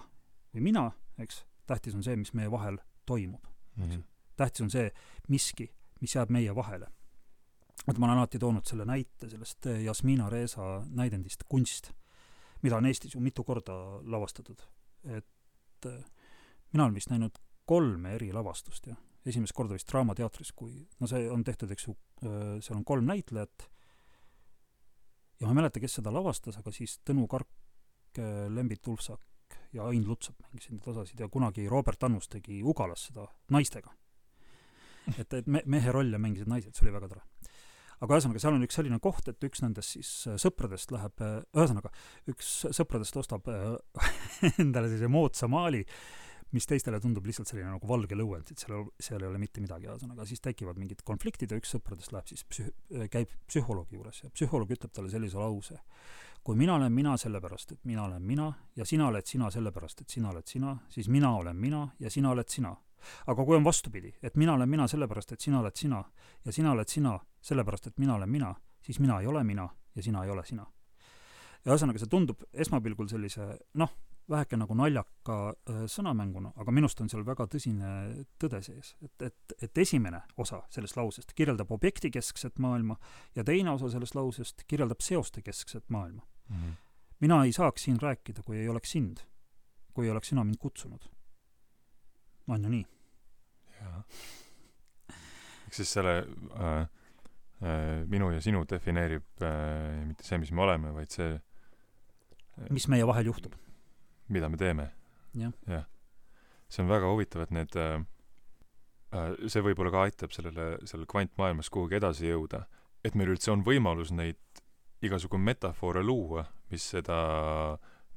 või mina, eks, tähtis on see, mis meie vahel toimub mm. -hmm. tähtis on see miski, mis jääb meie vahele. vot ma olen alati toonud selle näite sellest Jasmina Reesa näidendist Kunst mida on Eestis ju mitu korda lavastatud. et äh, mina olen vist näinud kolme eri lavastust, jah. esimest korda vist Draamateatris, kui, no see on tehtud, eks ju, äh, seal on kolm näitlejat ja ma ei mäleta, kes seda lavastas, aga siis Tõnu Kark, äh, Lembit Ulfsak ja Ain Lutsap mängisid neid osasid ja kunagi Robert Annus tegi Ugalas seda naistega. et, et me-, mehe rolle mängisid naised, see oli väga tore aga ühesõnaga, seal on üks selline koht, et üks nendest siis äh, sõpradest läheb, äh, ühesõnaga, üks sõpradest ostab äh, endale sellise moodsa maali, mis teistele tundub lihtsalt selline nagu valge lõuend, et seal, seal ei ole mitte midagi, ühesõnaga siis tekivad mingid konfliktid ja üks sõpradest läheb siis psüh-, käib psühholoogi juures ja psühholoog ütleb talle sellise lause. kui mina olen mina sellepärast, et mina olen mina ja sina oled sina sellepärast, et sina oled sina, siis mina olen mina ja sina oled sina aga kui on vastupidi, et mina olen mina sellepärast, et sina oled sina ja sina oled sina sellepärast, et mina olen mina, siis mina ei ole mina ja sina ei ole sina. ja ühesõnaga, see tundub esmapilgul sellise noh, väheke nagu naljaka äh, sõnamänguna, aga minu arust on seal väga tõsine tõde sees. et, et, et esimene osa sellest lausest kirjeldab objektikeskset maailma ja teine osa sellest lausest kirjeldab seostekeskset maailma mm. -hmm. mina ei saaks siin rääkida, kui ei oleks sind, kui ei oleks sina mind kutsunud on ju nii? jaa. ehk siis selle äh, äh, minu ja sinu defineerib äh, mitte see, mis me oleme, vaid see mis meie vahel juhtub. mida me teeme ja.. jah. see on väga huvitav, et need äh, äh, see võib-olla ka aitab sellele, sellele kvantmaailmas kuhugi edasi jõuda, et meil üldse on võimalus neid igasugu metafoore luua, mis seda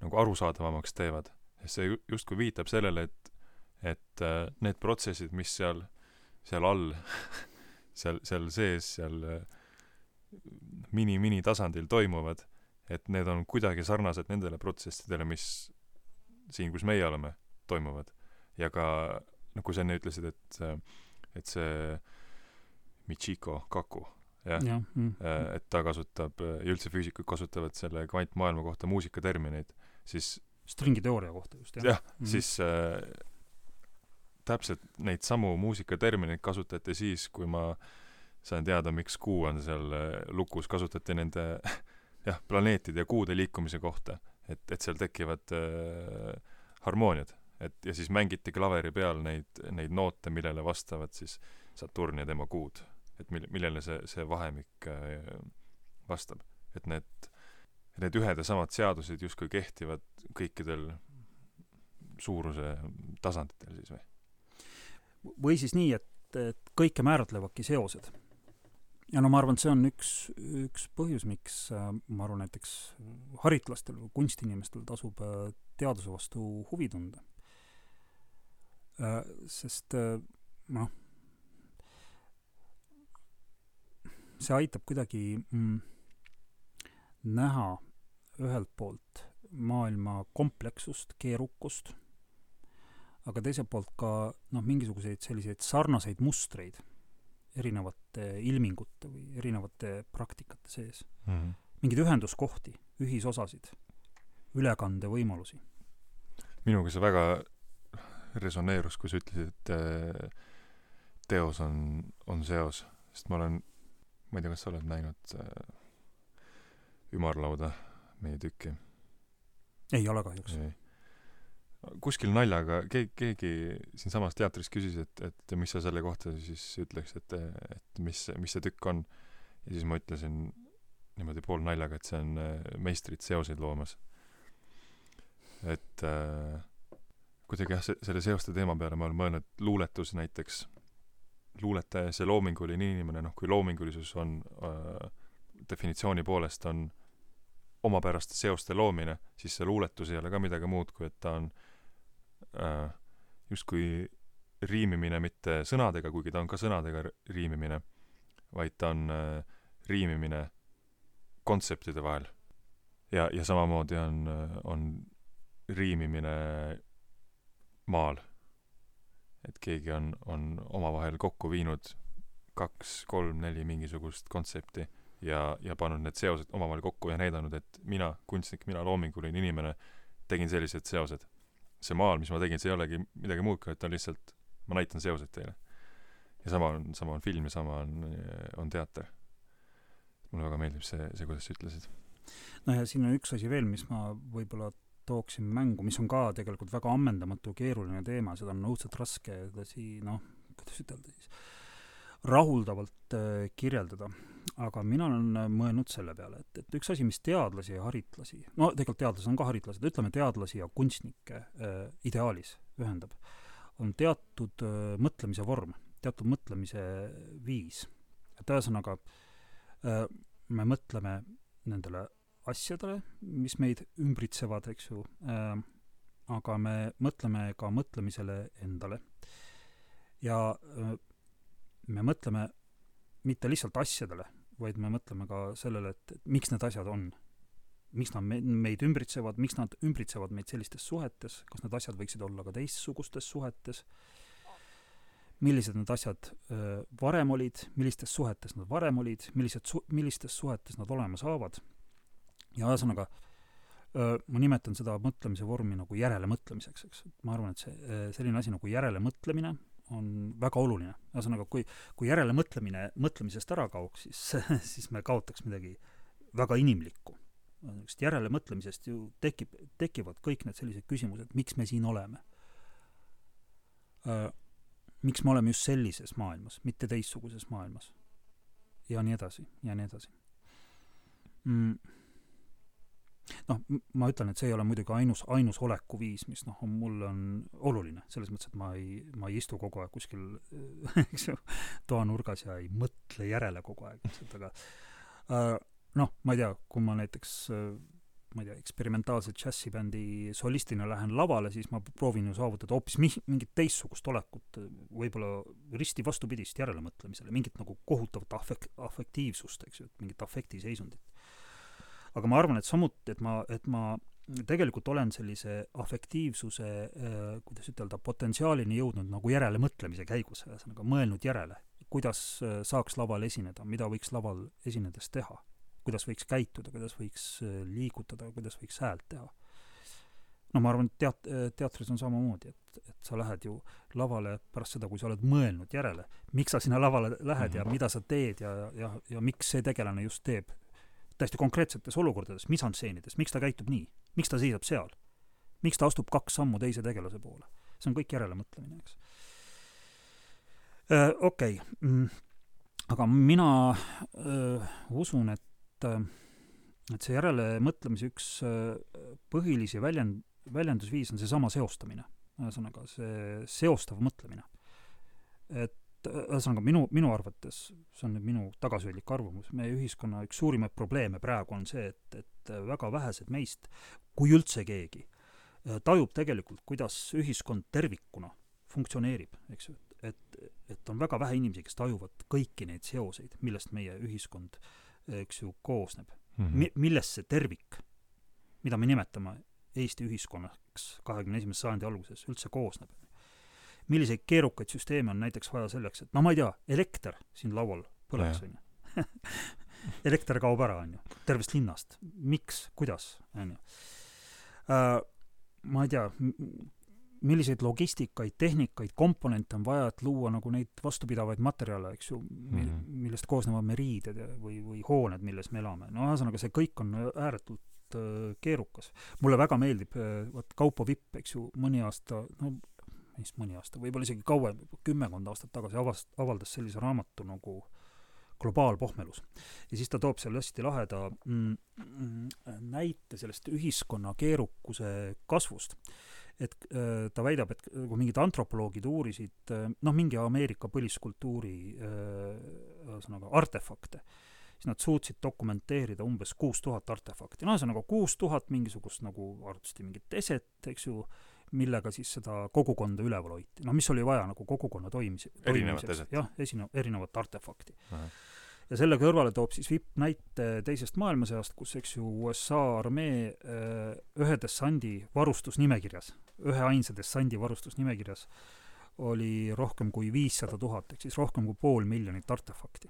nagu arusaadavamaks teevad. see justkui viitab sellele, et, et äh, need protsessid, mis seal, seal all seal, seal sees, seal mini-mini tasandil toimuvad, et need on kuidagi sarnased nendele protsessidele, mis siin, kus meie oleme, toimuvad. ja ka, nagu sa enne ütlesid, et, et see Michiko Kaku, jah ja, mm. Äh, et ta kasutab ja üldse füüsikud kasutavad selle kvantmaailma kohta muusikatermineid, siis stringiteooria kohta just, jah. jah mm, siis äh, täpselt neid samu muusikatermineid kasutati siis, kui ma sain teada, miks Kuu on seal äh, lukus, kasutati nende jah, planeetide ja kuude liikumise kohta, et, et seal tekivad äh, harmooniad. et ja siis mängiti klaveri peal neid, neid noote, millele vastavad siis Saturn ja tema kuud et mil-, millele see, see vahemik äh, vastab. et need, need ühed ja samad seadused justkui kehtivad kõikidel suuruse tasanditel siis või? Või siis nii, et, et kõike määratlevadki seosed. ja no ma arvan, et see on üks, üks põhjus, miks äh, ma arvan, näiteks haritlastel või kunstiinimestel tasub äh, teaduse vastu huvi tunda. Sest noh, see aitab kuidagi mm, näha ühelt poolt maailma komplekssust, keerukust, aga teiselt poolt ka noh, mingisuguseid selliseid sarnaseid mustreid erinevate ilmingute või erinevate praktikate sees mm. -hmm. mingeid ühenduskohti, ühisosasid, ülekandevõimalusi. minuga see väga resoneerus, kui sa ütlesid, et äh, teos on, on seos, sest ma olen ma ei tea, kas sa oled näinud äh, ümarlauda, meie tükki? ei ole kahjuks. Kuskil naljaga keegi, keegi siinsamas teatris küsis, et, et mis sa selle kohta siis ütleks, et, et mis, mis see tükk on. ja siis ma ütlesin niimoodi poolnaljaga, et see on äh, meistrid seoseid loomas. et äh, kuidagi jah, see, selle seoste teema peale ma olen mõelnud, luuletus näiteks luuletaja, see loominguline inimene, noh, kui loomingulisus on äh, definitsiooni poolest on omapäraste seoste loomine, siis see luuletus ei ole ka midagi muud, kui et ta on äh, justkui riimimine mitte sõnadega, kuigi ta on ka sõnadega riimimine, vaid ta on äh, riimimine kontseptide vahel. ja, ja samamoodi on, on riimimine maal et keegi on, on omavahel kokku viinud kaks, kolm, neli mingisugust kontsepti ja, ja pannud need seosed omavahel kokku ja näidanud, et mina, kunstnik, mina, loominguline inimene, tegin sellised seosed. See maal, mis ma tegin, see ei olegi midagi muud, kui et on lihtsalt, ma näitan seoseid teile. ja sama on, sama on film ja sama on, on teater. mulle väga meeldib see, see, kuidas sa ütlesid. no ja siin on üks asi veel, mis ma võib-olla tooksin mängu, mis on ka tegelikult väga ammendamatu keeruline teema, seda on õudselt raske edasi noh, kuidas ütelda siis, rahuldavalt äh, kirjeldada. Aga mina olen äh, mõelnud selle peale, et, et üks asi, mis teadlasi ja haritlasi, no tegelikult teadlased on ka haritlased, ütleme teadlasi ja kunstnikke äh, ideaalis ühendab, on teatud äh, mõtlemise vorm, teatud mõtlemise viis. et ühesõnaga äh, me mõtleme nendele asjadele, mis meid ümbritsevad, eks ju äh,, aga me mõtleme ka mõtlemisele endale. ja äh, me mõtleme mitte lihtsalt asjadele, vaid me mõtleme ka sellele, et, miks need asjad on. miks nad me, meid ümbritsevad, miks nad ümbritsevad meid sellistes suhetes, kas need asjad võiksid olla ka teistsugustes suhetes, millised need asjad öö, varem olid, millistes suhetes nad varem olid, millised su-, millistes suhetes nad olema saavad? Ja ühesõnaga, ma nimetan seda mõtlemise vormi nagu järelemõtlemiseks, eks, et ma arvan, et see, selline asi nagu järelemõtlemine on väga oluline. ühesõnaga, kui, kui järelemõtlemine mõtlemisest ära kaoks, siis, siis me kaotaks midagi väga inimlikku. niisugust järelemõtlemisest ju tekib, tekivad kõik need sellised küsimused, miks me siin oleme. äh,, miks me oleme just sellises maailmas, mitte teistsuguses maailmas. ja nii edasi, ja nii edasi mm noh, ma ütlen, et see ei ole muidugi ainus, ainus olekuviis, mis noh, on mulle on oluline, selles mõttes, et ma ei, ma ei istu kogu aeg kuskil, eks ju, toanurgas ja ei mõtle järele kogu aeg, et aga äh, noh, ma ei tea, kui ma näiteks äh, ma ei tea, eksperimentaalse džässibändi solistina lähen lavale, siis ma proovin ju saavutada hoopis mi-, mingit teistsugust olekut, võib-olla risti vastupidist järelemõtlemisele, mingit nagu kohutavat afek-, afektiivsust, eks ju, mingit afektiseisundit aga ma arvan, et samuti, et ma, et ma tegelikult olen sellise afektiivsuse äh,, kuidas ütelda, potentsiaalini jõudnud nagu järelemõtlemise käigus, ühesõnaga mõelnud järele, kuidas äh, saaks laval esineda, mida võiks laval esinedes teha, kuidas võiks käituda, kuidas võiks äh, liigutada, kuidas võiks häält teha. no ma arvan, et teat-, teatris on samamoodi, et, et sa lähed ju lavale pärast seda, kui sa oled mõelnud järele, miks sa sinna lavale lähed ja mhm. mida sa teed ja, ja, ja miks see tegelane just teeb täiesti konkreetsetes olukordades, misansseenides, miks ta käitub nii, miks ta seisab seal, miks ta astub kaks sammu teise tegelase poole. see on kõik järelemõtlemine, eks. Okei, mm, aga mina öö, usun, et, et see järelemõtlemise üks põhilisi väljend, väljendusviis on seesama seostamine. ühesõnaga, see seostav mõtlemine. et ühesõnaga minu, minu arvates, see on nüüd minu tagasihoidlik arvamus, meie ühiskonna üks suurimaid probleeme praegu on see, et, et väga vähesed meist, kui üldse keegi, tajub tegelikult, kuidas ühiskond tervikuna funktsioneerib, eks ju, et, et on väga vähe inimesi, kes tajuvad kõiki neid seoseid, millest meie ühiskond, eks ju, koosneb mm. -hmm. Mi-, millest see tervik, mida me nimetame Eesti ühiskonnaks kahekümne esimese sajandi alguses, üldse koosneb milliseid keerukaid süsteeme on näiteks vaja selleks, et no ma ei tea, elekter siin laual põleks, on ju. elekter kaob ära, on ju, tervest linnast. miks, kuidas, on ju. Äh, ma ei tea, milliseid logistikaid, tehnikaid, komponente on vaja, et luua nagu neid vastupidavaid materjale, eks ju mm, -hmm. millest koosnevad me riided või, või hooned, milles me elame. no ühesõnaga, see kõik on ääretult äh, keerukas. mulle väga meeldib äh,, vot Kaupo Vipp, eks ju, mõni aasta, no vist mõni aasta, võib-olla isegi kauem, kümmekond aastat tagasi avast-, avaldas sellise raamatu nagu globaalpohmelus. ja siis ta toob seal hästi laheda mm, mm, näite sellest ühiskonna keerukuse kasvust. et äh, ta väidab, et kui mingid antropoloogid uurisid äh, noh, mingi Ameerika põliskultuuri äh, ühesõnaga artefakte, siis nad suutsid dokumenteerida umbes kuus tuhat artefakti, no ühesõnaga kuus tuhat mingisugust nagu arvatavasti mingit eset, eks ju, millega siis seda kogukonda üleval hoiti. noh, mis oli vaja nagu kogukonna toimis-, toimimiseks. jah, esine-, erinevat artefakti. ja selle kõrvale toob siis vipp näite teisest maailmasõjast, kus eks ju USA armee äh, ühe dessandi varustusnimekirjas, üheainsa dessandi varustusnimekirjas oli rohkem kui viissada tuhat, ehk siis rohkem kui pool miljonit artefakti.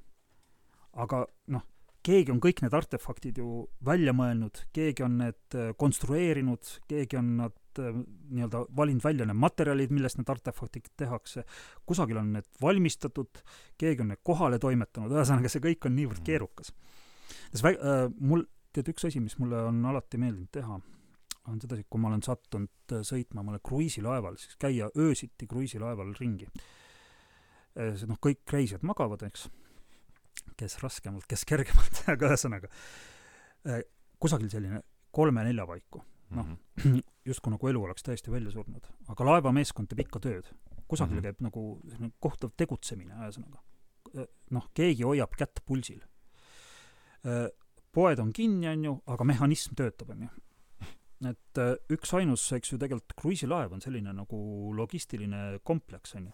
aga noh, keegi on kõik need artefaktid ju välja mõelnud, keegi on need äh, konstrueerinud, keegi on nad nii-öelda valinud välja need materjalid, millest need artefaktid tehakse, kusagil on need valmistatud, keegi on need kohale toimetanud, ühesõnaga see kõik on niivõrd mm. keerukas. sest vä-, äh, mul, tead, üks asi, mis mulle on alati meeldinud teha, on sedasi, kui ma olen sattunud äh, sõitma mõnel kruiisilaeval, siis käia öösiti kruiisilaeval ringi. noh, kõik reisijad magavad, eks kes raskemalt, kes kergemalt aga ühesõnaga äh, kusagil selline kolme-nelja paiku. Noh mm -hmm., justkui nagu elu oleks täiesti välja surnud. aga laevameeskond teeb ikka tööd. kusagil mm -hmm. käib nagu selline kohtav tegutsemine, ühesõnaga. Äh, noh, keegi hoiab kätt pulsil. Äh, poed on kinni, on ju, aga mehhanism töötab, on ju et üksainus, eks ju, tegelikult kruiisilaev on selline nagu logistiline kompleks, on ju,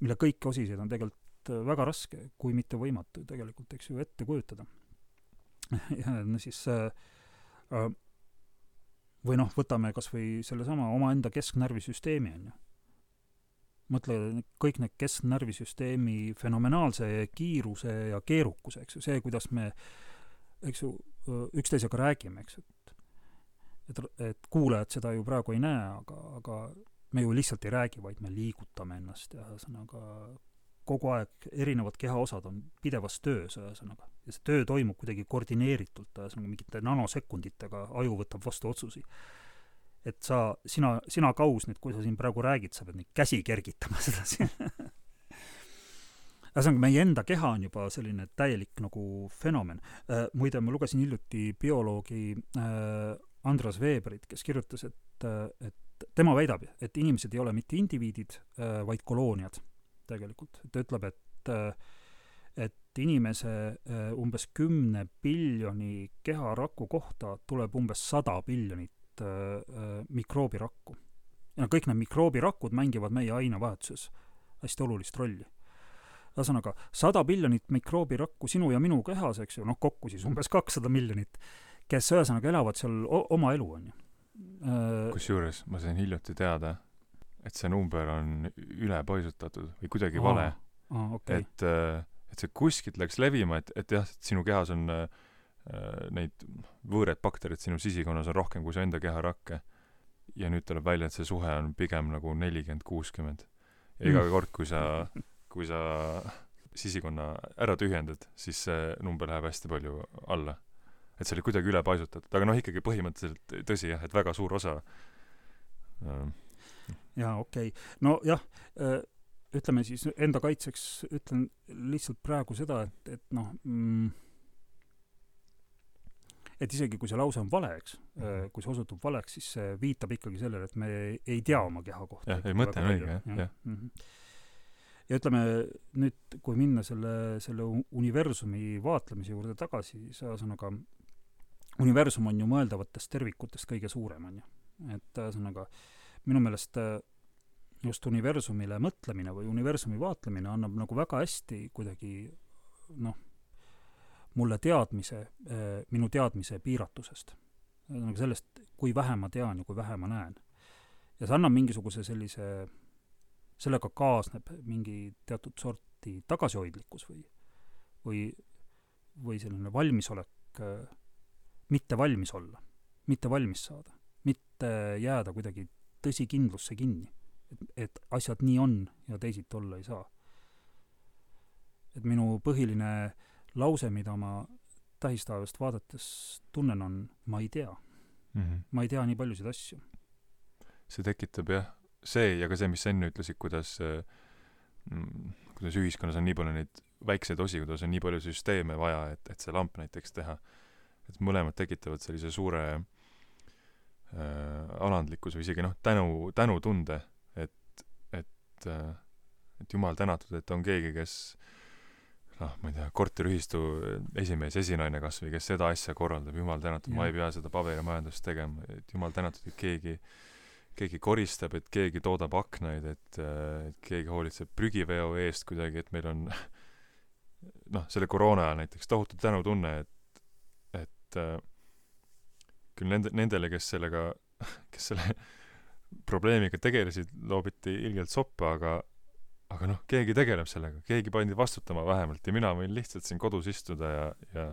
mille kõiki osiseid on tegelikult väga raske, kui mitte võimatu tegelikult, eks ju, ette kujutada. ja no siis äh, äh, või noh, võtame kas või sellesama omaenda kesknärvisüsteemi, on ju. mõtle, kõik need kesknärvisüsteemi fenomenaalse kiiruse ja keerukuse, eks ju, see, kuidas me, eks ju, üksteisega räägime, eks, et et, et kuulajad seda ju praegu ei näe, aga, aga me ju lihtsalt ei räägi, vaid me liigutame ennast ja ühesõnaga kogu aeg erinevad kehaosad on pidevas töös, ühesõnaga. ja see töö toimub kuidagi koordineeritult, ühesõnaga mingite nanosekunditega aju võtab vastu otsusi. et sa, sina, sina, Kaus, nüüd, kui sa siin praegu räägid, sa pead neid käsi kergitama sedasi ühesõnaga, meie enda keha on juba selline täielik nagu fenomen äh,. muide, ma lugesin hiljuti bioloogi äh, Andras Veberit, kes kirjutas, et, äh, et tema väidab, et inimesed ei ole mitte indiviidid vaid kolooniad tegelikult. ta ütleb, et äh, et inimese äh, umbes kümne biljoni keharaku kohta tuleb umbes sada biljonit äh, mikroobirakku. ja kõik need mikroobirakud mängivad meie ainevahetuses hästi olulist rolli ühesõnaga, sada miljonit mikroobirakku sinu ja minu kehas, eks ju, noh, kokku siis umbes kakssada miljonit, kes ühesõnaga elavad seal oma elu, on ju. Kusjuures ma sain hiljuti teada, et see number on ülepaisutatud või kuidagi Aa, vale. Okay. et, äh, et see kuskilt läks levima, et, et jah, et sinu kehas on äh, neid võõraid baktereid sinu sisikonnas on rohkem kui su enda keharakke. ja nüüd tuleb välja, et see suhe on pigem nagu nelikümmend, kuuskümmend. ja iga mm. kord, kui sa kui sa sisikonna ära tühjendad, siis see number läheb hästi palju alla. et see oli kuidagi ülepaisutatud, aga noh, ikkagi põhimõtteliselt tõsi jah, et väga suur osa äh, jaa, okei okay.. nojah, äh, ütleme siis enda kaitseks ütlen lihtsalt praegu seda, et, et noh mm,, et isegi kui see lause on vale, eks, äh, mhm. kui see osutub valeks, siis see viitab ikkagi sellele, et me ei tea oma keha kohta. jah, ei mõte on õige, jah, jah. Mhm ja ütleme nüüd, kui minna selle, selle universumi vaatlemise juurde tagasi, siis ühesõnaga universum on ju mõeldavatest tervikutest kõige suurem, on ju. et ühesõnaga minu meelest äh, just universumile mõtlemine või universumi vaatlemine annab nagu väga hästi kuidagi noh, mulle teadmise, äh, minu teadmise piiratusest. nagu sellest, kui vähe ma tean ja kui vähe ma näen. ja see annab mingisuguse sellise sellega kaasneb mingi teatud sorti tagasihoidlikkus või, või, või selline valmisolek äh, mitte valmis olla, mitte valmis saada, mitte jääda kuidagi tõsikindlusse kinni, et, et asjad nii on ja teisiti olla ei saa. et minu põhiline lause, mida ma tähistaevast vaadates tunnen, on ma ei tea mm. -hmm. ma ei tea nii paljusid asju. see tekitab jah see ja ka see, mis sa enne ütlesid, kuidas mm, kuidas ühiskonnas on nii palju neid väikseid osi, kuidas on nii palju süsteeme vaja, et, et see lamp näiteks teha. et mõlemad tekitavad sellise suure äh, alandlikkuse või isegi noh, tänu, tänutunde, et, et äh, et jumal tänatud, et on keegi, kes noh, ma ei tea, korteriühistu esimees, esinaine kas või, kes seda asja korraldab, jumal tänatud, ma ei pea seda paberimajandust tegema, et jumal tänatud, et keegi äh, keegi koristab, et keegi toodab aknaid, et, et keegi hoolitseb prügiveo eest kuidagi, et meil on noh, selle koroona ajal näiteks tohutu tänutunne, et, et äh, küll nende, nendele, kes sellega, kes selle probleemiga tegelesid, loobiti ilgelt soppa, aga aga noh, keegi tegeleb sellega, keegi pandi vastutama vähemalt ja mina võin lihtsalt siin kodus istuda ja, ja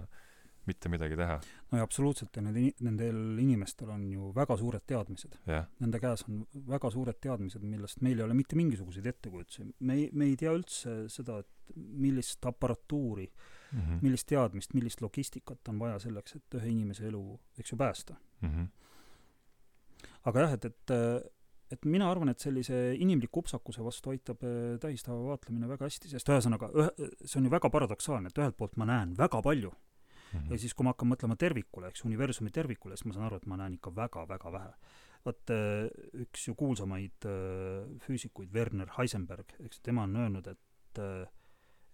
mitte midagi teha. no ja absoluutselt ja need, nendel inimestel on ju väga suured teadmised yeah.. Nende käes on väga suured teadmised, millest meil ei ole mitte mingisuguseid ettekujutusi. me ei, me ei tea üldse seda, et millist aparatuuri mm, -hmm. millist teadmist, millist logistikat on vaja selleks, et ühe inimese elu, eks ju, päästa mm. -hmm. aga jah, et, et et mina arvan, et sellise inimliku upsakuse vastu aitab äh, tähistava vaatlemine väga hästi, sest ühesõnaga, ühe, see on ju väga paradoksaalne, et ühelt poolt ma näen väga palju mm. -hmm. ja siis, kui ma hakkan mõtlema tervikule, eks, universumi tervikule, siis ma saan aru, et ma näen ikka väga-väga vähe. vot äh, üks ju kuulsamaid äh, füüsikuid, Werner Heisenberg, eks, tema on öelnud, et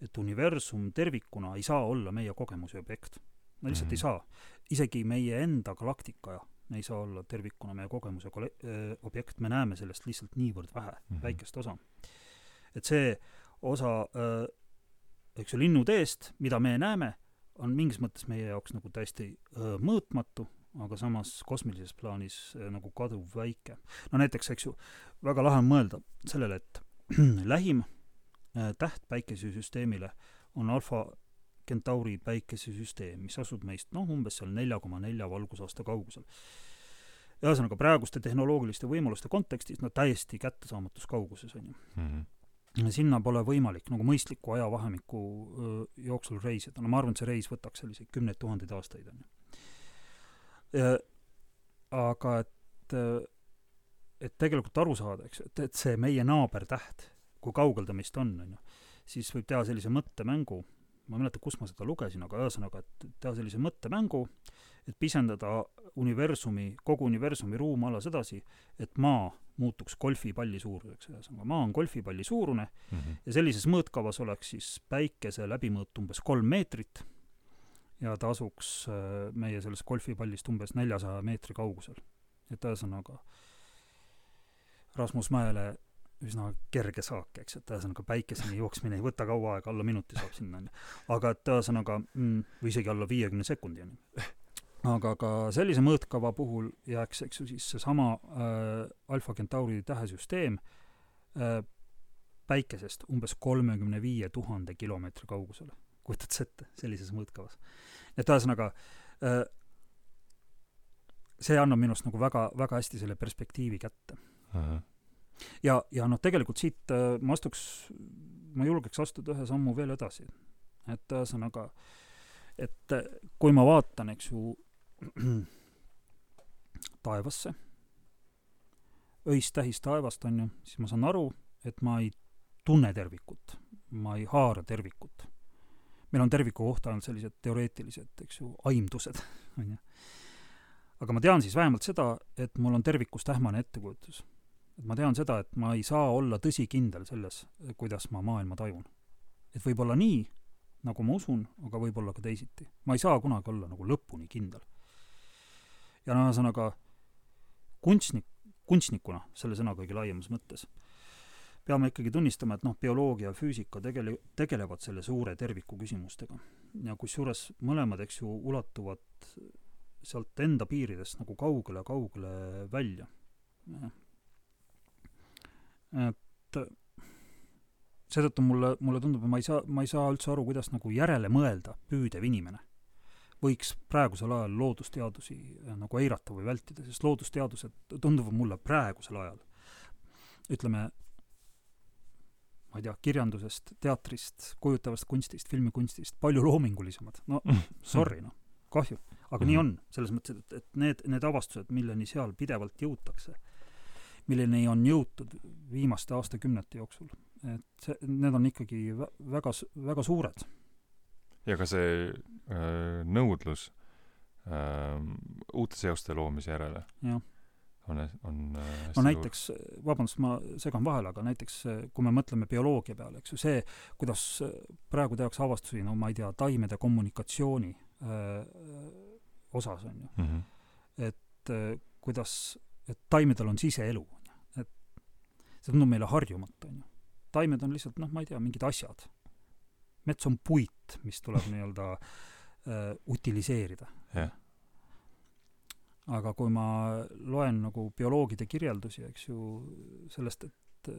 et universum tervikuna ei saa olla meie kogemuse objekt. no lihtsalt mm -hmm. ei saa. isegi meie enda galaktika ei saa olla tervikuna meie kogemuse kole-, objekt, me näeme sellest lihtsalt niivõrd vähe mm, -hmm. väikest osa. et see osa, eks ju, linnuteest, mida me näeme, on mingis mõttes meie jaoks nagu täiesti öö, mõõtmatu, aga samas kosmilises plaanis öö, nagu kaduvväike. no näiteks, eks ju, väga lahe on mõelda sellele, et lähim täht päikesesüsteemile on alfa Centauri päikesesüsteem, mis asub meist noh, umbes seal nelja koma nelja valgusaasta kaugusel. ühesõnaga, praeguste tehnoloogiliste võimaluste kontekstis no täiesti kättesaamatus kauguses, on ju mm. -hmm sinna pole võimalik nagu mõistliku ajavahemiku jooksul reisida, no ma arvan, et see reis võtaks selliseid kümneid tuhandeid aastaid, on ju. aga et et tegelikult aru saada, eks, et, et see meie naabertäht, kui kaugel ta meist on, on ju, siis võib teha sellise mõttemängu, ma ei mäleta, kus ma seda lugesin, aga ühesõnaga, et teha sellise mõttemängu, et pisendada universumi, kogu universumi ruumalas edasi, et maa muutuks golfipalli suuruseks, ühesõnaga maa on golfipalli suurune mm -hmm. ja sellises mõõtkavas oleks siis päikese läbimõõt umbes kolm meetrit ja ta asuks äh, meie sellest golfipallist umbes neljasaja meetri kaugusel. et ühesõnaga Rasmus Mäele üsna kerge saak, eks, et ühesõnaga päikeseni jooksmine ei võta kaua aega, alla minuti saab sinna, onju. aga et ühesõnaga mm, või isegi alla viiekümne sekundi, onju aga ka sellise mõõtkava puhul jääks, eks ju, siis seesama äh, Alfa Centauri tähesüsteem äh, päikesest umbes kolmekümne viie tuhande kilomeetri kaugusele. kujutad sa ette, sellises mõõtkavas? et ühesõnaga äh, see annab minu arust nagu väga, väga hästi selle perspektiivi kätte. Ja, ja noh, tegelikult siit äh, ma astuks, ma julgeks astuda ühe sammu veel edasi. et ühesõnaga, et äh, kui ma vaatan, eks ju, taevasse, öist tähis taevast, on ju, siis ma saan aru, et ma ei tunne tervikut, ma ei haara tervikut. meil on terviku kohta ainult sellised teoreetilised, eks ju, aimdused, on ju. aga ma tean siis vähemalt seda, et mul on tervikust ähmane ettekujutus. Et ma tean seda, et ma ei saa olla tõsikindel selles, kuidas ma maailma tajun. et võib olla nii, nagu ma usun, aga võib-olla ka teisiti. ma ei saa kunagi olla nagu lõpuni kindel ja no ühesõnaga kunstnik, kunstnikuna selle sõna kõige laiemas mõttes, peame ikkagi tunnistama, et noh, bioloogia ja füüsika tegele-, tegelevad selle suure terviku küsimustega. ja kusjuures mõlemad, eks ju, ulatuvad sealt enda piiridest nagu kaugele-kaugele välja. Et seetõttu mulle, mulle tundub, et ma ei saa, ma ei saa üldse aru, kuidas nagu järele mõelda püüdev inimene võiks praegusel ajal loodusteadusi äh, nagu eirata või vältida, sest loodusteadused tunduvad mulle praegusel ajal, ütleme, ma ei tea, kirjandusest, teatrist, kujutavast kunstist, filmikunstist palju loomingulisemad. no sorry, noh, kahju. aga nii on, selles mõttes, et, et need, need avastused, milleni seal pidevalt jõutakse, milleni on jõutud viimaste aastakümnete jooksul, et see, need on ikkagi väga, väga suured ja ka see äh, nõudlus äh, uute seoste loomise järele jah. on, on äh, no näiteks, vabandust, ma segan vahele, aga näiteks kui me mõtleme bioloogia peale, eks ju, see, kuidas praegu tehakse avastusi, no ma ei tea, taimede kommunikatsiooni äh, osas, on ju mm. -hmm. et äh, kuidas, et taimedel on siseelu, see tundub meile harjumatu, on ju. taimed on lihtsalt, noh, ma ei tea, mingid asjad mets on puit, mis tuleb nii-öelda äh, utiliseerida yeah.. aga kui ma loen nagu bioloogide kirjeldusi, eks ju, sellest, et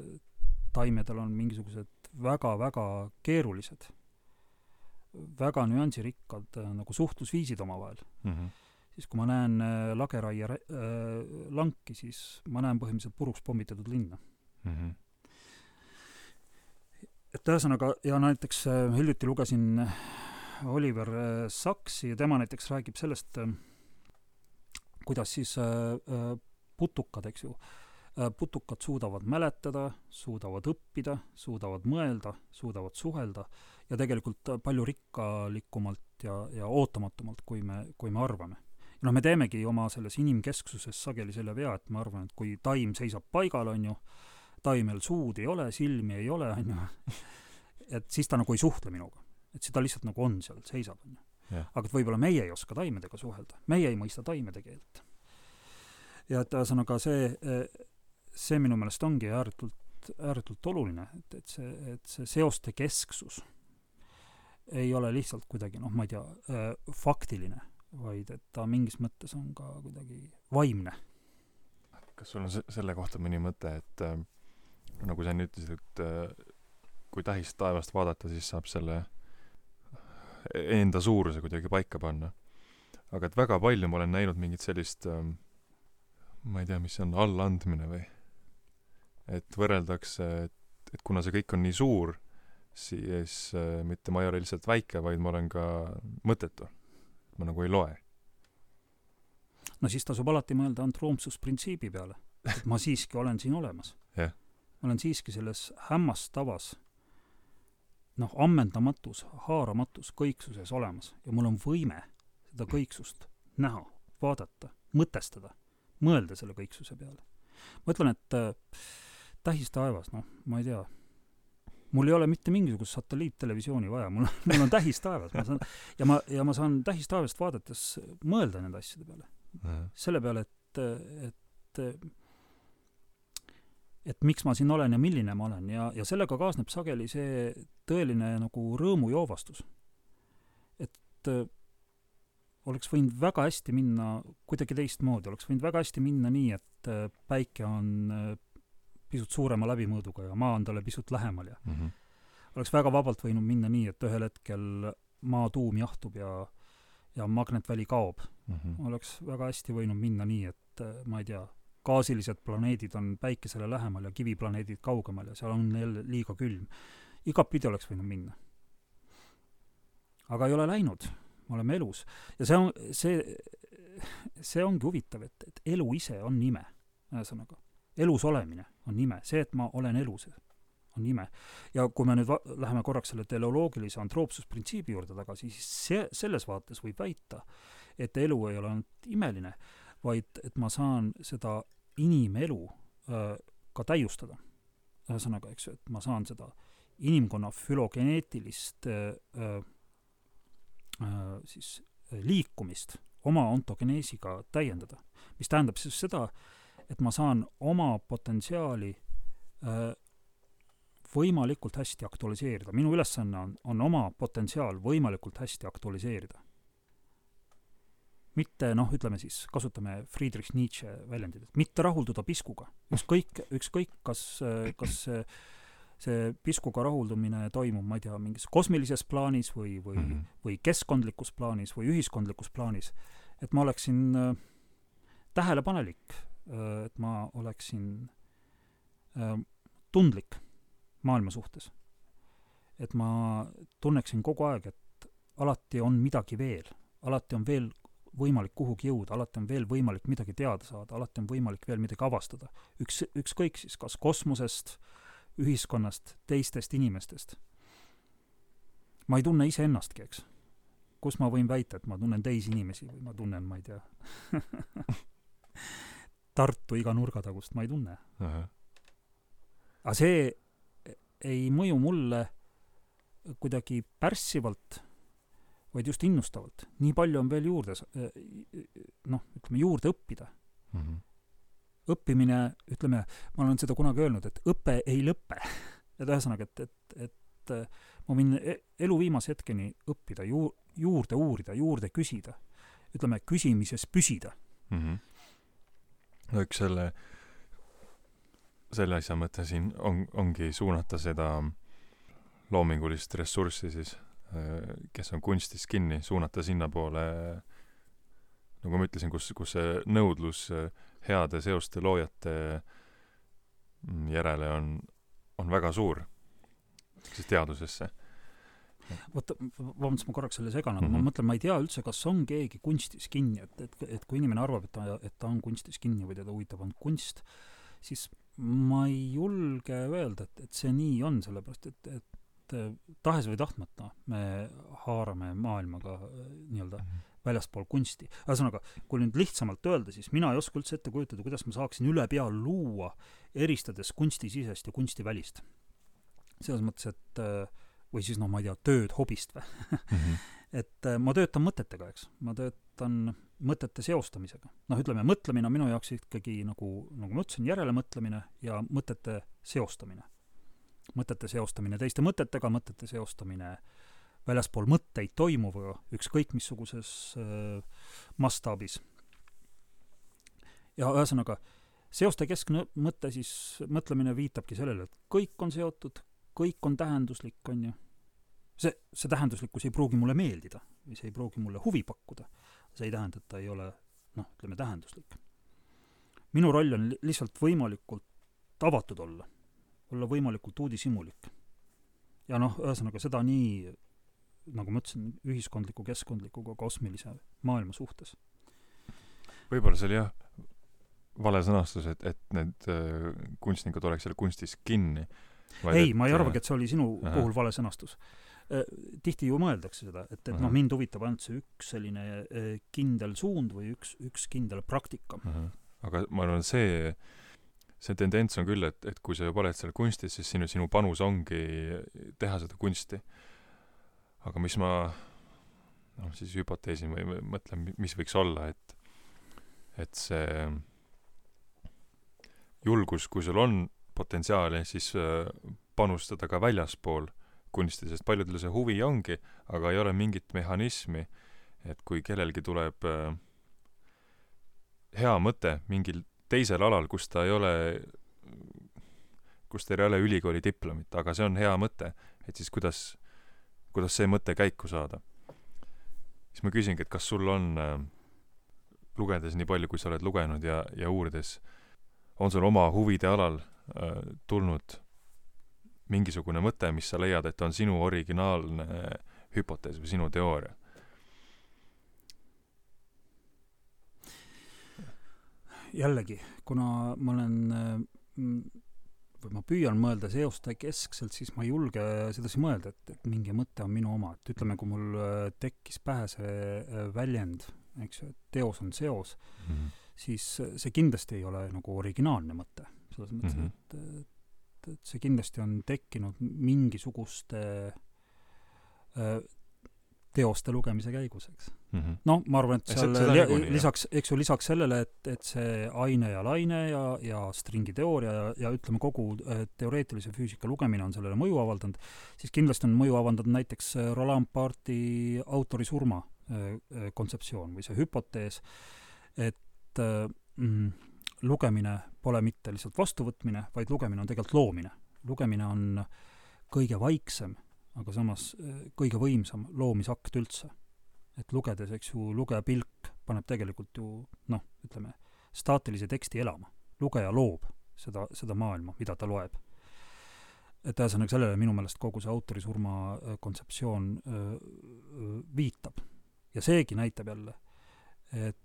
taimedel on mingisugused väga-väga keerulised, väga nüansirikkad äh, nagu suhtlusviisid omavahel mm, -hmm. siis kui ma näen äh, lageraie äh, lanki, siis ma näen põhimõtteliselt puruks pommitatud linna mm. -hmm et ühesõnaga, ja näiteks äh, hiljuti lugesin äh, Oliver äh, Saksi ja tema näiteks räägib sellest, kuidas siis putukad, eks ju, putukad suudavad mäletada, suudavad õppida, suudavad mõelda, suudavad suhelda ja tegelikult palju rikkalikumalt ja, ja ootamatumal, kui me, kui me arvame. noh, me teemegi oma selles inimkesksuses sageli selle vea, et ma arvan, et kui taim seisab paigal, on ju, taimel suud ei ole, silmi ei ole, on ju, et siis ta nagu ei suhtle minuga. et siis ta lihtsalt nagu on seal, seisab, on ju. aga et võib-olla meie ei oska taimedega suhelda, meie ei mõista taimede keelt. ja et ühesõnaga see, see minu meelest ongi ääretult, ääretult oluline, et, et see, et see seoste kesksus ei ole lihtsalt kuidagi noh, ma ei tea, faktiline, vaid et ta mingis mõttes on ka kuidagi vaimne. kas sul on se-, selle kohta mõni mõte, et äh, nagu sa enne ütlesid, et äh, kui tähist taevast vaadata, siis saab selle enda suuruse kuidagi paika panna. aga et väga palju ma olen näinud mingit sellist ähm, ma ei tea, mis see on, allaandmine või? et võrreldakse, et, et kuna see kõik on nii suur, siis äh, mitte ma ei ole lihtsalt väike, vaid ma olen ka mõttetu. ma nagu ei loe. no siis tasub alati mõelda antroomsusprintsiibi peale et ma siiski olen siin olemas Jah. Ma olen siiski selles hämmastavas noh, ammendamatus, haaramatu kõiksuses olemas ja mul on võime seda kõiksust näha, vaadata, mõtestada, mõelda selle kõiksuse peale. ma ütlen, et äh, tähistaevas, noh, ma ei tea, mul ei ole mitte mingisugust satelliittelevisiooni vaja, mul, mul on tähistaevas, ma saan, ja ma, ja ma saan tähistaevast vaadates mõelda nende asjade peale. selle peale, et, et et miks ma siin olen ja milline ma olen ja, ja sellega kaasneb sageli see tõeline nagu rõõmujoovastus. et äh, oleks võinud väga hästi minna kuidagi teistmoodi, oleks võinud väga hästi minna nii, et äh, päike on äh, pisut suurema läbimõõduga ja maa on talle pisut lähemal ja mm -hmm. oleks väga vabalt võinud minna nii, et ühel hetkel maa tuum jahtub ja ja magnetväli kaob mm. -hmm. oleks väga hästi võinud minna nii, et ma ei tea, gaasilised planeedid on Päikesele lähemal ja kiviplaneedid kaugemal ja seal on jälle liiga külm. igatpidi oleks võinud minna. aga ei ole läinud, me oleme elus. ja see on, see, see ongi huvitav, et, et elu ise on ime, ühesõnaga. elus olemine on ime, see, et ma olen elus, on ime. ja kui me nüüd va-, läheme korraks selle teleoloogilise antroopsusprintsiibi juurde tagasi, siis see, selles vaates võib väita, et elu ei ole ainult imeline, vaid et ma saan seda inimelu öö, ka täiustada. ühesõnaga, eks ju, et ma saan seda inimkonna fülogeneetilist öö, öö, siis liikumist oma ontogeneesiga täiendada. mis tähendab siis seda, et ma saan oma potentsiaali öö, võimalikult hästi aktualiseerida. minu ülesanne on, on oma potentsiaal võimalikult hästi aktualiseerida mitte noh, ütleme siis, kasutame Friedrich Nietzsche väljendit, et mitte rahulduda piskuga. ükskõik, ükskõik, kas, kas see, see piskuga rahuldumine toimub, ma ei tea, mingis kosmilises plaanis või, või mm, -hmm. või keskkondlikus plaanis või ühiskondlikus plaanis, et ma oleksin äh, tähelepanelik äh,, et ma oleksin äh, tundlik maailma suhtes. et ma tunneksin kogu aeg, et alati on midagi veel, alati on veel võimalik kuhugi jõuda, alati on veel võimalik midagi teada saada, alati on võimalik veel midagi avastada. üks, ükskõik siis kas kosmosest, ühiskonnast, teistest inimestest. ma ei tunne iseennastki, eks. kus ma võin väita, et ma tunnen teisi inimesi või ma tunnen, ma ei tea Tartu iga nurgatagust ma ei tunne. aga see ei mõju mulle kuidagi pärssivalt vaid just innustavalt. nii palju on veel juurde, noh, ütleme juurde õppida mm. -hmm. õppimine, ütleme, ma olen seda kunagi öelnud, et õpe ei lõpe. et ühesõnaga, et, et, et ma võin e-, elu viimase hetkeni õppida, ju-, juurde uurida, juurde küsida. ütleme, küsimises püsida mm. -hmm. no üks selle, selle asja mõte siin on, ongi suunata seda loomingulist ressurssi siis Äh, kes on kunstis kinni, suunata sinnapoole, nagu ma ütlesin, kus, kus see nõudlus äh, heade seoste loojate mm, järele on, on väga suur, siis teadusesse. oota, vabandust, ma korraks selle segan, aga mm -hmm. ma Mhm. mõtlen, ma ei tea üldse, kas on keegi kunstis kinni, et, et, et kui inimene arvab, et ta, et ta on kunstis kinni või teda huvitab ainult kunst, siis ma ei julge öelda, et, et see nii on, sellepärast et, et tahes või tahtmata me haarame maailmaga äh, nii-öelda väljaspool kunsti. ühesõnaga, kui nüüd lihtsamalt öelda, siis mina ei oska üldse ette kujutada, kuidas ma saaksin ülepea luua, eristades kunstisisest ja kunstivälist. selles mõttes, et äh, või siis noh, ma ei tea, tööd hobist või et äh, ma töötan mõtetega, eks, ma töötan mõtete seostamisega. noh, ütleme, mõtlemine on minu jaoks ikkagi nagu, nagu ma ütlesin, järelemõtlemine ja mõtete seostamine mõtete seostamine teiste mõtetega, mõtete seostamine väljaspool mõtteid toimuvaga, ükskõik missuguses äh, mastaabis. ja ühesõnaga, seoste keskne mõte siis, mõtlemine viitabki sellele, et kõik on seotud, kõik on tähenduslik, on ju. see, see tähenduslikkus ei pruugi mulle meeldida või see ei pruugi mulle huvi pakkuda. see ei tähenda, et ta ei ole noh, ütleme tähenduslik. minu roll on lihtsalt võimalikult avatud olla olla võimalikult uudishimulik. ja noh, ühesõnaga seda nii, nagu ma ütlesin, ühiskondliku, keskkondliku kui kosmilise maailma suhtes. võib-olla see oli jah, vale sõnastus, et, et need äh, kunstnikud oleks seal kunstis kinni. ei, ma ei arvagi, et see oli sinu aha. puhul vale sõnastus äh,. tihti ju mõeldakse seda, et, et noh, mind huvitab ainult see üks selline äh, kindel suund või üks, üks kindel praktika. aga ma arvan, see, see tendents on küll, et, et kui sa juba oled seal kunstis, siis sinu, sinu panus ongi teha seda kunsti. aga mis ma noh, siis hüpoteesin või mõtlen, mis võiks olla, et et see julgus, kui sul on potentsiaali, siis äh, panustada ka väljaspool kunsti, sest paljudel see huvi ongi, aga ei ole mingit mehhanismi, et kui kellelgi tuleb äh, hea mõte mingil teisel alal, kus ta ei ole, kus teil ei ole ülikooli diplomit, aga see on hea mõte, et siis kuidas, kuidas see mõte käiku saada. siis ma küsingi, et kas sul on äh, lugedes nii palju, kui sa oled lugenud ja, ja uurides, on sul oma huvide alal äh, tulnud mingisugune mõte, mis sa leiad, et on sinu originaalne hüpotees või sinu teooria? Jällegi, kuna ma olen või ma püüan mõelda seoste keskselt, siis ma ei julge sedasi mõelda, et, et mingi mõte on minu oma, et ütleme, kui mul äh, tekkis pähe see äh, väljend eks ju, et teos on seos mm, -hmm. siis see kindlasti ei ole nagu originaalne mõte. selles mõttes mm, -hmm. et, et, et see kindlasti on tekkinud mingisuguste äh, teoste lugemise käigus, eks. Mm -hmm.. noh, ma arvan, et seal li niikuinii, lisaks, eks ju, lisaks sellele, et, et see aine ja laine ja, ja stringiteooria ja, ja ütleme, kogu äh, teoreetilise füüsika lugemine on sellele mõju avaldanud, siis kindlasti on mõju avaldanud näiteks äh, Roland Barthi autori surma Äh, kontseptsioon või see hüpotees, et mm, lugemine pole mitte lihtsalt vastuvõtmine, vaid lugemine on tegelikult loomine. lugemine on kõige vaiksem, aga samas kõige võimsam loomisakt üldse. et lugedes, eks ju, lugeja pilk paneb tegelikult ju noh, ütleme, staatilise teksti elama. lugeja loob seda, seda maailma, mida ta loeb et ühesõnaga sellele minu meelest kogu see autorisurma kontseptsioon öö, viitab ja seegi näitab jälle, et,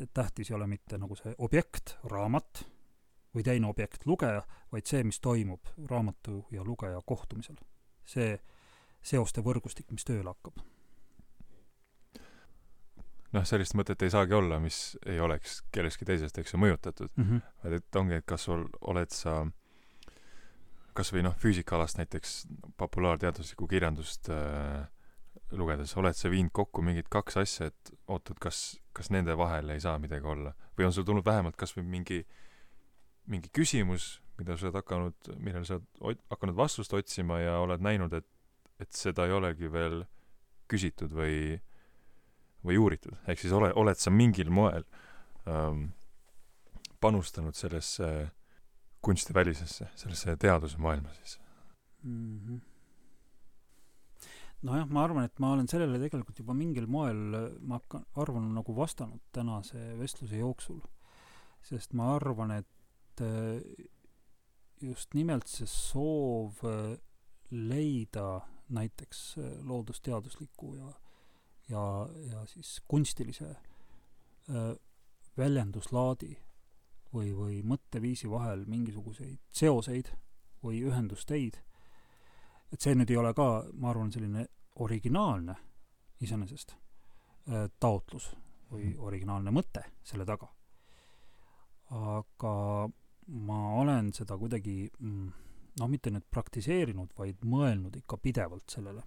et tähtis ei ole mitte nagu see objekt, raamat, või teine objekt, lugeja, vaid see, mis toimub raamatu ja lugeja kohtumisel. see seoste võrgustik, mis tööle hakkab. noh, sellist mõtet ei saagi olla, mis ei oleks kellestki teisest, eks ju, mõjutatud mm. -hmm. vaid et ongi, et kas sul oled sa kas või noh, füüsikaalast näiteks populaarteaduslikku kirjandust äh, lugedes, oled sa viinud kokku mingid kaks asja, et oot-oot, kas, kas nende vahel ei saa midagi olla? või on sul tulnud vähemalt kas või mingi, mingi küsimus, mida sa oled hakanud, millele sa oled hakanud vastust otsima ja oled näinud, et, et seda ei olegi veel küsitud või, või uuritud, ehk siis ole, oled sa mingil moel ähm, panustanud sellesse kunstivälisesse, sellesse teaduse maailma siis mm? -hmm nojah, ma arvan, et ma olen sellele tegelikult juba mingil moel, ma hakkan, arvan, nagu vastanud tänase vestluse jooksul. sest ma arvan, et äh, just nimelt see soov äh, leida näiteks äh, loodusteadusliku ja, ja, ja siis kunstilise väljenduslaadi või, või mõtteviisi vahel mingisuguseid seoseid või ühendusteid et see nüüd ei ole ka, ma arvan, selline originaalne iseenesest äh, taotlus või mhm. originaalne mõte selle taga. aga ma olen seda kuidagi mm, noh, mitte nüüd praktiseerinud, vaid mõelnud ikka pidevalt sellele.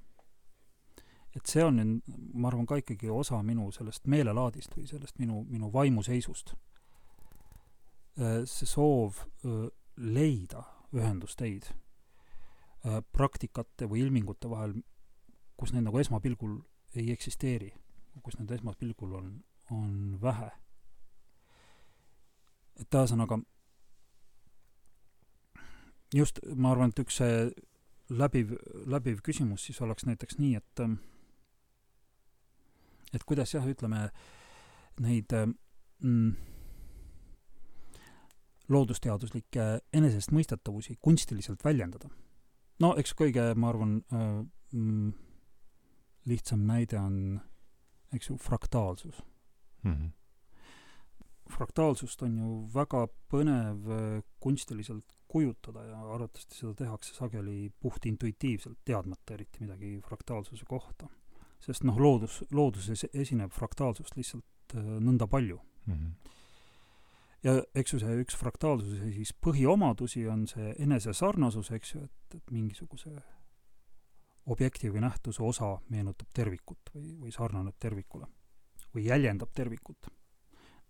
et see on nüüd, ma arvan, ka ikkagi osa minu sellest meelelaadist või sellest minu, minu vaimuseisust. Äh, see soov äh, leida ühendusteid Äh, praktikate või ilmingute vahel, kus need nagu esmapilgul ei eksisteeri, kus need esmapilgul on, on vähe. et ühesõnaga, just ma arvan, et üks see läbiv, läbiv küsimus siis oleks näiteks nii, et et kuidas jah, ütleme, neid mm, loodusteaduslikke enesestmõistetavusi kunstiliselt väljendada no eks kõige, ma arvan äh,, mm, lihtsam näide on, eks ju, fraktaalsus mm. -hmm. Fraktaalsust on ju väga põnev äh, kunstiliselt kujutada ja arvatavasti seda tehakse sageli puhtintuitiivselt, teadmata eriti midagi fraktaalsuse kohta. sest noh, loodus, looduses esineb fraktaalsust lihtsalt äh, nõnda palju mm. -hmm. ja eks ju see üks fraktaalsuse siis põhiomadusi on see enesesarnasus, eks ju, et, et mingisuguse objekti või nähtuse osa meenutab tervikut või, või sarnaneb tervikule või jäljendab tervikut.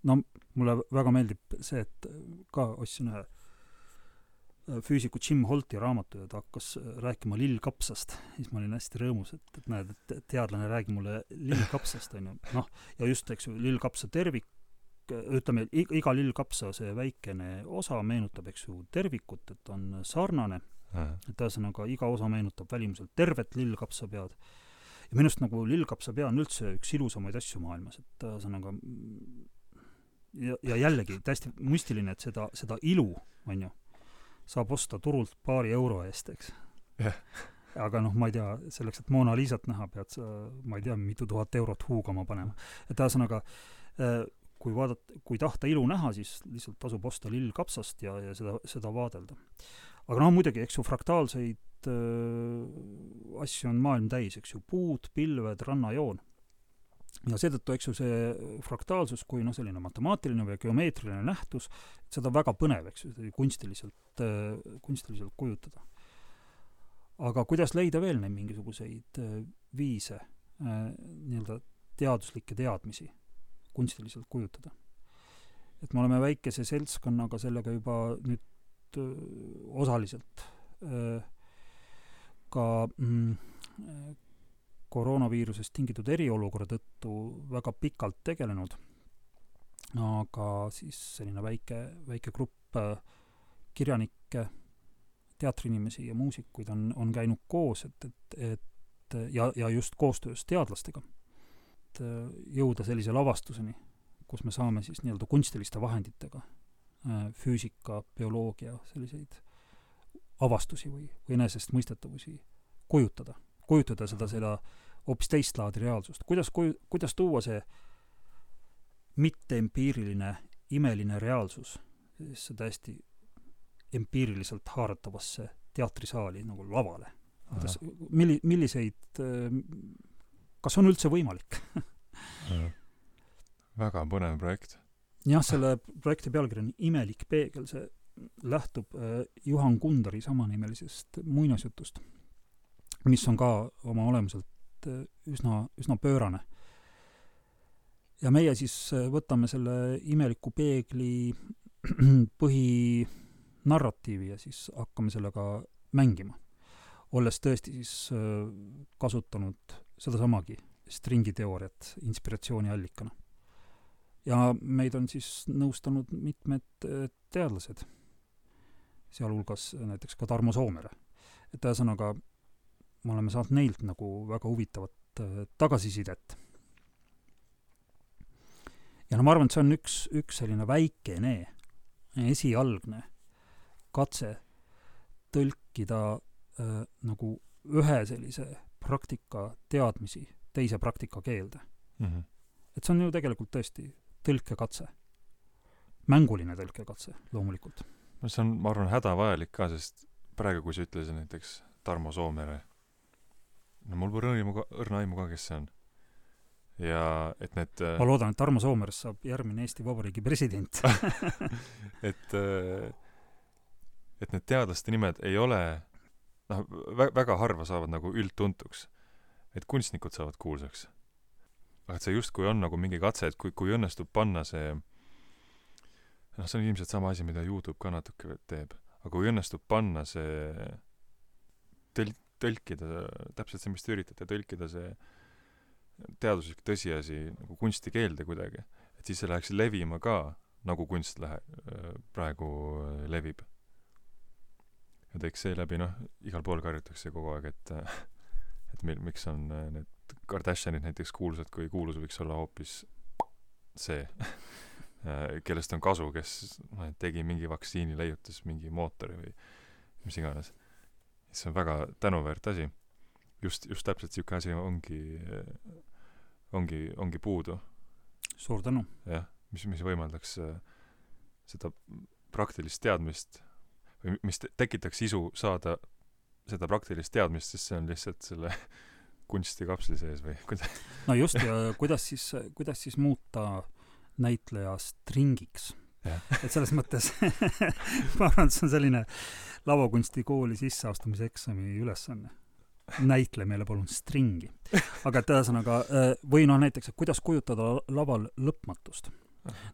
No mulle väga meeldib see, et ka ostsin ühe Äh, füüsiku Jim Holti raamatu ja ta hakkas äh, rääkima lillkapsast, siis ma olin hästi rõõmus, et, et näed, et teadlane räägib mulle lillkapsast, on ju, noh, ja just, eks ju, lillkapsa tervik, ütleme, iga lillkapsa see väikene osa meenutab, eks ju, tervikut, et on sarnane, et ühesõnaga iga osa meenutab välimuselt tervet lillkapsapead, ja minu arust nagu lillkapsapea on üldse üks ilusamaid asju maailmas, et ühesõnaga ja, ja jällegi täiesti müstiline, et seda, seda ilu, on ju saab osta turult paari euro eest, eks yeah.. aga noh, ma ei tea, selleks, et Mona Lisat näha, pead sa, ma ei tea, mitu tuhat eurot huugama panema. et ühesõnaga, äh, kui vaadata, kui tahta ilu näha, siis lihtsalt tasub osta lill kapsast ja, ja seda, seda vaadelda. aga noh, muidugi, eks ju, fraktaalseid äh, asju on maailm täis, eks ju, puud, pilved, rannajoon ja seetõttu, eks ju, see fraktaalsus kui noh, selline matemaatiline või geomeetriline nähtus, seda väga põnev, eks ju, kunstiliselt, kunstiliselt kujutada. aga kuidas leida veel neid mingisuguseid äh, viise, äh, nii-öelda teaduslikke teadmisi kunstiliselt kujutada? et me oleme väikese seltskonnaga sellega juba nüüd äh, osaliselt ka mm, koroonaviirusest tingitud eriolukorra tõttu väga pikalt tegelenud, aga siis selline väike, väike grupp äh, kirjanikke, teatriinimesi ja muusikuid on, on käinud koos, et, et, et ja, ja just koostöös teadlastega, et äh, jõuda sellise lavastuseni, kus me saame siis nii-öelda kunstiliste vahenditega äh, füüsika, bioloogia, selliseid avastusi või, või enesestmõistetavusi kujutada kujutada seda, seda hoopis teist laadi reaalsust. kuidas kuju-, kuidas tuua see mitteempiiriline imeline reaalsus sellisesse täiesti empiiriliselt haaratavasse teatrisaali nagu lavale? kuidas, milli-, milliseid, kas on üldse võimalik väga põnev projekt. jah, selle projekti pealkiri on Imelik peegel, see lähtub äh, Juhan Kundari samanimelisest muinasjutust mis on ka oma olemuselt äh, üsna, üsna pöörane. ja meie siis äh, võtame selle imeliku peegli põhinarratiivi ja siis hakkame sellega mängima. olles tõesti siis äh, kasutanud sedasamagi stringiteooriat inspiratsiooniallikana. ja meid on siis nõustanud mitmed teadlased, sealhulgas näiteks ka Tarmo Soomere. et ühesõnaga, me oleme saanud neilt nagu väga huvitavat äh, tagasisidet. ja no ma arvan, et see on üks, üks selline väikene, esialgne katse tõlkida äh, nagu ühe sellise praktika teadmisi teise praktika keelde mm. -hmm. et see on ju tegelikult tõesti tõlkekatse. mänguline tõlkekatse, loomulikult. no see on, ma arvan, hädavajalik ka, sest praegu, kui sa ütlesid näiteks Tarmo Soomere no mul pole õrna õrna aimu ka, kes see on. ja et need ma loodan, et Tarmo Soomerest saab järgmine Eesti Vabariigi president et, äh, et need teadlaste nimed ei ole noh, vä-, väga harva saavad nagu üldtuntuks. et kunstnikud saavad kuulsaks. aga et see justkui on nagu mingi katse, et kui, kui õnnestub panna see noh, see on ilmselt sama asi, mida Youtube ka natuke teeb, aga kui õnnestub panna see tõl-, tõlkida, täpselt see, mis te üritate, tõlkida see teaduslik tõsiasi nagu kunstikeelde kuidagi, et siis see läheks levima ka, nagu kunst lähe-, praegu levib. et eks seeläbi noh, igal pool karjutakse kogu aeg, et et meil, miks on need Kardashianid näiteks kuulsad, kui kuulus võiks olla hoopis see kellest on kasu, kes noh, tegi mingi vaktsiini, leiutas mingi mootori või mis iganes see on väga tänuväärt asi. just, just täpselt niisugune asi ongi, ongi, ongi puudu. suur tänu! jah, mis, mis võimaldaks äh, seda praktilist teadmist või mis te- tekitaks isu saada seda praktilist teadmist, sest see on lihtsalt selle kunstikapsli sees või kuidas no just ja kuidas siis kuidas siis muuta näitleja stringiks. Et selles mõttes ma arvan et see on selline lavakunstikooli sisseastumise eksami ülesanne. Näitle meile palun stringi. Aga et ühesõnaga äh, või noh näiteks et kuidas kujutada laval lõpmatust?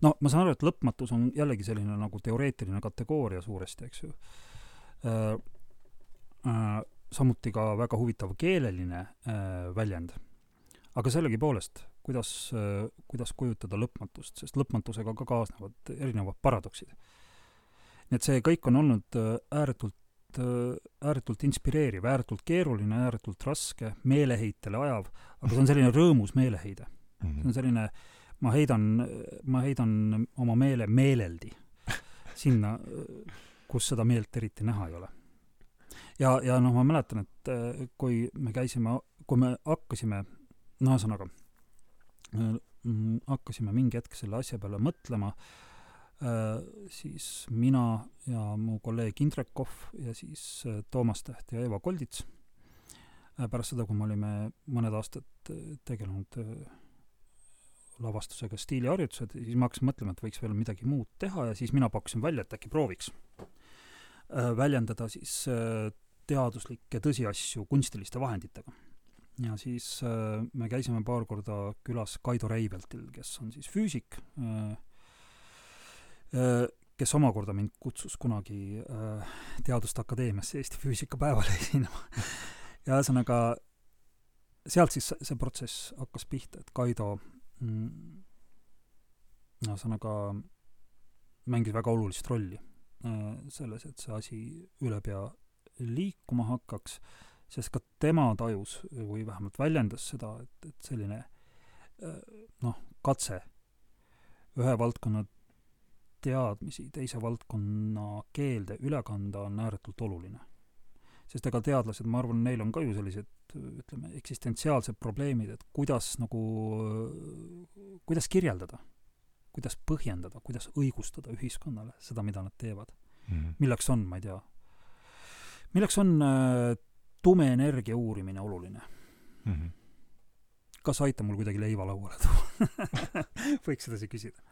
No ma saan aru et lõpmatus on jällegi selline nagu teoreetiline kategooria suuresti eks ju. Äh, äh, samuti ka väga huvitav keeleline äh, väljend. Aga sellegipoolest kuidas äh, kuidas kujutada lõpmatust sest lõpmatusega ka kaasnevad erinevad paradoksid. Nii et see kõik on olnud äh, ääretult äh, ääretult inspireeriv ääretult keeruline ääretult raske meeleheitele ajav aga see on selline rõõmus meeleheide. See on selline ma heidan ma heidan oma meele meeleldi sinna kus seda meelt eriti näha ei ole. Ja ja noh ma mäletan et kui me käisime kui me hakkasime no ühesõnaga mm, hakkasime mingi hetk selle asja peale mõtlema. Äh, siis mina ja mu kolleeg Indrek Kohv ja siis äh, Toomas Täht ja Eva Koldits. Äh, pärast seda kui me olime mõned aastad äh, tegelenud äh, lavastusega stiiliharjutused siis me hakkasime mõtlema et võiks veel midagi muud teha ja siis mina pakkusin välja et äkki prooviks. Äh, väljendada siis äh, teaduslikke tõsiasju kunstiliste vahenditega ja siis äh, me käisime paar korda külas Kaido Reiveltil kes on siis füüsik äh, äh, kes omakorda mind kutsus kunagi Teaduste Akadeemiasse Eesti füüsikapäevale esinema. Ja ühesõnaga sealt siis see protsess hakkas pihta et Kaido mm, ühesõnaga mängis väga olulist rolli selles et see asi ülepea liikuma hakkaks sest ka tema tajus või vähemalt väljendas seda et et selline äh, noh katse ühe valdkonna teadmisi teise valdkonna keelde üle kanda on ääretult oluline sest ega teadlased ma arvan neil on ka ju sellised ütleme eksistentsiaalsed probleemid et kuidas nagu kuidas kirjeldada kuidas põhjendada kuidas õigustada ühiskonnale seda mida nad teevad Mhm. milleks on ma ei tea milleks on äh, tume energia uurimine oluline? Mhm. kas aitab mul kuidagi leiva lauale tuua? Võiks sedasi küsida.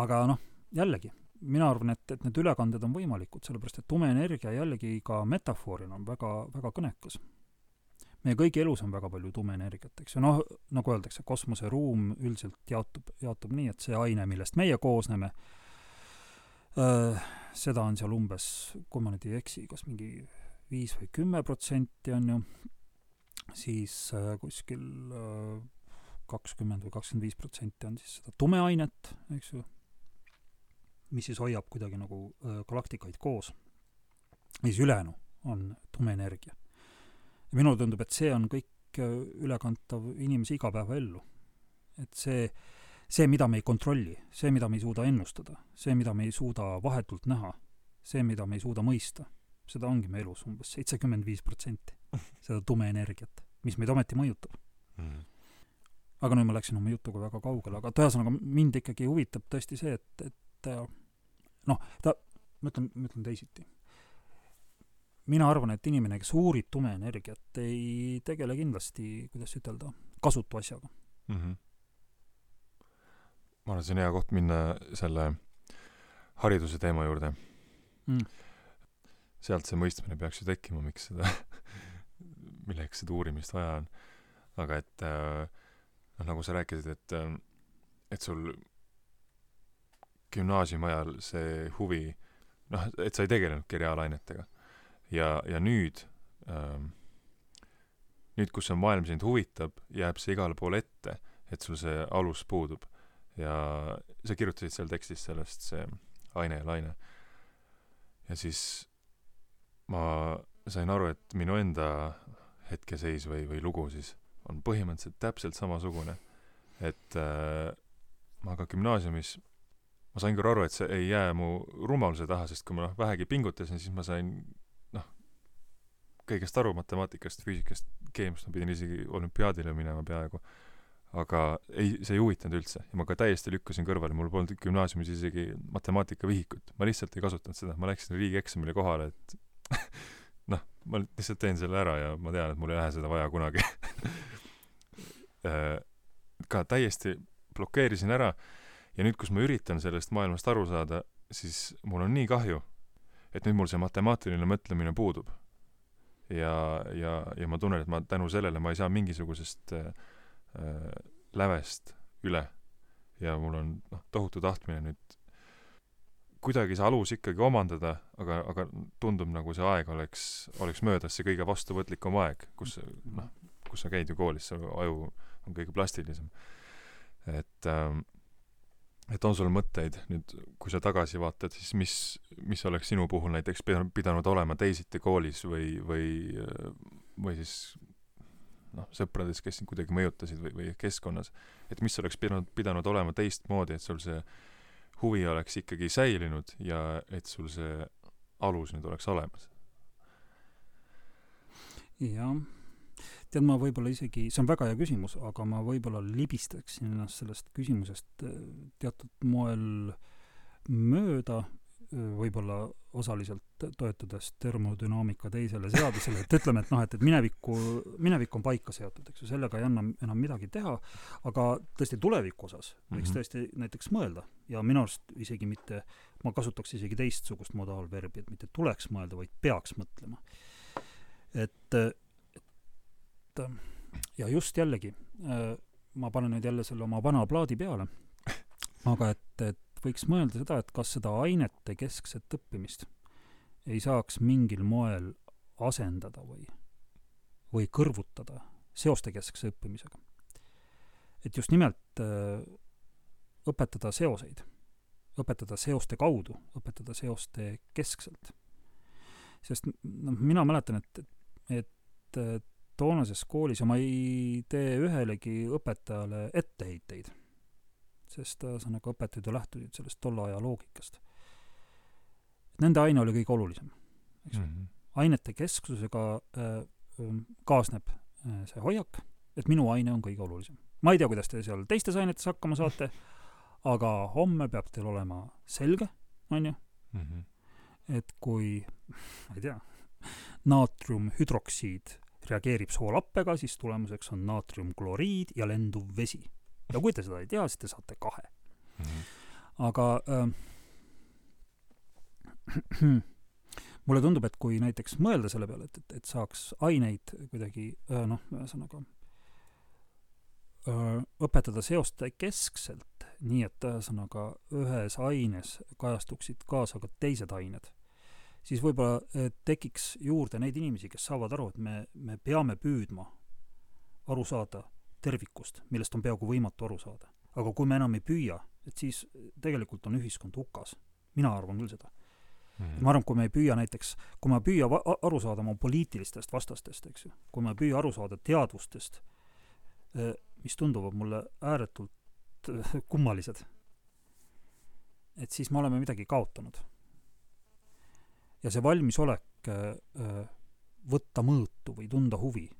Aga noh jällegi mina arvan et et need ülekanded on võimalikud sellepärast et tume energia jällegi ka metafoorina on väga väga kõnekas. Meie kõigi elus on väga palju tume energiat eks ju. Noh nagu öeldakse kosmoseruum üldiselt jaotub jaotub nii et see aine millest meie koosneme seda on seal umbes kui ma nüüd ei eksi kas mingi viis või kümme protsenti on ju siis äh, kuskil äh, kakskümmend või kakskümmend viis protsenti on siis seda tumeainet eks ju mis siis hoiab kuidagi nagu äh, galaktikaid koos. Ja siis ülejäänu on tume energia ja minule tundub et see on kõik ülekantav inimese igapäevaellu. Et see see mida me ei kontrolli see mida me ei suuda ennustada see mida me ei suuda vahetult näha see mida me ei suuda mõista seda ongi meie elus umbes seitsekümmend viis protsenti seda tume energiat mis meid ometi mõjutab Mhm. aga nüüd ma läksin oma jutuga väga kaugele aga et ühesõnaga mind ikkagi huvitab tõesti see et et äh, noh ta ma ütlen ma ütlen teisiti mina arvan et inimene kes uurib tume energiat ei tegele kindlasti kuidas ütelda kasutu asjaga Mhm. ma arvan see on hea koht minna selle hariduse teema juurde mm. Sealt see mõistmine peaks ju tekkima miks seda milleks seda uurimist vaja on. Aga et äh, noh nagu sa rääkisid et äh, et sul gümnaasiumi ajal see huvi noh et sa ei tegelenudki reaalainetega ja ja nüüd ähm, nüüd kus see maailm sind huvitab jääb see igale poole ette et sul see alus puudub. Ja sa kirjutasid seal tekstis sellest see aine ja laine. Ja siis ma sain aru et minu enda hetkeseis või või lugu siis on põhimõtteliselt täpselt samasugune et äh, ma ka gümnaasiumis ma sain küll aru et see ei jää mu rumaluse taha sest kui ma noh vähegi pingutasin siis ma sain noh kõigest aru matemaatikast füüsikast keemiast ma pidin isegi olümpiaadile minema peaaegu. Aga ei, see ei huvitanud üldse. Ja ma ka täiesti lükkasin kõrvale, mul polnud gümnaasiumis isegi matemaatikavihikut, ma lihtsalt ei kasutanud seda, ma läksin riigieksamile kohale, et noh, ma lihtsalt teen selle ära ja ma tean, et mul ei lähe seda vaja kunagi äh, ka täiesti blokeerisin ära ja nüüd, kus ma üritan sellest maailmast aru saada, siis mul on nii kahju, et nüüd mul see matemaatiline mõtlemine puudub. ja, ja, ja ma tunnen, et ma tänu sellele ma ei saa mingisugusest äh, äh, lävest üle ja mul on noh, tohutu tahtmine nüüd kuidagi see alus ikkagi omandada, aga, aga tundub nagu see aeg oleks, oleks möödas, see kõige vastuvõtlikum aeg, kus noh, kus sa käid ju koolis, su aju on kõige plastilisem. et ähm, et on sul mõtteid nüüd, kui sa tagasi vaatad, siis mis, mis oleks sinu puhul näiteks pidanud olema teisiti koolis või, või, või siis noh, sõprades, kes sind kuidagi mõjutasid või, või keskkonnas, et mis oleks pidanud, pidanud olema teistmoodi, et sul see huvi oleks ikkagi säilinud ja et sul see alus nüüd oleks olemas? jah, tead, ma võib-olla isegi, see on väga hea küsimus, aga ma võib-olla libistaksin ennast sellest küsimusest äh, teatud moel mööda, võib-olla osaliselt toetudes termodünaamika teisele seadusele, et ütleme, et noh, et, et minevikku, minevik on paika seatud, eks ju, sellega ei anna enam midagi teha, aga tõesti tuleviku osas võiks mm -hmm. tõesti näiteks mõelda ja minu arust isegi mitte, ma kasutaks isegi teistsugust modaalverbi, et mitte tuleks mõelda, vaid peaks mõtlema. et, et ja just jällegi, ma panen nüüd jälle selle oma vana plaadi peale, aga et, et võiks mõelda seda, et kas seda ainete keskset õppimist ei saaks mingil moel asendada või, või kõrvutada seostekeskse õppimisega. et just nimelt öö, äh, õpetada seoseid, õpetada seoste kaudu, õpetada seoste keskselt. sest noh, mina mäletan, et, et, toonases koolis ja ma ei tee ühelegi õpetajale etteheiteid sest ühesõnaga õpetajad ju lähtusid sellest tolle aja loogikast. Nende aine oli kõige olulisem, eks mm -hmm.. ainete kesksusega äh, kaasneb äh, see hoiak, et minu aine on kõige olulisem. ma ei tea, kuidas te seal teistes ainetes hakkama saate, aga homme peab teil olema selge, on ju mm, -hmm. et kui, ma ei tea, naatriumhüdroksiid reageerib soolappega, siis tulemuseks on naatriumkloriid ja lenduv vesi ja kui te seda ei tea, siis te saate kahe mm. -hmm. aga äh, mulle tundub, et kui näiteks mõelda selle peale, et, et, et saaks aineid kuidagi äh, noh, ühesõnaga äh, õpetada seoste keskselt, nii et ühesõnaga ühes aines kajastuksid kaasa ka teised ained, siis võib-olla äh, tekiks juurde neid inimesi, kes saavad aru, et me, me peame püüdma aru saada tervikust, millest on peaaegu võimatu aru saada. aga kui me enam ei püüa, et siis tegelikult on ühiskond hukas. mina arvan küll seda mm. -hmm. ma arvan, kui me ei püüa näiteks, kui ma ei püüa aru saada oma poliitilistest vastastest, eks ju, kui ma ei püüa aru saada teadvustest, eh, mis tunduvad mulle ääretult eh, kummalised, et siis me oleme midagi kaotanud. ja see valmisolek eh, võtta mõõtu või tunda huvi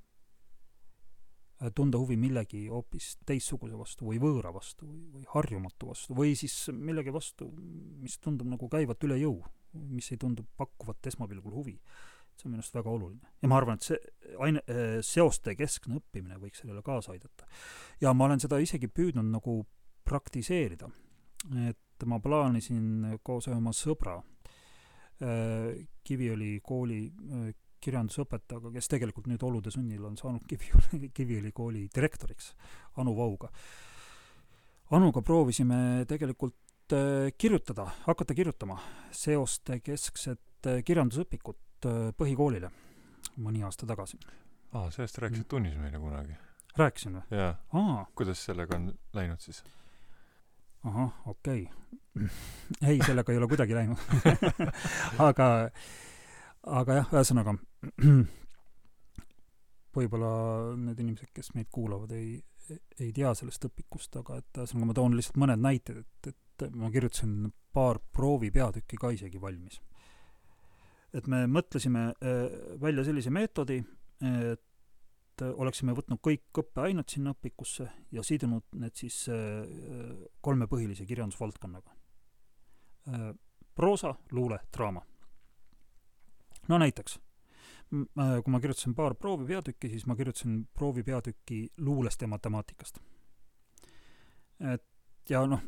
tunda huvi millegi hoopis teistsuguse vastu või võõra vastu või, või harjumatu vastu või siis millegi vastu, mis tundub nagu käivat üle jõu, mis ei tundu pakkuvat esmapilgul huvi. see on minu arust väga oluline. ja ma arvan, et see aine, äh, seoste keskne õppimine võiks sellele kaasa aidata. ja ma olen seda isegi püüdnud nagu praktiseerida. et ma plaanisin koos ühe oma sõbra äh, Kiviõli kooli kirjandusõpetajaga, kes tegelikult nüüd olude sunnil on saanud Kiviõli, Kiviõli kooli direktoriks, Anu Vauga. Anuga proovisime tegelikult äh, kirjutada, hakata kirjutama seoste keskset äh, kirjandusõpikut äh, põhikoolile mõni aasta tagasi. aa, sellest rääkisid tunnis meile kunagi? rääkisin või? jaa. kuidas sellega on läinud siis? ahah, okei okay. ei, sellega ei ole kuidagi läinud aga aga jah, ühesõnaga võib-olla need inimesed, kes meid kuulavad, ei, ei tea sellest õpikust, aga et ühesõnaga ma toon lihtsalt mõned näited, et, et ma kirjutasin paar proovipeatükki ka isegi valmis. et me mõtlesime äh, välja sellise meetodi, et et oleksime võtnud kõik õppeained sinna õpikusse ja sidunud need siis kolme põhilise kirjandusvaldkonnaga. proosa, luule, draama. no näiteks, kui ma kirjutasin paar proovi peatükki, siis ma kirjutasin proovi peatüki luulest ja matemaatikast. et ja noh,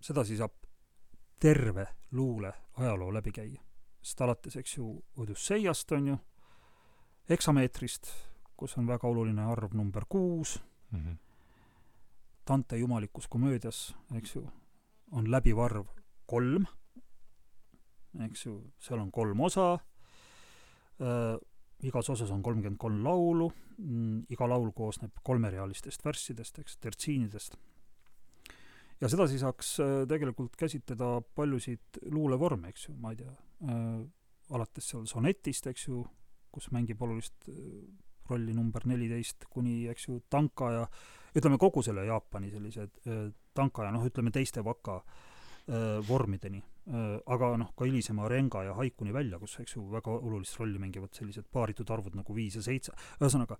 sedasi saab terve luule ajaloo läbi käia. sest alates, eks ju, Odüsseiast on ju, eksameetrist, kus on väga oluline arv number kuus mm, -hmm. Dante jumalikus komöödias, eks ju, on läbiv arv kolm, eks ju, seal on kolm osa äh,, igas osas on kolmkümmend kolm laulu mm,, iga laul koosneb kolmerealistest värssidest, eks, tertsiinidest ja sedasi saaks äh, tegelikult käsitleda paljusid luulevorme, eks ju, ma ei tea äh,, alates seal sonetist, eks ju, kus mängib olulist äh, rolli number neliteist, kuni, eks ju, tanka ja ütleme, kogu selle Jaapani sellise äh, tanka ja noh, ütleme teiste vaka äh, vormideni. Aga noh, ka hilisema renga ja haikuni välja, kus, eks ju, väga olulist rolli mängivad sellised paaritud arvud nagu viis ja seitse. ühesõnaga,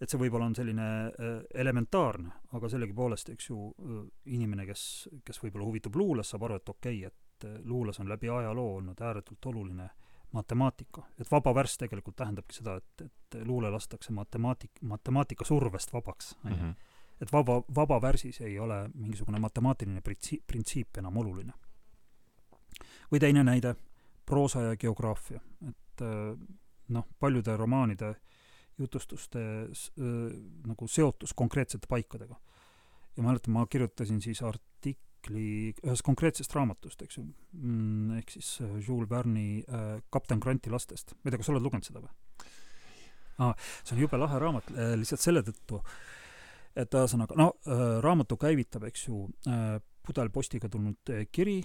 et see võib-olla on selline äh, elementaarne, aga sellegipoolest, eks ju, äh, inimene, kes, kes võib-olla huvitub luulest, saab aru, et okei okay,, et äh, luules on läbi ajaloo olnud ääretult oluline matemaatika. et vaba värss tegelikult tähendabki seda, et, et luule lastakse matemaatik-, matemaatika survest vabaks, on ju. Mhm. et vaba, vaba värsis ei ole mingisugune matemaatiline printsiip, printsiip enam oluline. Või teine näide, proosa ja geograafia, et noh, paljude romaanide äh, jutustuste nagu seotus konkreetsete paikadega. ja mäletan, ma kirjutasin siis artikli ühest konkreetsest raamatust, eks ju, mm, ehk siis Jules Verne'i äh, Kapten Granti lastest. ma ei tea, kas sa oled lugenud seda või ah,? see on jube lahe raamat äh, lihtsalt selle tõttu, et ühesõnaga, no äh, raamatu käivitab, eks ju, pudelpostiga tulnud kiri,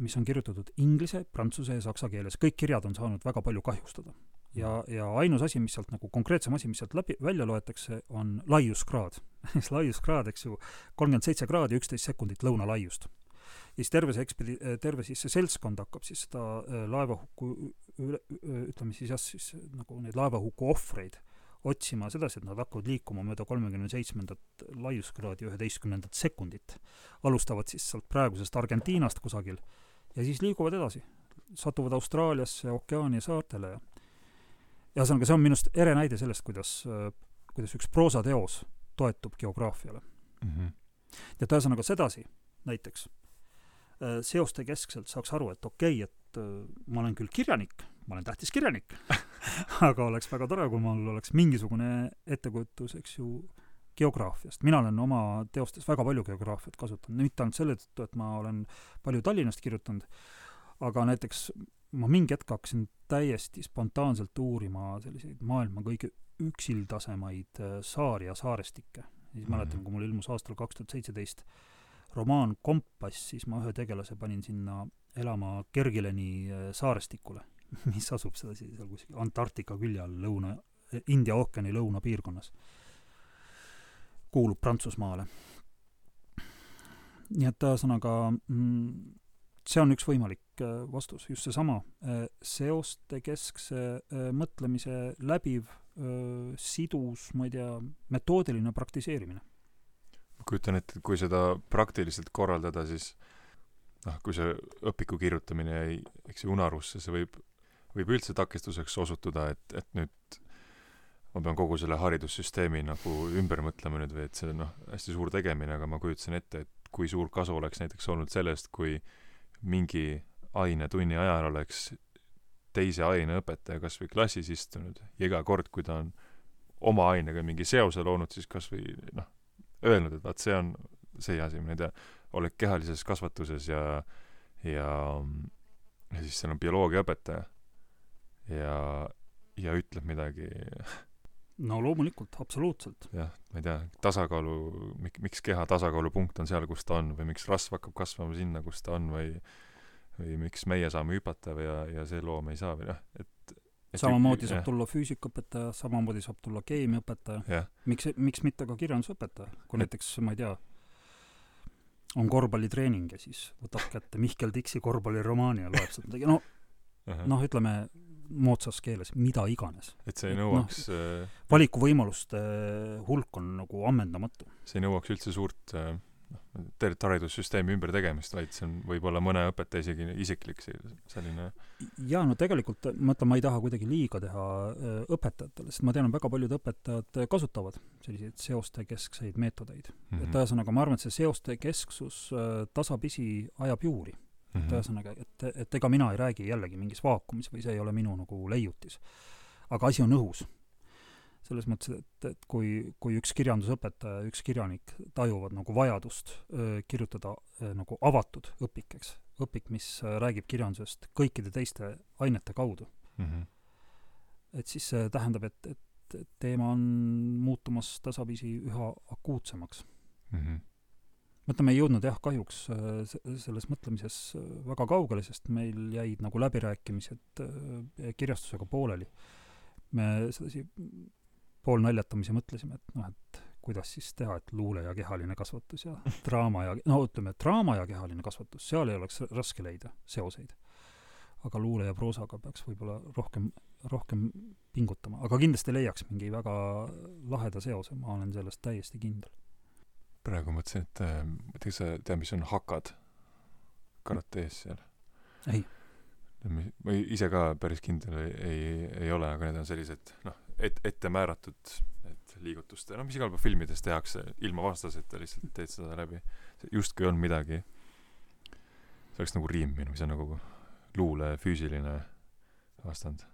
mis on kirjutatud inglise, prantsuse ja saksa keeles. kõik kirjad on saanud väga palju kahjustada ja, ja ainus asi, mis sealt nagu konkreetsem asi, mis sealt läbi, välja loetakse, on laiuskraad siis laiuskraad, eks ju, kolmkümmend seitse kraadi, üksteist sekundit lõunalaiust. ja siis terve see ekspedi-, terve siis see seltskond hakkab siis seda laevahuku üle, ütleme siis jah, siis nagu neid laevahuku ohvreid otsima sedasi, et nad hakkavad liikuma mööda kolmekümne seitsmendat laiuskraadi üheteistkümnendat sekundit. alustavad siis sealt praegusest Argentiinast kusagil ja siis liiguvad edasi. satuvad Austraaliasse, Okeaania saartele ja ühesõnaga, see on minu arust ere näide sellest, kuidas, kuidas üks proosateos toetub geograafiale mm. -hmm. et ühesõnaga sedasi näiteks seoste keskselt saaks aru, et okei okay,, et äh, ma olen küll kirjanik, ma olen tähtis kirjanik aga oleks väga tore, kui mul oleks mingisugune ettekujutus, eks ju, geograafiast. mina olen oma teostes väga palju geograafiat kasutanud, mitte ainult selle tõttu, et ma olen palju Tallinnast kirjutanud, aga näiteks ma mingi hetk hakkasin täiesti spontaanselt uurima selliseid maailma kõige üksildasemaid äh, saari ja saarestikke. siis mm -hmm. mäletan, kui mul ilmus aastal kaks tuhat seitseteist romaan Kompass, siis ma ühe tegelase panin sinna elama Kergueleni äh, saarestikule, mis asub sedasi seal kuskil Antarktika külje all lõuna, India ookeani lõunapiirkonnas. kuulub Prantsusmaale. nii et ühesõnaga mm, see on üks võimalik äh, vastus, just seesama äh, seoste keskse mõtlemise läbiv sidus, ma ei tea, metoodiline praktiseerimine. Ma kujutan ette, et kui seda praktiliselt korraldada, siis noh, kui see õpiku kirjutamine jäi, eks ju, unarusse, see võib, võib üldse takistuseks osutuda, et, et nüüd ma pean kogu selle haridussüsteemi nagu ümber mõtlema nüüd või et see on noh, hästi suur tegemine, aga ma kujutasin ette, et kui suur kasu oleks näiteks olnud sellest, kui mingi ainetunni ajal oleks teise aine õpetaja kas või klassis istunud ja iga kord, kui ta on oma ainega mingi seose loonud, siis kas või noh, öelnud, et vaat see on see asi, ma ei tea, oled kehalises kasvatuses ja ja ja siis seal on bioloogiaõpetaja ja ja ütleb midagi no loomulikult, absoluutselt. jah, ma ei tea, tasakaalu, mik-, miks keha tasakaalupunkt on seal, kus ta on või miks rasv hakkab kasvama sinna, kus ta on või või miks meie saame hüpata või ja, ja see loom ei saa või noh, et, samamoodi saab jah. tulla füüsikaõpetaja, samamoodi saab tulla keemiaõpetaja. miks, miks mitte ka kirjandusõpetaja, kui näiteks, ma ei tea, on korvpallitreening ja siis võtab kätte Mihkel Tiksi korvpalliromaani ja loeb sealt midagi, no uh -huh. noh, ütleme moodsas keeles, mida iganes. et see ei nõuaks no, valikuvõimaluste hulk on nagu ammendamatu. see ei nõuaks üldse suurt äh, noh, tervet haridussüsteemi ümbertegemist, vaid see on võib-olla mõne õpetaja isegi isiklik selline jaa, no tegelikult ma ütlen, ma ei taha kuidagi liiga teha äh, õpetajatele, sest ma tean, väga paljud õpetajad kasutavad selliseid seostekeskseid meetodeid mm. -hmm. et ühesõnaga, ma arvan, et see seoste kesksus äh, tasapisi ajab juuri mm. -hmm. et ühesõnaga, et, et ega mina ei räägi jällegi mingis vaakumis või see ei ole minu nagu leiutis. aga asi on õhus selles mõttes, et, et kui, kui üks kirjandusõpetaja, üks kirjanik tajuvad nagu vajadust öö, kirjutada öö, nagu avatud õpik, eks, õpik, mis räägib kirjandusest kõikide teiste ainete kaudu mm. -hmm. et siis see tähendab, et, et, teema on muutumas tasapisi üha akuutsemaks mm. -hmm mõtle, me ei jõudnud jah, kahjuks selles mõtlemises väga kaugele, sest meil jäid nagu läbirääkimised kirjastusega pooleli. me sedasi poolnaljatamise mõtlesime, et noh, et kuidas siis teha, et luule ja kehaline kasvatus ja draama ja, no ütleme, draama ja kehaline kasvatus, seal ei oleks raske leida seoseid. aga luule ja proosaga peaks võib-olla rohkem, rohkem pingutama, aga kindlasti leiaks mingi väga laheda seose, ma olen selles täiesti kindel. praegu mõtlesin, et äh, tea, sa tead, mis on hakad karates seal? ei. ma ise ka päris kindel ei, ei, ei ole, aga need on sellised, noh, et, ette määratud need liigutuste, noh, mis igal pool filmides tehakse, ilma vastaseta lihtsalt teed seda läbi. justkui on midagi, see oleks nagu riimimine, mis on nagu luule füüsiline vastand.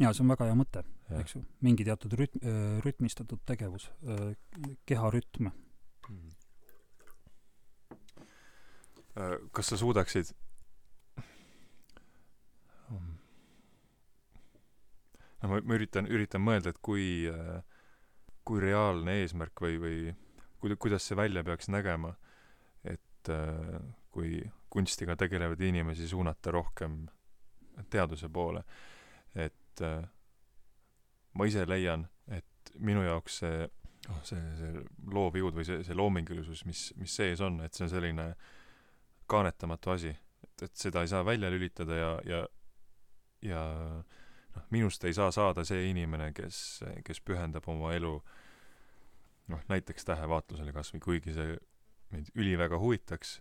jaa, see on väga hea mõte, eks ju. mingi teatud rütm, rütmistatud tegevus, keharütm mm.. kas sa suudaksid no ma, ma üritan, üritan mõelda, et kui, äh, kui reaalne eesmärk või, või kuida-, kuidas see välja peaks nägema, et äh, kui kunstiga tegelevaid inimesi suunata rohkem teaduse poole, et äh, ma ise leian, et minu jaoks see noh, see, see loovjõud või see, see loomingulisus, mis, mis sees on, et see on selline kaanetamatu asi. et, et seda ei saa välja lülitada ja, ja, ja noh, minust ei saa saada see inimene, kes, kes pühendab oma elu noh, näiteks tähevaatlusele kas või kuigi see mind üliväga huvitaks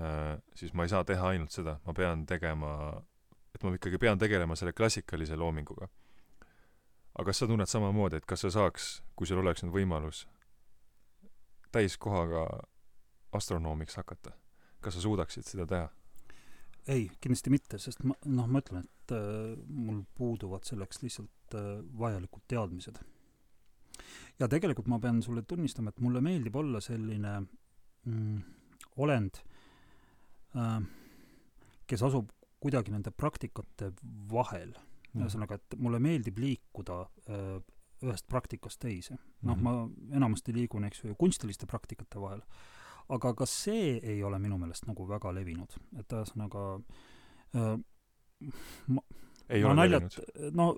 äh,, siis ma ei saa teha ainult seda, ma pean tegema, et ma ikkagi pean tegelema selle klassikalise loominguga. aga kas sa tunned samamoodi, et kas sa saaks, kui sul oleks nüüd võimalus täiskohaga astronoomiks hakata, kas sa suudaksid seda teha? Ei, kindlasti mitte, sest ma, noh, ma ütlen, et äh, mul puuduvad selleks lihtsalt äh, vajalikud teadmised. ja tegelikult ma pean sulle tunnistama, et mulle meeldib olla selline mm, olend äh,, kes asub kuidagi nende praktikate vahel ühesõnaga, et mulle meeldib liikuda äh, ühest praktikast teise. noh mm -hmm., ma enamasti liigun, eks ju, kunstiliste praktikate vahel aga ka see ei ole minu meelest nagu väga levinud, et ühesõnaga äh, ma, ei ma ole levinud? no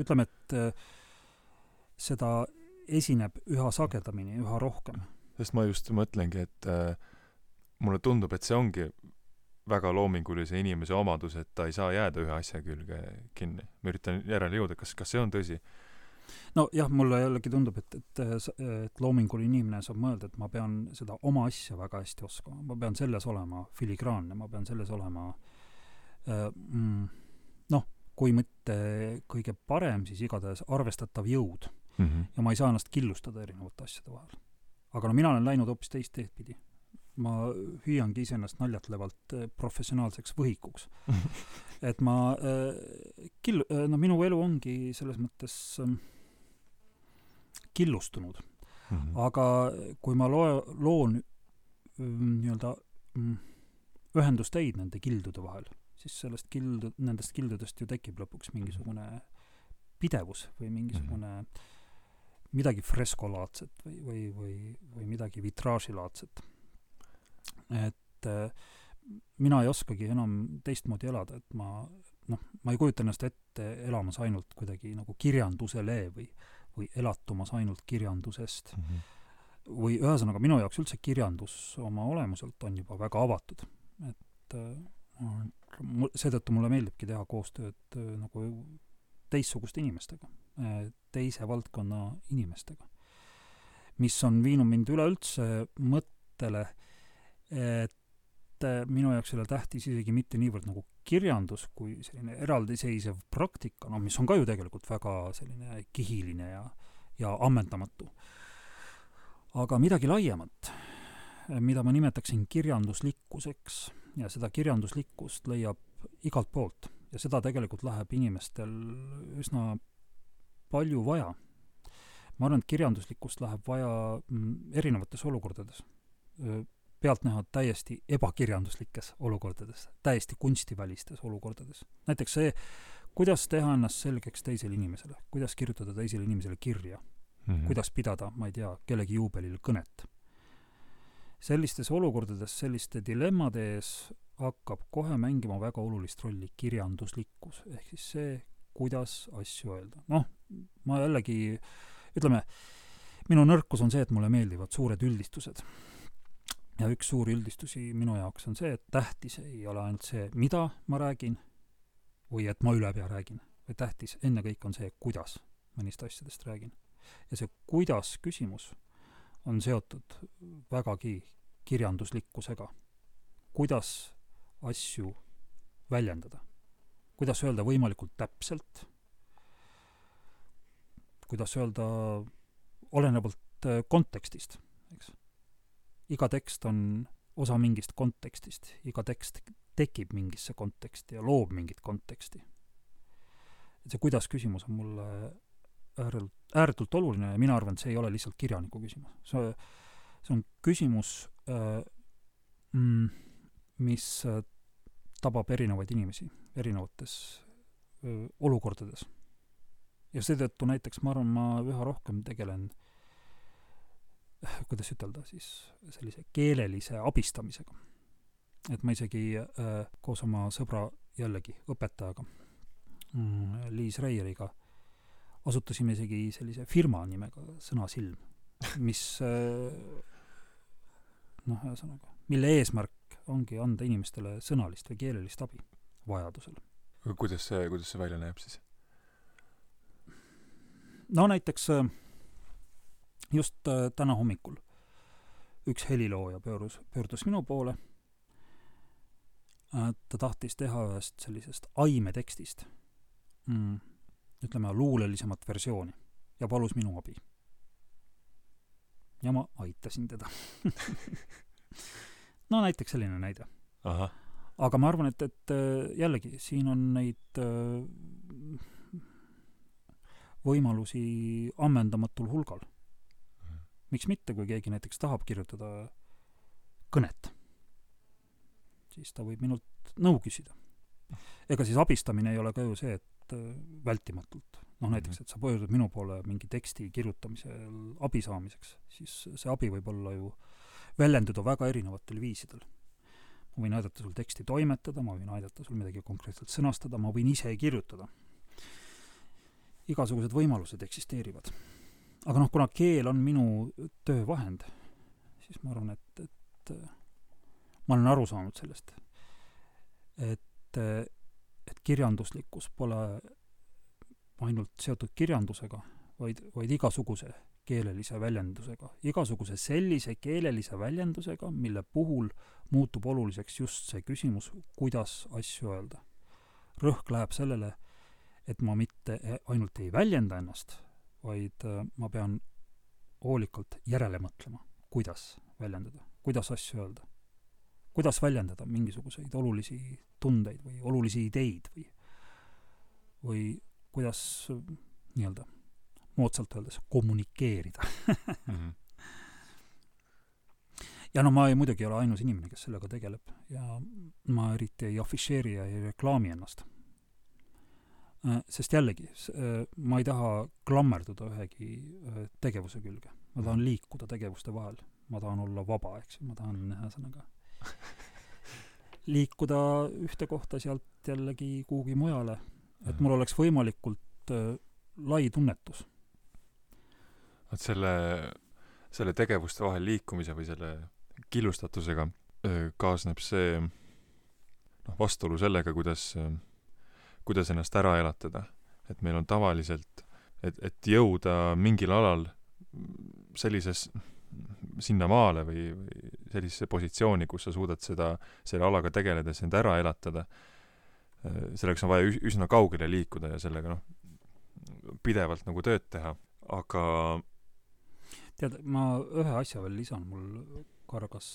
ütleme, et äh, seda esineb üha sagedamini, üha rohkem. sest ma just mõtlengi, et äh, mulle tundub, et see ongi väga loomingulise inimese omadus, et ta ei saa jääda ühe asja külge kinni. ma üritan järele jõuda, kas, kas see on tõsi? Nojah, mulle jällegi tundub, et, et, et loominguline inimene saab mõelda, et ma pean seda oma asja väga hästi oskama, ma pean selles olema filigraanne, ma pean selles olema äh, mm, noh, kui mitte kõige parem, siis igatahes arvestatav jõud mm. -hmm. ja ma ei saa ennast killustada erinevate asjade vahel. aga no mina olen läinud hoopis teist teed pidi. ma hüüangi iseennast naljatlevalt äh, professionaalseks võhikuks et ma äh, kill-, no minu elu ongi selles mõttes äh, killustunud mm. -hmm. aga kui ma loe, loon mm, nii-öelda mm, ühendusteid nende kildude vahel, siis sellest kildu, nendest kildudest ju tekib lõpuks mingisugune pidevus või mingisugune mm -hmm. midagi freskolaadset või, või, või, või midagi vitraažilaadset. et äh, mina ei oskagi enam teistmoodi elada, et ma noh, ma ei kujuta ennast ette elamas ainult kuidagi nagu kirjandusele või või elatumas ainult kirjandusest mm. -hmm. või ühesõnaga, minu jaoks üldse kirjandus oma olemuselt on juba väga avatud. et äh, seetõttu mulle meeldibki teha koostööd äh, nagu teistsuguste inimestega, teise valdkonna inimestega. mis on viinud mind üleüldse mõttele, et minu jaoks ei ole tähtis isegi mitte niivõrd nagu kirjandus kui selline eraldiseisev praktika, noh, mis on ka ju tegelikult väga selline kihiline ja, ja ammendamatu. aga midagi laiemat, mida ma nimetaksin kirjanduslikkuseks ja seda kirjanduslikkust leiab igalt poolt ja seda tegelikult läheb inimestel üsna palju vaja. ma arvan, et kirjanduslikkust läheb vaja mm, erinevates olukordades. Pealtnäha täiesti ebakirjanduslikes olukordades, täiesti kunstivälistes olukordades. näiteks see, kuidas teha ennast selgeks teisele inimesele, kuidas kirjutada teisele inimesele kirja mm, -hmm. kuidas pidada, ma ei tea, kellegi juubelil kõnet. sellistes olukordades, selliste dilemmade ees hakkab kohe mängima väga olulist rolli kirjanduslikkus, ehk siis see, kuidas asju öelda. noh, ma jällegi, ütleme, minu nõrkus on see, et mulle meeldivad suured üldistused. Ja üks suur üldistusi minu jaoks on see, et tähtis ei ole ainult see, mida ma räägin või et ma ülepea räägin, vaid tähtis ennekõike on see, kuidas ma neist asjadest räägin. ja see kuidas küsimus on seotud vägagi kirjanduslikkusega. kuidas asju väljendada. kuidas öelda võimalikult täpselt, kuidas öelda olenevalt äh, kontekstist, eks. Iga tekst on osa mingist kontekstist, iga tekst tekib mingisse konteksti ja loob mingit konteksti. et see kuidas küsimus on mulle ääretult, ääretult oluline ja mina arvan, et see ei ole lihtsalt kirjaniku küsimus. see, see on küsimus äh, mm, mis äh, tabab erinevaid inimesi erinevates öö, olukordades. ja seetõttu näiteks ma arvan, ma üha rohkem tegelen kuidas ütelda siis, sellise keelelise abistamisega. et ma isegi äh, koos oma sõbra jällegi õpetajaga mm,, Liis Reieriga, asutasime isegi sellise firma nimega Sõnasilm, mis äh, noh, ühesõnaga, mille eesmärk ongi anda inimestele sõnalist või keelelist abi vajadusel. kuidas see, kuidas see välja näeb siis? no näiteks äh, just äh, täna hommikul üks helilooja pöördus, pöördus minu poole, ta tahtis teha ühest sellisest aimetekstist mm, ütleme, luulelisemat versiooni ja palus minu abi. ja ma aitasin teda no näiteks selline näide. aga ma arvan, et, et äh, jällegi, siin on neid äh, võimalusi ammendamatul hulgal. Miks mitte, kui keegi näiteks tahab kirjutada kõnet, siis ta võib minult nõu küsida. ega siis abistamine ei ole ka ju see, et äh, vältimatult, noh näiteks, et sa pöördud minu poole mingi teksti kirjutamisel abi saamiseks, siis see abi võib olla ju väljenduda väga erinevatel viisidel. ma võin aidata sul teksti toimetada, ma võin aidata sul midagi konkreetselt sõnastada, ma võin ise kirjutada. igasugused võimalused eksisteerivad. Aga noh, kuna keel on minu töövahend, siis ma arvan, et, et ma olen aru saanud sellest, et, et kirjanduslikkus pole ainult seotud kirjandusega, vaid, vaid igasuguse keelelise väljendusega, igasuguse sellise keelelise väljendusega, mille puhul muutub oluliseks just see küsimus, kuidas asju öelda. rõhk läheb sellele, et ma mitte ainult ei väljenda ennast, vaid äh, ma pean hoolikalt järele mõtlema, kuidas väljendada, kuidas asju öelda. kuidas väljendada mingisuguseid olulisi tundeid või olulisi ideid või, või kuidas nii-öelda moodsalt öeldes kommunikeerida mm. -hmm. ja no ma ei, muidugi ei ole ainus inimene, kes sellega tegeleb ja ma eriti ei afišeeri ja ei reklaami ennast. Äh, sest jällegi, äh, ma ei taha klammerduda ühegi äh, tegevuse külge. ma tahan mhm. liikuda tegevuste vahel. ma tahan olla vaba, eks ju, ma tahan ühesõnaga liikuda ühte kohta, sealt jällegi kuhugi mujale, et mhm. mul oleks võimalikult lai tunnetus vot selle, selle tegevuste vahel liikumise või selle killustatusega kaasneb see noh, vastuolu sellega, kuidas, kuidas ennast ära elatada. et meil on tavaliselt, et, et jõuda mingil alal sellises, sinnamaale või, või sellisesse positsiooni, kus sa suudad seda, selle alaga tegeledes end ära elatada, selleks on vaja üs-, üsna kaugele liikuda ja sellega noh, pidevalt nagu tööd teha, aga tead, ma ühe asja veel lisan, mul kargas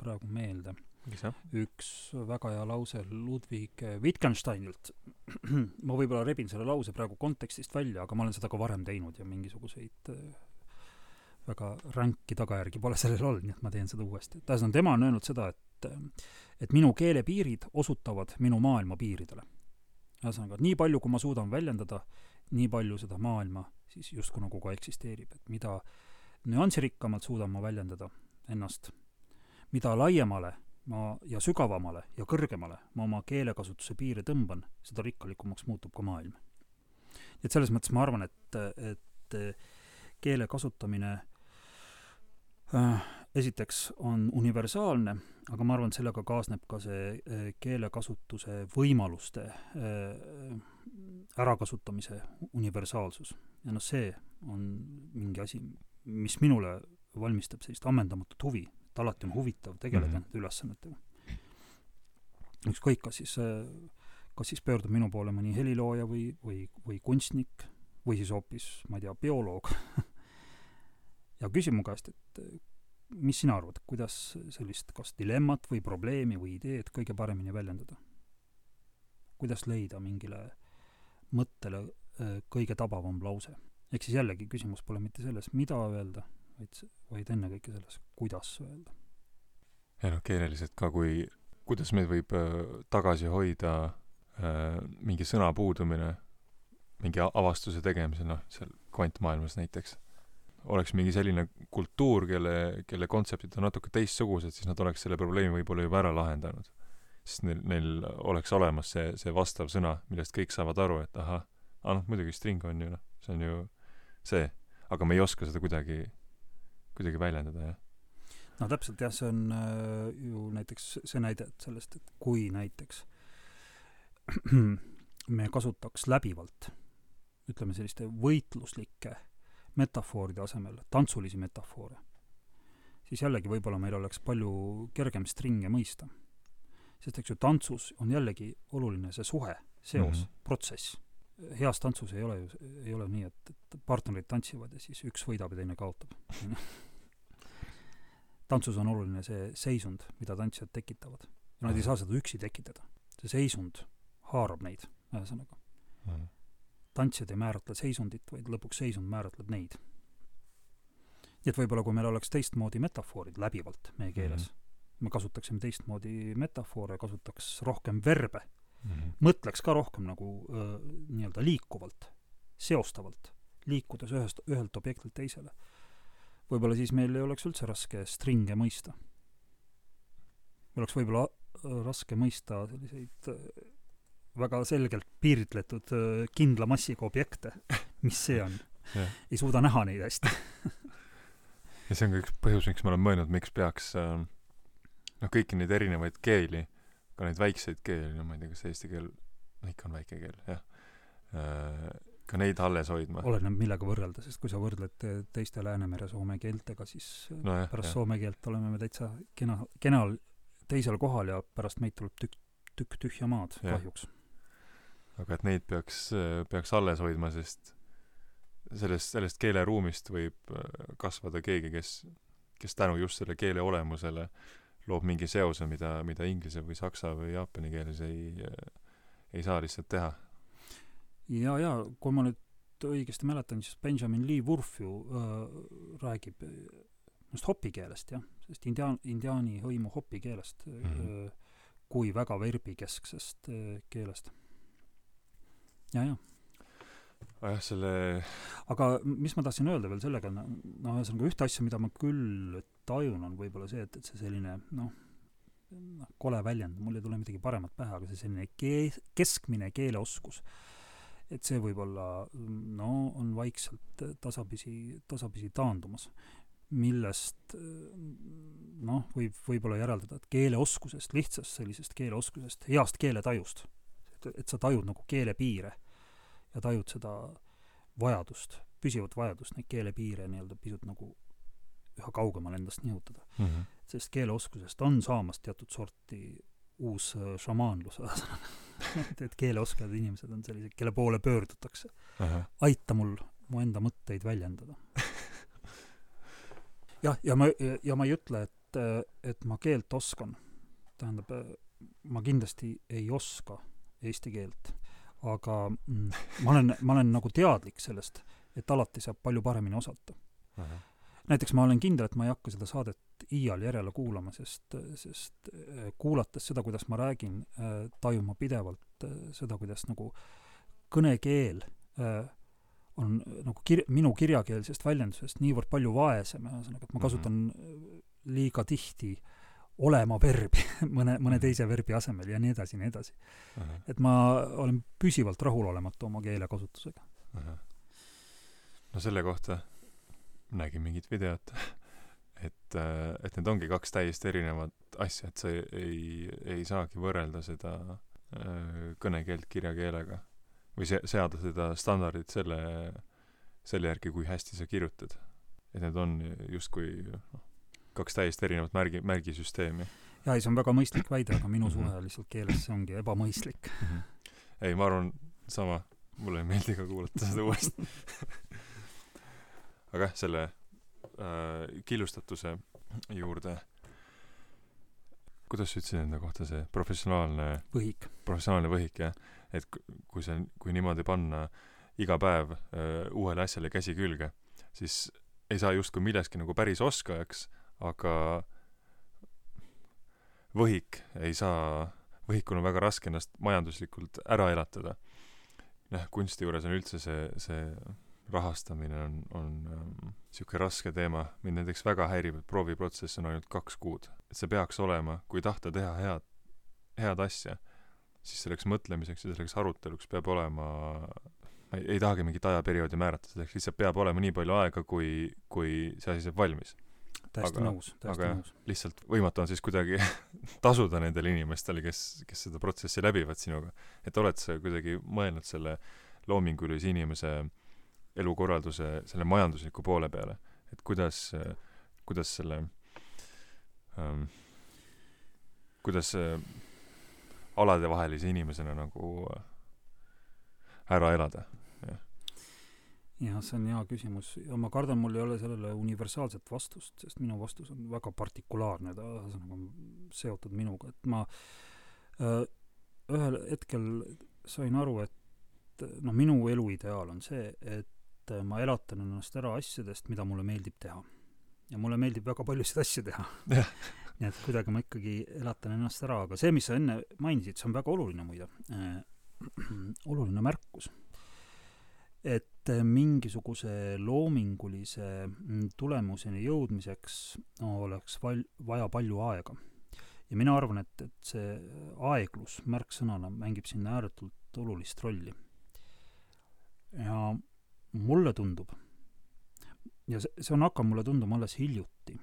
praegu meelde. Üks väga hea lause Ludwig Wittgensteinilt. ma võib-olla rebin selle lause praegu kontekstist välja, aga ma olen seda ka varem teinud ja mingisuguseid väga ränki tagajärgi pole sellel olnud, nii et ma teen seda uuesti. et ühesõnaga, tema on öelnud seda, et et minu keelepiirid osutavad minu maailma piiridele. ühesõnaga, nii palju, kui ma suudan väljendada, nii palju seda maailma siis justkui nagu ka eksisteerib, et mida nüansirikkamalt suudan ma väljendada ennast, mida laiemale ma ja sügavamale ja kõrgemale ma oma keelekasutuse piire tõmban, seda rikkalikumaks muutub ka maailm. et selles mõttes ma arvan, et, et keele kasutamine äh, esiteks on universaalne, aga ma arvan, et sellega kaasneb ka see äh, keelekasutuse võimaluste äh, ärakasutamise universaalsus. ja noh, see on mingi asi, mis minule valmistab sellist ammendamatut huvi, et alati on huvitav tegeleda mm -hmm. nende ülesannetega. ükskõik, kas siis, kas siis pöördub minu poole mõni helilooja või, või, või kunstnik või siis hoopis, ma ei tea, bioloog ja küsib mu käest, et mis sina arvad, kuidas sellist kas dilemmat või probleemi või ideed kõige paremini väljendada? kuidas leida mingile mõttele äh, kõige tabavam lause? ehk siis jällegi küsimus pole mitte selles, mida öelda, vaid, vaid ennekõike selles, kuidas öelda. ja noh, keeleliselt ka, kui, kuidas meid võib äh, tagasi hoida äh, mingi sõna puudumine mingi avastuse tegemisel, noh, seal kvantmaailmas näiteks, oleks mingi selline kultuur, kelle, kelle kontseptid on natuke teistsugused, siis nad oleks selle probleemi võib-olla juba ära lahendanud. sest neil, neil oleks olemas see, see vastav sõna, millest kõik saavad aru, et ahah, aa noh, muidugi string on ju noh, see on ju see, aga me ei oska seda kuidagi, kuidagi väljendada, jah no täpselt jah, see on äh, ju näiteks see näide sellest, et kui näiteks me kasutaks läbivalt ütleme selliste võitluslike metafooride asemel tantsulisi metafoore, siis jällegi võib-olla meil oleks palju kergem stringe mõista. sest eks ju tantsus on jällegi oluline see suhe, seos mm, -hmm. protsess heas tantsus ei ole ju, ei ole nii, et, et partnerid tantsivad ja siis üks võidab ja teine kaotab tantsus on oluline see seisund, mida tantsijad tekitavad. ja nad ei saa seda üksi tekitada. see seisund haarab neid, ühesõnaga mm. -hmm. tantsijad ei määratle seisundit, vaid lõpuks seisund määratleb neid. nii et võib-olla kui meil oleks teistmoodi metafoorid läbivalt meie keeles mm, -hmm. me kasutaksime teistmoodi metafoore, kasutaks rohkem verbe mm, -hmm. mõtleks ka rohkem nagu nii-öelda liikuvalt, seostavalt, liikudes ühest, ühelt objektilt teisele. võib-olla siis meil ei oleks üldse raske stringe mõista. oleks võib-olla raske mõista selliseid väga selgelt piiritletud kindla massiga objekte, mis see on ei suuda näha neid hästi ja see on ka üks põhjus, miks ma olen mõelnud, miks peaks noh, kõiki neid erinevaid keeli ka neid väikseid keeli, no ma ei tea, kas eesti keel, no ikka on väike keel, jah, äh, ka neid alles hoidma. oleneb, millega võrrelda, sest kui sa võrdled teiste Läänemere soome keeltega, siis no jah, pärast jah. soome keelt oleme me täitsa kena, kenal teisel kohal ja pärast meid tuleb tükk, tükk tühja maad, kahjuks. aga et neid peaks, peaks alles hoidma, sest sellest, sellest keeleruumist võib äh, kasvada keegi, kes, kes tänu just selle keele olemusele äh, loob mingi seose, mida, mida inglise või saksa või jaapani keeles ei, ei saa lihtsalt teha. ja, ja kui ma nüüd õigesti mäletan, siis Benjamin Lee Wurf ju äh, räägib just hopi keelest, jah, sellest indiaan, indiaani hõimu hopi keelest mm, -hmm. äh, kui väga verbikesksest äh, keelest. ja, ja jah, selle aga mis ma tahtsin öelda veel sellega, noh, ühesõnaga ühte asja, mida ma küll tajun, on võib-olla see, et, et see selline noh, noh, kole väljend, mul ei tule midagi paremat pähe, aga see selline kee-, keskmine keeleoskus, et see võib-olla no on vaikselt tasapisi, tasapisi taandumas, millest noh, võib võib-olla järeldada, et keeleoskusest, lihtsast sellisest keeleoskusest, heast keeletajust, et, et sa tajud nagu keele piire ja tajud seda vajadust, püsivat vajadust neid keelepiire nii-öelda pisut nagu üha kaugemale endast nihutada mm. -hmm. sest keeleoskusest on saamas teatud sorti uus äh, šamaanlus, ühesõnaga et, et keeleoskajad inimesed on sellised, kelle poole pöördutakse. aita mul mu enda mõtteid väljendada jah, ja ma, ja ma ei ütle, et, et ma keelt oskan. tähendab, ma kindlasti ei oska eesti keelt, aga mm, ma olen, ma olen nagu teadlik sellest, et alati saab palju paremini osata. Näiteks ma olen kindel, et ma ei hakka seda saadet iial järele kuulama, sest, sest äh, kuulates seda, kuidas ma räägin, äh, tajun ma pidevalt äh, seda, kuidas nagu kõnekeel on nagu kir-, minu kirjakeelsest väljendusest niivõrd palju vaesem, ühesõnaga, et ma kasutan -hmm. liiga tihti olema verbi mõne, mõne teise verbi asemel ja nii edasi ja nii edasi. -huh. et ma olen püsivalt rahulolematu oma keelekasutusega no selle kohta nägin mingit videot et, äh, et need ongi kaks täiesti erinevat asja, et sa ei, ei, ei saagi võrrelda seda äh, kõnekeelt kirjakeelega või se-, seada seda standardit selle, selle järgi, kui hästi sa kirjutad. et need on justkui noh, kaks täiesti erinevat märgi, märgisüsteemi. jaa, ei see on väga mõistlik väide, aga minu suhe lihtsalt keeles see ongi ebamõistlik. -hmm. ei, ma arvan, sama, mulle ei meeldi ka kuulata seda uuesti aga jah, selle äh, killustatuse juurde. Kuidas sa ütlesid enda kohta see professionaalne võhik. professionaalne võhik jah? Et kui see, kui niimoodi panna iga päev öö, uuele asjale käsi külge, siis ei saa justkui milleski nagu päris oskajaks, aga võhik ei saa, võhikul on väga raske ennast majanduslikult ära elatada. noh, kunsti juures on üldse see, see rahastamine on, on niisugune ähm, raske teema. mind näiteks väga häirib, et prooviprotsess on ainult kaks kuud. et see peaks olema, kui tahta teha head, head asja siis selleks mõtlemiseks ja selleks aruteluks peab olema ma ei, ei tahagi mingit ajaperioodi määrata, selleks lihtsalt peab olema nii palju aega, kui, kui see asi saab valmis. täiesti aga, nõus, täiesti nõus. lihtsalt võimatu on siis kuidagi tasuda nendele inimestele, kes, kes seda protsessi läbivad sinuga. et oled sa kuidagi mõelnud selle loomingulise inimese elukorralduse, selle majandusliku poole peale, et kuidas, kuidas selle ähm, kuidas aladevahelise inimesena nagu äh, ära elada, jah. jah, see on hea küsimus. Ja ma kardan, mul ei ole sellele universaalset vastust, sest minu vastus on väga partikulaarne, ta ühesõnaga on seotud minuga, et ma öö, äh, ühel hetkel sain aru, et noh, minu eluideaal on see, et ma elatan ennast ära asjadest, mida mulle meeldib teha. ja mulle meeldib väga paljusid asju teha nii et kuidagi ma ikkagi elatan ennast ära, aga see, mis sa enne mainisid, see on väga oluline muide äh,, oluline märkus. et mingisuguse loomingulise tulemuseni jõudmiseks oleks val-, vaja palju aega. ja mina arvan, et, et see aeglus märksõnana mängib siin ääretult olulist rolli. ja mulle tundub, ja see, see on hakanud mulle tunduma alles hiljuti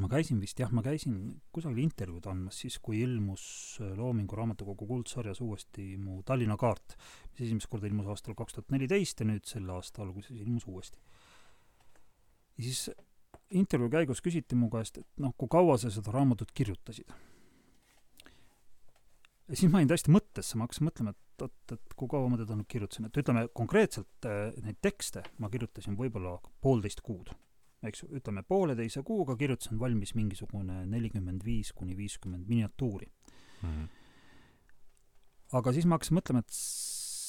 ma käisin vist jah, ma käisin kusagil intervjuud andmas siis, kui ilmus äh, Loomingu Raamatukogu kuldsarjas uuesti mu Tallinna kaart, mis esimest korda ilmus aastal kaks tuhat neliteist ja nüüd selle aasta alguses ilmus uuesti. ja siis intervjuu käigus küsiti mu käest, et noh, kui kaua sa seda raamatut kirjutasid. ja siis ma jäin täiesti mõttesse, ma hakkasin mõtlema, et oot, et kui kaua ma teda nüüd kirjutasin, et ütleme konkreetselt äh, neid tekste ma kirjutasin võib-olla poolteist kuud eks ju, ütleme pooleteise kuuga kirjutasin valmis mingisugune nelikümmend viis kuni viiskümmend miniatuuri mm. -hmm. aga siis ma hakkasin mõtlema, et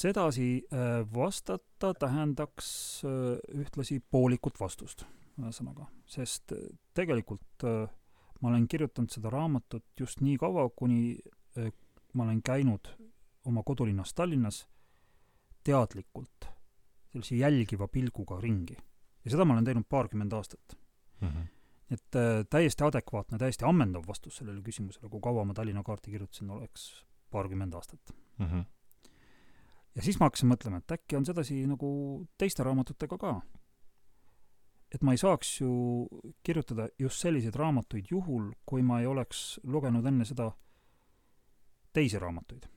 sedasi äh, vastata tähendaks äh, ühtlasi poolikut vastust, ühesõnaga, sest tegelikult ma olen kirjutanud seda raamatut just nii kaua, kuni ma olen käinud oma kodulinnas Tallinnas teadlikult sellise jälgiva pilguga ringi ja seda ma olen teinud paarkümmend aastat mm. -hmm. et äh, täiesti adekvaatne, täiesti ammendav vastus sellele küsimusele, kui kaua ma Tallinna kaarti kirjutasin, oleks paarkümmend aastat mm. -hmm. ja siis ma hakkasin mõtlema, et äkki on sedasi nagu teiste raamatutega ka. et ma ei saaks ju kirjutada just selliseid raamatuid juhul, kui ma ei oleks lugenud enne seda teisi raamatuid.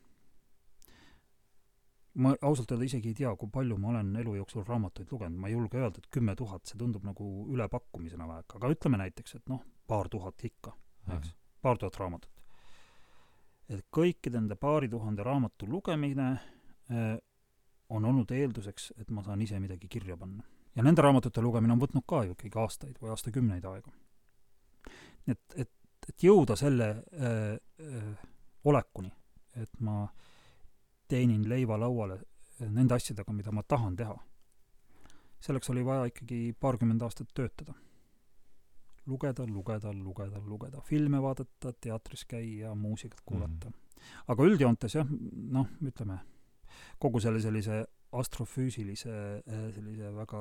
Ma ausalt öelda isegi ei tea, kui palju ma olen elu jooksul raamatuid lugenud, ma ei julge öelda, et kümme tuhat, see tundub nagu ülepakkumisena väheke, aga ütleme näiteks, et noh, paar tuhat ikka, eks, paar tuhat raamatut. et kõikide nende paari tuhande raamatu lugemine eh, on olnud eelduseks, et ma saan ise midagi kirja panna. ja nende raamatute lugemine on võtnud ka ju ikkagi aastaid või aastakümneid aega. et, et, et jõuda selle äh, äh, olekuni, et ma teenin leiva lauale nende asjadega, mida ma tahan teha. selleks oli vaja ikkagi paarkümmend aastat töötada. lugeda, lugeda, lugeda, lugeda, filme vaadata, teatris käia, muusikat kuulata mm. -hmm. aga üldjoontes jah, noh, ütleme kogu selle sellise astrofüüsilise sellise väga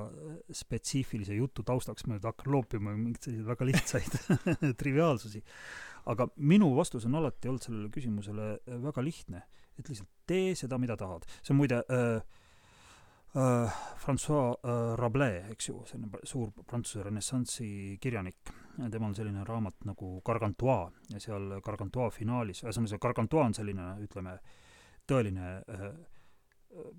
spetsiifilise jutu taustaks ma nüüd hakkan loopima mingeid selliseid väga lihtsaid triviaalsusi. aga minu vastus on alati olnud sellele küsimusele väga lihtne, et lihtsalt tee seda, mida tahad. see on muide äh, äh, Francois äh, Rabelais, eks ju, selline suur Prantsuse renessansi kirjanik, temal on selline raamat nagu Gargantua ja seal Gargantua finaalis, ühesõnaga see Gargantua on selline, ütleme, tõeline äh,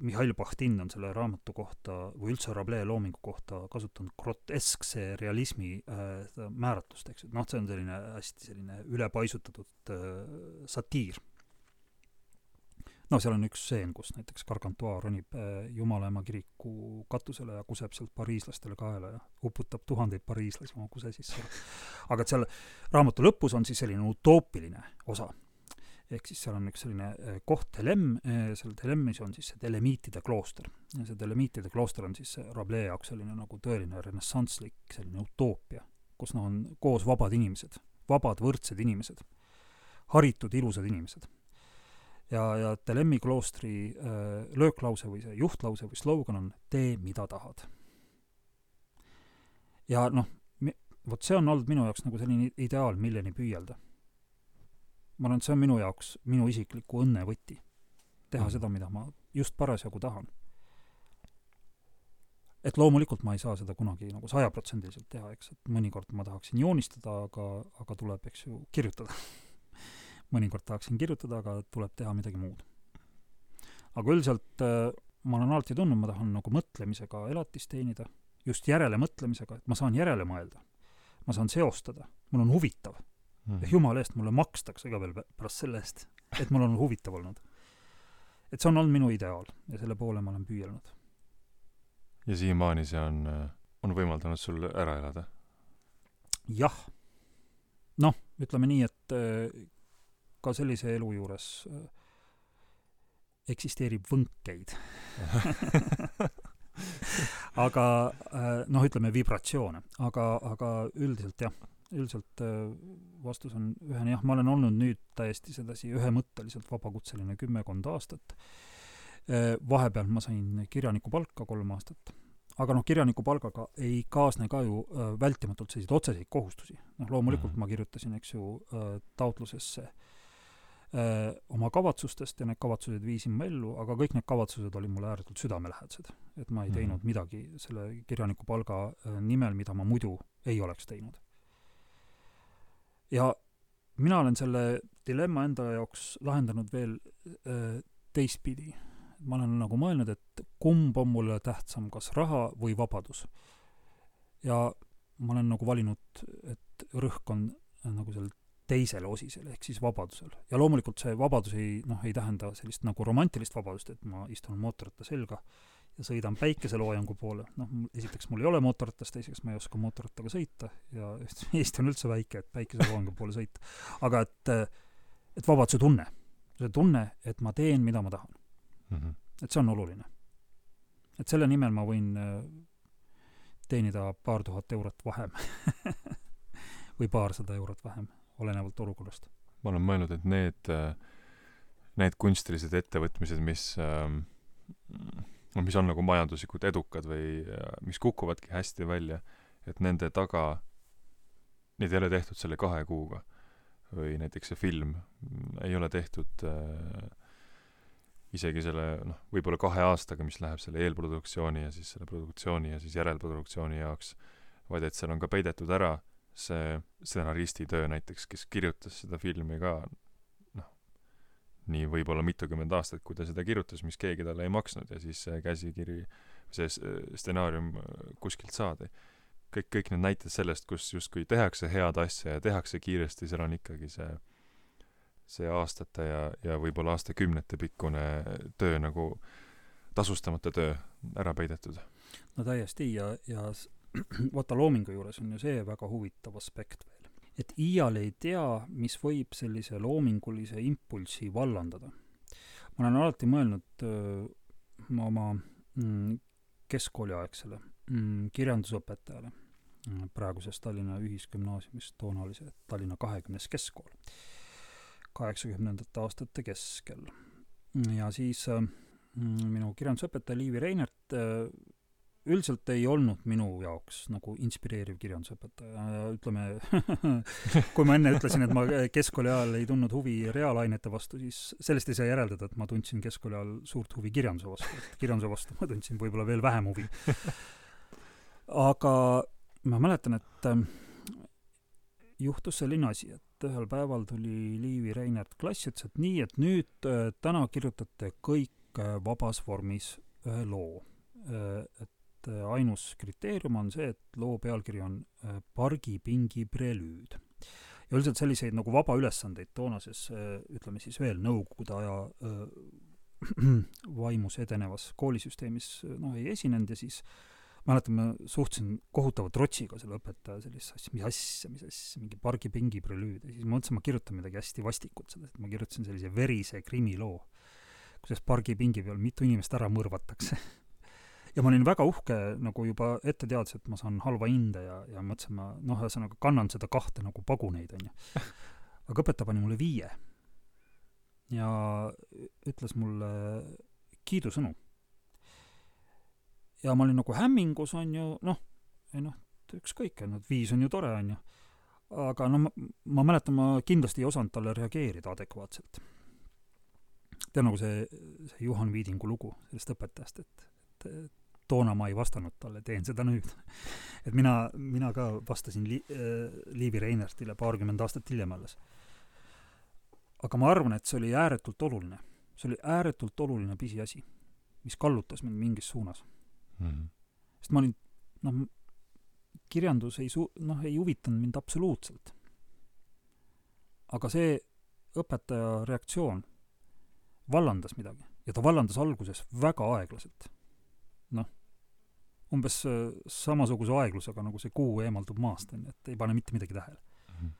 Mihhail Bahtin on selle raamatu kohta või üldse Rabelais loomingu kohta kasutanud groteskse realismi äh, määratlust, eks ju, noh, see on selline hästi selline ülepaisutatud äh, satiir. No seal on üks stseen, kus näiteks Gargantua ronib äh, Jumalaema kiriku katusele ja kuseb sealt pariislastele kaela ja uputab tuhandeid pariislasi oma kuse sisse. aga et seal raamatu lõpus on siis selline utoopiline osa ehk siis seal on üks selline äh, koht, Telem, äh, seal Telemis on siis see Telemiitide klooster. ja see Telemiitide klooster on siis Rabelais jaoks selline nagu tõeline renessansslik selline utoopia, kus noh, on koos vabad inimesed, vabad võrdsed inimesed, haritud ilusad inimesed. Ja, ja Telemi kloostri äh, lööklause või see juhtlause või slogan on tee, mida tahad. ja noh, vot see on olnud minu jaoks nagu selline ideaal, milleni püüelda ma arvan, et see on minu jaoks minu isikliku õnne võti. teha mm. seda, mida ma just parasjagu tahan. et loomulikult ma ei saa seda kunagi nagu sajaprotsendiliselt teha, eks, et mõnikord ma tahaksin joonistada, aga, aga tuleb, eks ju, kirjutada mõnikord tahaksin kirjutada, aga tuleb teha midagi muud. aga üldiselt äh, ma olen alati tundnud, ma tahan nagu mõtlemisega elatist teenida, just järelemõtlemisega, et ma saan järele mõelda. ma saan seostada, mul on huvitav mm. ja jumala eest mulle makstakse ka veel pärast selle eest, et mul on huvitav olnud. et see on olnud minu ideaal ja selle poole ma olen püüelnud. ja siiamaani see on, on võimaldanud sul ära elada? jah. noh, ütleme nii, et äh, ka sellise elu juures äh, eksisteerib võnkeid. Aga äh, noh, ütleme vibratsioone, aga, aga üldiselt jah üldiselt äh, vastus on ühene. Jah, ma olen olnud nüüd täiesti sedasi ühemõtteliselt vabakutseline kümmekond aastat. Äh, vahepeal ma sain kirjanikupalka kolm aastat, aga noh, kirjanikupalgaga ei kaasne ka ju äh, vältimatult selliseid otseseid kohustusi. noh, loomulikult mm. ma kirjutasin, eks ju, taotlusesse oma kavatsustest ja need kavatsused viisin ma ellu, aga kõik need kavatsused olid mulle ääretult südamelähedased. et ma ei teinud mm -hmm. midagi selle kirjanikupalga nimel, mida ma muidu ei oleks teinud ja mina olen selle dilemma enda jaoks lahendanud veel äh, teistpidi. ma olen nagu mõelnud, et kumb on mulle tähtsam, kas raha või vabadus. ja ma olen nagu valinud, et rõhk on äh, nagu sellel teisel osisel, ehk siis vabadusel. ja loomulikult see vabadus ei, noh, ei tähenda sellist nagu romantilist vabadust, et ma istun mootorratta selga ja sõidan päikeseloojangu poole, noh, esiteks mul ei ole mootorratast, teiseks ma ei oska mootorrattaga sõita ja Eesti on üldse väike, et päikeseloojangu poole sõita. aga et, et vabaduse tunne, see tunne, et ma teen, mida ma tahan mm. -hmm. et see on oluline. et selle nimel ma võin äh, teenida paar tuhat eurot vähem või paarsada eurot vähem, olenevalt olukorrast. ma olen mõelnud, et need, äh, need kunstilised ettevõtmised, mis ähm, noh, mis on nagu majanduslikult edukad või mis kukuvadki hästi välja, et nende taga, neid ei ole tehtud selle kahe kuuga. või näiteks see film mm, ei ole tehtud äh, isegi selle noh, võib-olla kahe aastaga, mis läheb selle eelproduktsiooni ja siis selle produktsiooni ja siis järelproduktsiooni jaoks, vaid et seal on ka peidetud ära see stsenaristi töö näiteks, kes kirjutas seda filmi ka noh, nii võib-olla mitukümmend aastat, kui ta seda kirjutas, mis keegi talle ei maksnud ja siis see käsikiri, see stsenaarium kuskilt saadi. kõik, kõik need näited sellest, kus justkui tehakse head asja ja tehakse kiiresti, seal on ikkagi see, see aastate ja, ja võib-olla aastakümnete pikkune töö nagu tasustamata töö ära peidetud. no täiesti ja, ja vaata loomingu juures on ju see väga huvitav aspekt veel, et iial ei tea, mis võib sellise loomingulise impulsi vallandada. ma olen alati mõelnud öö, oma mm, keskkooliaegsele mm, kirjandusõpetajale mm, praeguses Tallinna Ühisgümnaasiumis, toona oli see Tallinna kahekümnes keskkool, kaheksakümnendate aastate keskel. ja siis äh, mm, minu kirjandusõpetaja Liivi Reinert äh, üldiselt ei olnud minu jaoks nagu inspireeriv kirjandusõpetaja, ütleme kui ma enne ütlesin, et ma keskkooli ajal ei tundnud huvi reaalainete vastu, siis sellest ei saa järeldada, et ma tundsin keskkooli ajal suurt huvi kirjanduse vastu, et kirjanduse vastu ma tundsin võib-olla veel vähem huvi. aga ma mäletan, et ähm, juhtus selline asi, et ühel päeval tuli Liivi Reinert klassi, ütles, et nii, et nüüd äh, täna kirjutate kõik äh, vabas vormis ühe loo. et äh, ainus kriteerium on see, et loo pealkiri on äh, Pargipingi prelüüd. ja üldiselt selliseid nagu vabaülesandeid toonases, äh, ütleme siis veel Nõukogude aja vaimus edenevas koolisüsteemis noh, ei esinenud ja siis mäletan, ma suhtusin kohutava trotsiga selle õpetaja sellist asja, mis asja, mis asja, mingi Pargipingi prelüüd ja siis ma mõtlesin, ma kirjutan midagi hästi vastikut sellest, et ma kirjutasin sellise verise krimiloo, kuidas pargipingi peal mitu inimest ära mõrvatakse ja ma olin väga uhke nagu juba ette teades, et ma saan halva hinde ja, ja mõtlesin, ma noh, ühesõnaga kannan seda kahte nagu paguneid, onju. aga õpetaja pani mulle viie. ja ütles mulle kiidusõnu. ja ma olin nagu hämmingus, onju, noh, ei noh, ükskõik, on ju, et viis on ju tore, onju. aga no ma, ma mäletan, ma kindlasti ei osanud talle reageerida adekvaatselt. tead, nagu see, see Juhan Viidingu lugu sellest õpetajast, et, et toona ma ei vastanud talle, teen seda nüüd. et mina, mina ka vastasin Li- äh,, Liivi Reinertile paarkümmend aastat hiljem alles. aga ma arvan, et see oli ääretult oluline. see oli ääretult oluline pisiasi, mis kallutas mind mingis suunas. Mm -hmm. sest ma olin, noh, kirjandus ei su-, noh, ei huvitanud mind absoluutselt. aga see õpetaja reaktsioon vallandas midagi ja ta vallandas alguses väga aeglaselt. Umbes äh, samasuguse aeglusega, nagu see kuu eemaldub maast, on ju, et ei pane mitte midagi tähele. Mhm.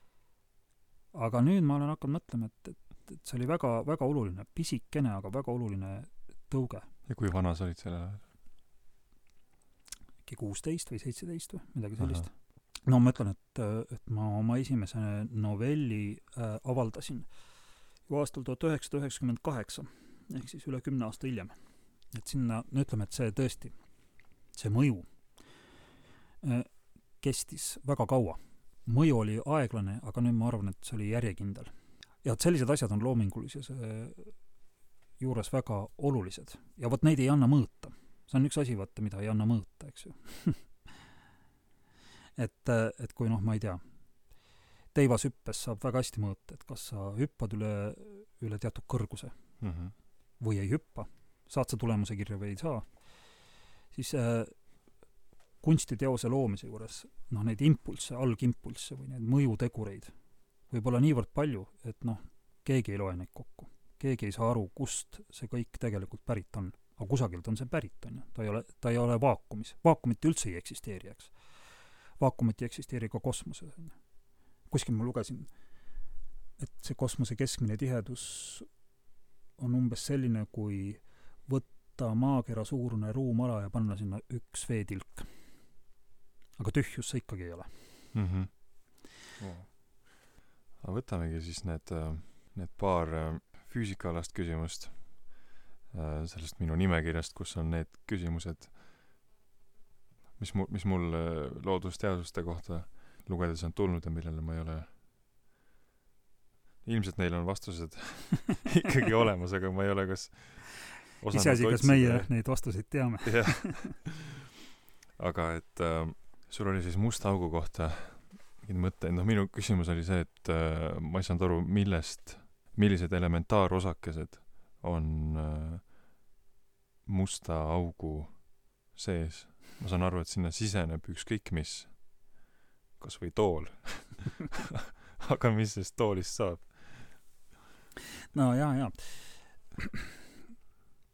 aga nüüd ma olen hakanud mõtlema, et, et, et see oli väga, väga oluline, pisikene, aga väga oluline tõuge. ja kui vana sa olid sellel ajal? äkki kuusteist või seitseteist või midagi sellist. no ma ütlen, et, et ma oma esimese novelli äh, avaldasin ju aastal tuhat üheksasada üheksakümmend kaheksa, ehk siis üle kümne aasta hiljem. et sinna, no ütleme, et see tõesti, see mõju äh, kestis väga kaua. mõju oli aeglane, aga nüüd ma arvan, et see oli järjekindel. ja et sellised asjad on loomingulises äh, juures väga olulised ja vot neid ei anna mõõta see on üks asi, vaata, mida ei anna mõõta, eks ju et, et kui noh, ma ei tea, teivashüppes saab väga hästi mõõta, et kas sa hüppad üle, üle teatud kõrguse mm -hmm. või ei hüppa, saad sa tulemuse kirja või ei saa, siis äh, kunstiteose loomise juures noh, neid impulsse, algimpulsse või neid mõjutegureid võib olla niivõrd palju, et noh, keegi ei loe neid kokku. keegi ei saa aru, kust see kõik tegelikult pärit on aga kusagilt on see pärit, on ju, ta ei ole, ta ei ole vaakumis, vaakumit üldse ei eksisteeri, eks. vaakumit ei eksisteeri ka kosmoses, on ju. kuskil ma lugesin, et see kosmose keskmine tihedus on umbes selline, kui võtta maakera suurune ruumala ja panna sinna üks veetilk. aga tühjus see ikkagi ei ole mm. -hmm. Oh. aga võtamegi siis need, need paar füüsikaalast küsimust sellest minu nimekirjast, kus on need küsimused, mis mu-, mis mul loodusteaduste kohta lugedes on tulnud ja millele ma ei ole ilmselt neil on vastused ikkagi olemas, aga ma ei ole kas iseasi, kas meie neid vastuseid teame. Aga et äh, sul oli siis musta augu kohta mingeid mõtteid, noh minu küsimus oli see, et äh, ma ei saanud aru, millest, millised elementaarosakesed on äh, musta augu sees. ma saan aru, et sinna siseneb ükskõik mis, kas või tool. Aga mis sellest toolist saab? no ja, ja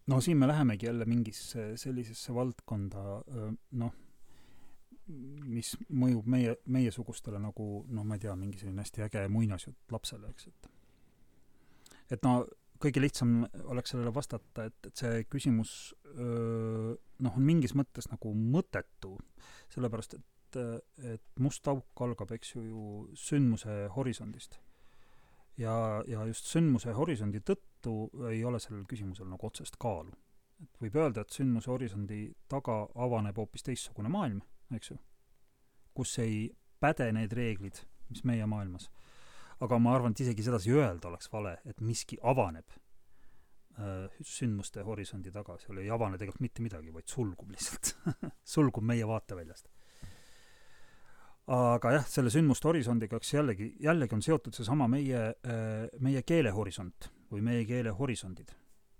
no siin me lähemegi jälle mingisse sellisesse valdkonda, noh, mis mõjub meie, meiesugustele nagu noh, ma ei tea, mingi selline hästi äge muinasjutt lapsele, eks, et et no kõige lihtsam oleks sellele vastata, et, et see küsimus noh, on mingis mõttes nagu mõttetu, sellepärast et, et must auk algab, eks ju, ju sündmuse horisondist. Ja, ja just sündmuse horisondi tõttu ei ole sellel küsimusel nagu otsest kaalu. et võib öelda, et sündmuse horisondi taga avaneb hoopis teistsugune maailm, eks ju, kus ei päde need reeglid, mis meie maailmas aga ma arvan, et isegi sedasi öelda oleks vale, et miski avaneb äh, sündmuste horisondi taga, seal ei avane tegelikult mitte midagi, vaid sulgub lihtsalt sulgub meie vaateväljast. Aga jah, selle sündmuste horisondiga, eks jällegi, jällegi on seotud seesama meie äh,, meie keelehorisont või meie keele horisondid.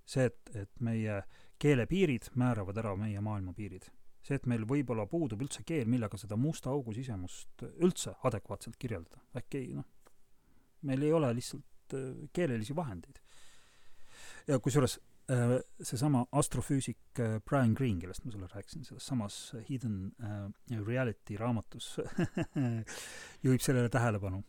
see, et, et meie keelepiirid määravad ära meie maailma piirid. see, et meil võib-olla puudub üldse keel, millega seda musta augu sisemust üldse adekvaatselt kirjeldada. äkki noh, meil ei ole lihtsalt äh, keelelisi vahendeid. ja kusjuures seesama astrofüüsik äh, Brian Greene, kellest ma sulle rääkisin, selles samas Hidden Reality raamatus juhib sellele tähelepanu.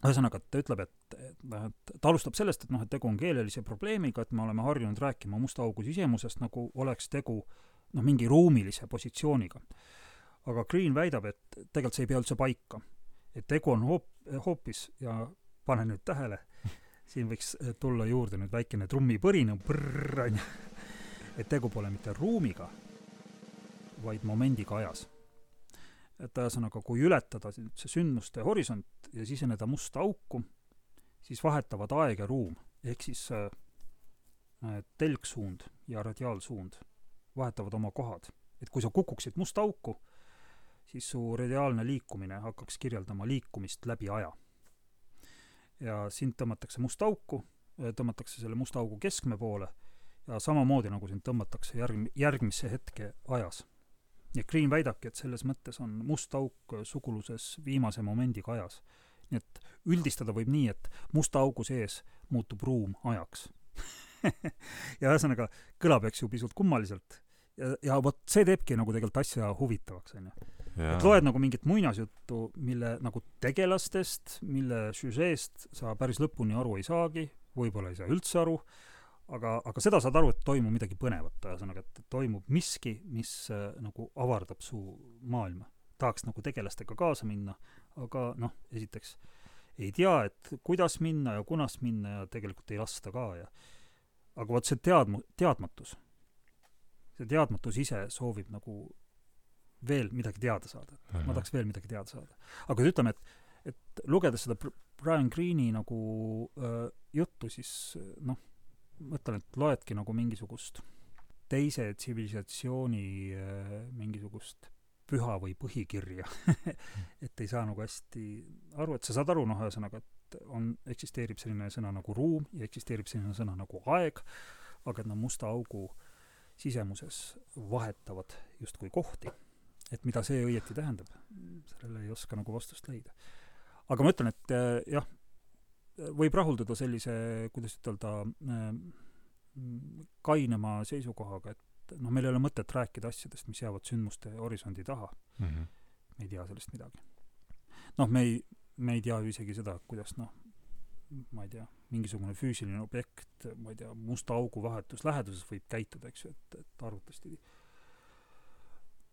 ühesõnaga, ta ütleb, et, et noh, et ta alustab sellest, et noh, et tegu on keelelise probleemiga, et me oleme harjunud rääkima musta augu sisemusest, nagu oleks tegu noh, mingi ruumilise positsiooniga. aga Green väidab, et tegelikult see ei pea üldse paika et tegu on hoop-, hoopis ja pane nüüd tähele, siin võiks eh, tulla juurde nüüd väikene trummipõrin, prrrr, onju, et tegu pole mitte ruumiga, vaid momendiga ajas. et ühesõnaga, kui ületada see sündmuste horisont ja siseneda musta auku, siis vahetavad aeg ja ruum, ehk siis äh, telgsuund ja radiaalsuund vahetavad oma kohad. et kui sa kukuksid musta auku, siis su radiaalne liikumine hakkaks kirjeldama liikumist läbi aja. Ja sind tõmmatakse musta auku, tõmmatakse selle musta augu keskme poole ja samamoodi, nagu sind tõmmatakse järg-, järgmisse hetke ajas. ja Green väidabki, et selles mõttes on must auk suguluses viimase momendiga ajas. nii et üldistada võib nii, et musta augu sees muutub ruum ajaks ja ühesõnaga, kõlab, eks ju, pisut kummaliselt. ja, ja vot see teebki nagu tegelikult asja huvitavaks, on ju et loed nagu mingit muinasjuttu, mille nagu tegelastest, mille süžeest sa päris lõpuni aru ei saagi, võib-olla ei saa üldse aru, aga, aga seda saad aru, et toimub midagi põnevat, ühesõnaga, et toimub miski, mis äh, nagu avardab su maailma. tahaks nagu tegelastega kaasa minna, aga noh, esiteks ei tea, et kuidas minna ja kunas minna ja tegelikult ei lasta ka ja aga vot see teadmu-, teadmatus, see teadmatus ise soovib nagu veel midagi teada saada. ma tahaks veel midagi teada saada. aga ütleme, et, et lugedes seda Brian Greene'i nagu äh, juttu, siis noh, mõtlen, et loedki nagu mingisugust teise tsivilisatsiooni äh, mingisugust püha või põhikirja et ei saa nagu hästi aru, et sa saad aru, noh, ühesõnaga, et on, eksisteerib selline sõna nagu ruum ja eksisteerib selline sõna nagu aeg, aga et nad musta augu sisemuses vahetavad justkui kohti et mida see õieti tähendab, sellele ei oska nagu vastust leida. aga ma ütlen, et äh, jah, võib rahulduda sellise, kuidas ütelda, äh, kainema seisukohaga, et noh, meil ei ole mõtet rääkida asjadest, mis jäävad sündmuste horisondi taha mm. -hmm. me ei tea sellest midagi. noh, me ei, me ei tea ju isegi seda, kuidas noh, ma ei tea, mingisugune füüsiline objekt, ma ei tea, musta augu vahetus läheduses võib käituda, eks ju, et, et arvatavasti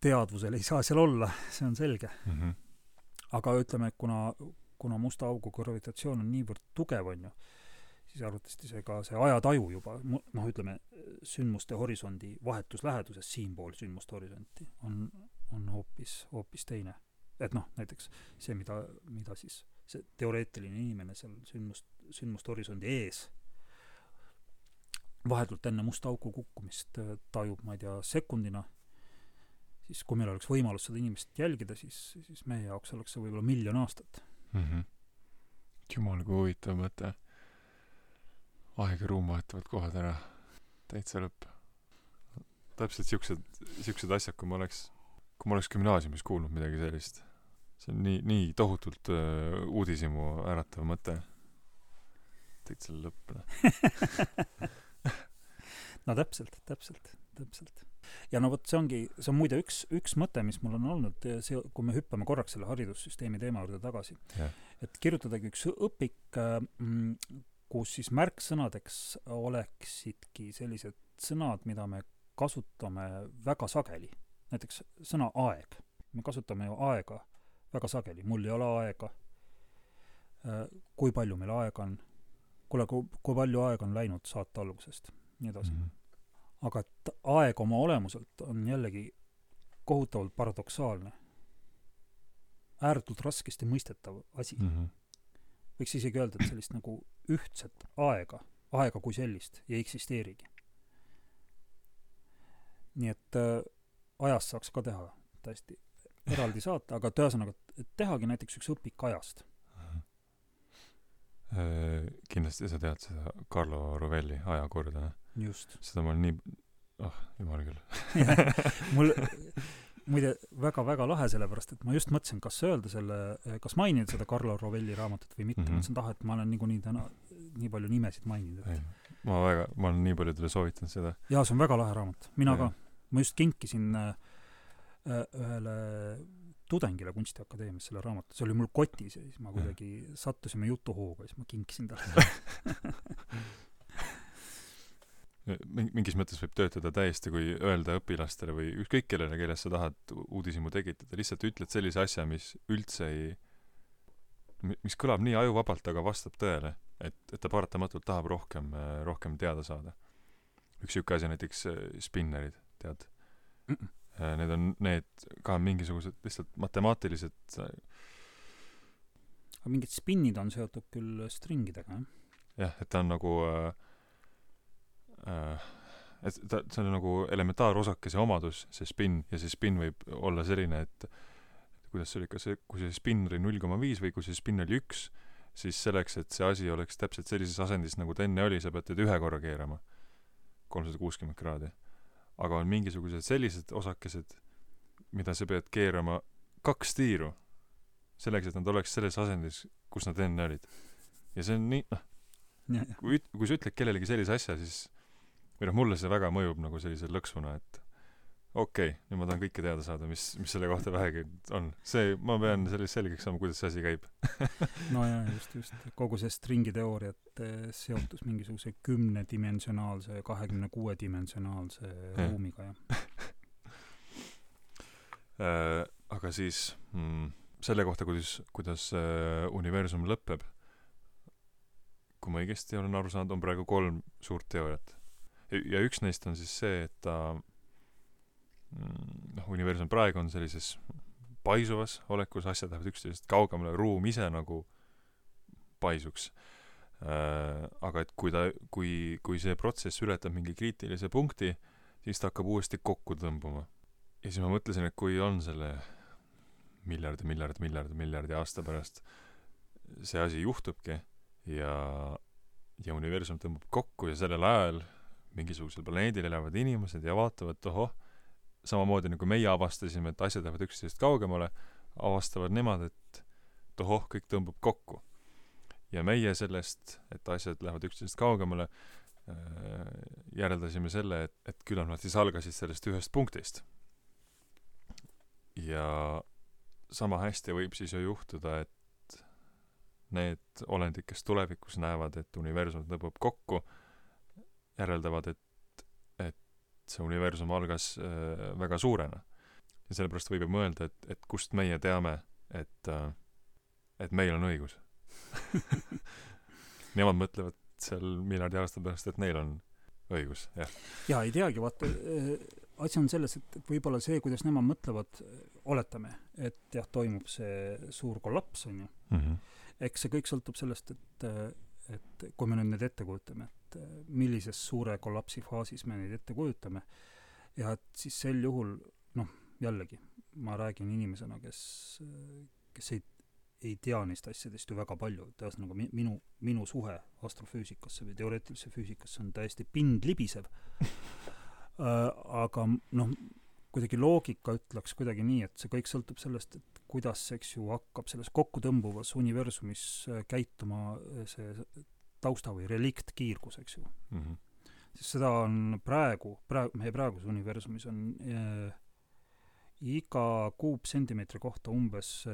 teadvusel ei saa seal olla, see on selge mm. -hmm. aga ütleme, kuna, kuna musta augu gravitatsioon on niivõrd tugev, on ju, siis arvatavasti see ka, see ajataju juba, noh, ütleme, sündmuste horisondi vahetus läheduses, siinpool sündmuste horisonti, on, on hoopis, hoopis teine. et noh, näiteks see, mida, mida siis see teoreetiline inimene seal sündmust, sündmuste horisondi ees vahetult enne musta auku kukkumist tajub, ma ei tea, sekundina siis kui meil oleks võimalus seda inimest jälgida, siis, siis meie jaoks oleks see võib-olla miljon aastat mm. -hmm. jumal, kui huvitav mõte. aeg ja ruum vahetavad kohad ära täitsa lõpp täpselt siuksed siuksed asjad kui ma oleks kui ma oleks gümnaasiumis kuulnud midagi sellist see on nii nii tohutult uh, uudishimu äratav mõte täitsa lõpp noh no täpselt täpselt täpselt ja no vot see ongi see on muide üks üks mõte mis mul on olnud see kui me hüppame korraks selle haridussüsteemi teema juurde tagasi et kirjutadagi üks õpik mm, kus siis märksõnadeks oleksidki sellised sõnad, mida me kasutame väga sageli. näiteks sõna aeg. me kasutame ju aega väga sageli, mul ei ole aega. Äh, kui palju meil aega on? kuule, kui, kui palju aega on läinud saate algusest? nii edasi mm. -hmm. Aga et aeg oma olemuselt on jällegi kohutavalt paradoksaalne. ääretult raskesti mõistetav asi mm. -hmm võiks isegi öelda, et sellist nagu ühtset aega, aega kui sellist ei eksisteerigi. nii et äh, ajast saaks ka teha täiesti eraldi saate, aga et ühesõnaga, et tehagi näiteks üks õpik ajast äh,. kindlasti sa tead seda Carlo Rovelli ajakorda. Seda ma olen nii, ah oh, jumal küll mul muide väga-väga lahe, sellepärast et ma just mõtlesin, kas öelda selle, kas mainida seda Carlo Rovelli raamatut või mitte mm, -hmm. mõtlesin, et ah, et ma olen niikuinii täna nii palju nimesid maininud, et ma väga, ma olen nii paljudele soovitanud seda. jaa, see on väga lahe raamat, mina ja. ka. ma just kinkisin äh, äh, ühele tudengile Kunstiakadeemias selle raamatu, see oli mul kotis ja siis ma kuidagi sattusime jutuhooga ja siis ma kinkisin talle mingis mõttes võib töötada täiesti, kui öelda õpilastele või ükskõik kellele, kellest sa tahad uudishimu tekitada, lihtsalt ütled sellise asja, mis üldse ei, mis kõlab nii ajuvabalt, aga vastab tõele, et, et ta paratamatult tahab rohkem, rohkem teada saada. üks niisugune asi on näiteks äh, spinnerid, tead mm? -mm. Need on need ka mingisugused lihtsalt matemaatilised äh, aga mingid spinnid on seotud küll stringidega, jah? jah, et ta on nagu äh, Äh, et ta, see on nagu elementaarosakese omadus, see spinn, ja see spinn võib olla selline, et kuidas see oli, kas see, kui see spinn oli null koma viis või kui see spinn oli üks, siis selleks, et see asi oleks täpselt sellises asendis, nagu ta enne oli, sa pead teda ühe korra keerama. kolmsada kuuskümmend kraadi. aga on mingisugused sellised osakesed, mida sa pead keerama kaks tiiru, selleks, et nad oleks selles asendis, kus nad enne olid. ja see on nii, noh, kui, kui sa ütled kellelegi sellise asja, siis või noh, mulle see väga mõjub nagu sellise lõksuna, et okei okay,, nüüd ma tahan kõike teada saada, mis, mis selle kohta vähegi on. see, ma pean sellest selgeks saama, kuidas see asi käib no jaa, just, just. kogu see stringiteooriate seotus mingisuguse kümnedimensionaalse, kahekümne kuue dimensionaalse ruumiga, jah äh, aga siis mm, selle kohta, kuidas, kuidas äh, universum lõpeb, kui ma õigesti olen aru saanud, on praegu kolm suurt teooriat ja üks neist on siis see, et ta mm, noh, universum praegu on sellises paisuvas olekus, asjad lähevad üksteisest kaugemale, ruum ise nagu paisuks äh,. aga et kui ta, kui, kui see protsess ületab mingi kriitilise punkti, siis ta hakkab uuesti kokku tõmbuma. ja siis ma mõtlesin, et kui on selle miljardi, miljardi, miljardi, miljardi aasta pärast see asi juhtubki ja, ja universum tõmbab kokku ja sellel ajal mingisugusel planeedil elavad inimesed ja vaatavad, ohoh, samamoodi nagu meie avastasime, et asjad lähevad üksteisest kaugemale, avastavad nemad, et ohoh, kõik tõmbub kokku. ja meie sellest, et asjad lähevad üksteisest kaugemale, äh, järeldasime selle, et, et küllap nad siis algasid sellest ühest punktist. ja sama hästi võib siis ju juhtuda, et need olendid, kes tulevikus näevad, et universum tõmbub kokku, järeldavad, et, et see universum algas äh, väga suurena. ja sellepärast võib ju mõelda, et, et kust meie teame, et äh,, et meil on õigus Nemad mõtlevad seal miljardi aasta pärast, et neil on õigus, jah. jaa, ei teagi, vaata äh, asi on selles, et, et võib-olla see, kuidas nemad mõtlevad, oletame, et jah, toimub see suur kollaps, on ju mm. -hmm. eks see kõik sõltub sellest, et, et kui me nüüd need ette kujutame, et äh, millises suure kollapsi faasis me neid ette kujutame ja et siis sel juhul noh, jällegi, ma räägin inimesena, kes, kes ei, ei tea neist asjadest ju väga palju, et ühesõnaga mi-, minu, minu suhe astrofüüsikasse või teoreetilisse füüsikasse on täiesti pindlibisev. Aga noh, kuidagi loogika ütleks kuidagi nii, et see kõik sõltub sellest, et kuidas, eks ju, hakkab selles kokkutõmbuvas universumis käituma see tausta või reliktkiirgus, eks ju mm. -hmm. siis seda on praegu, praegu, meie praeguses universumis on äh, iga kuupsentimeetri kohta umbes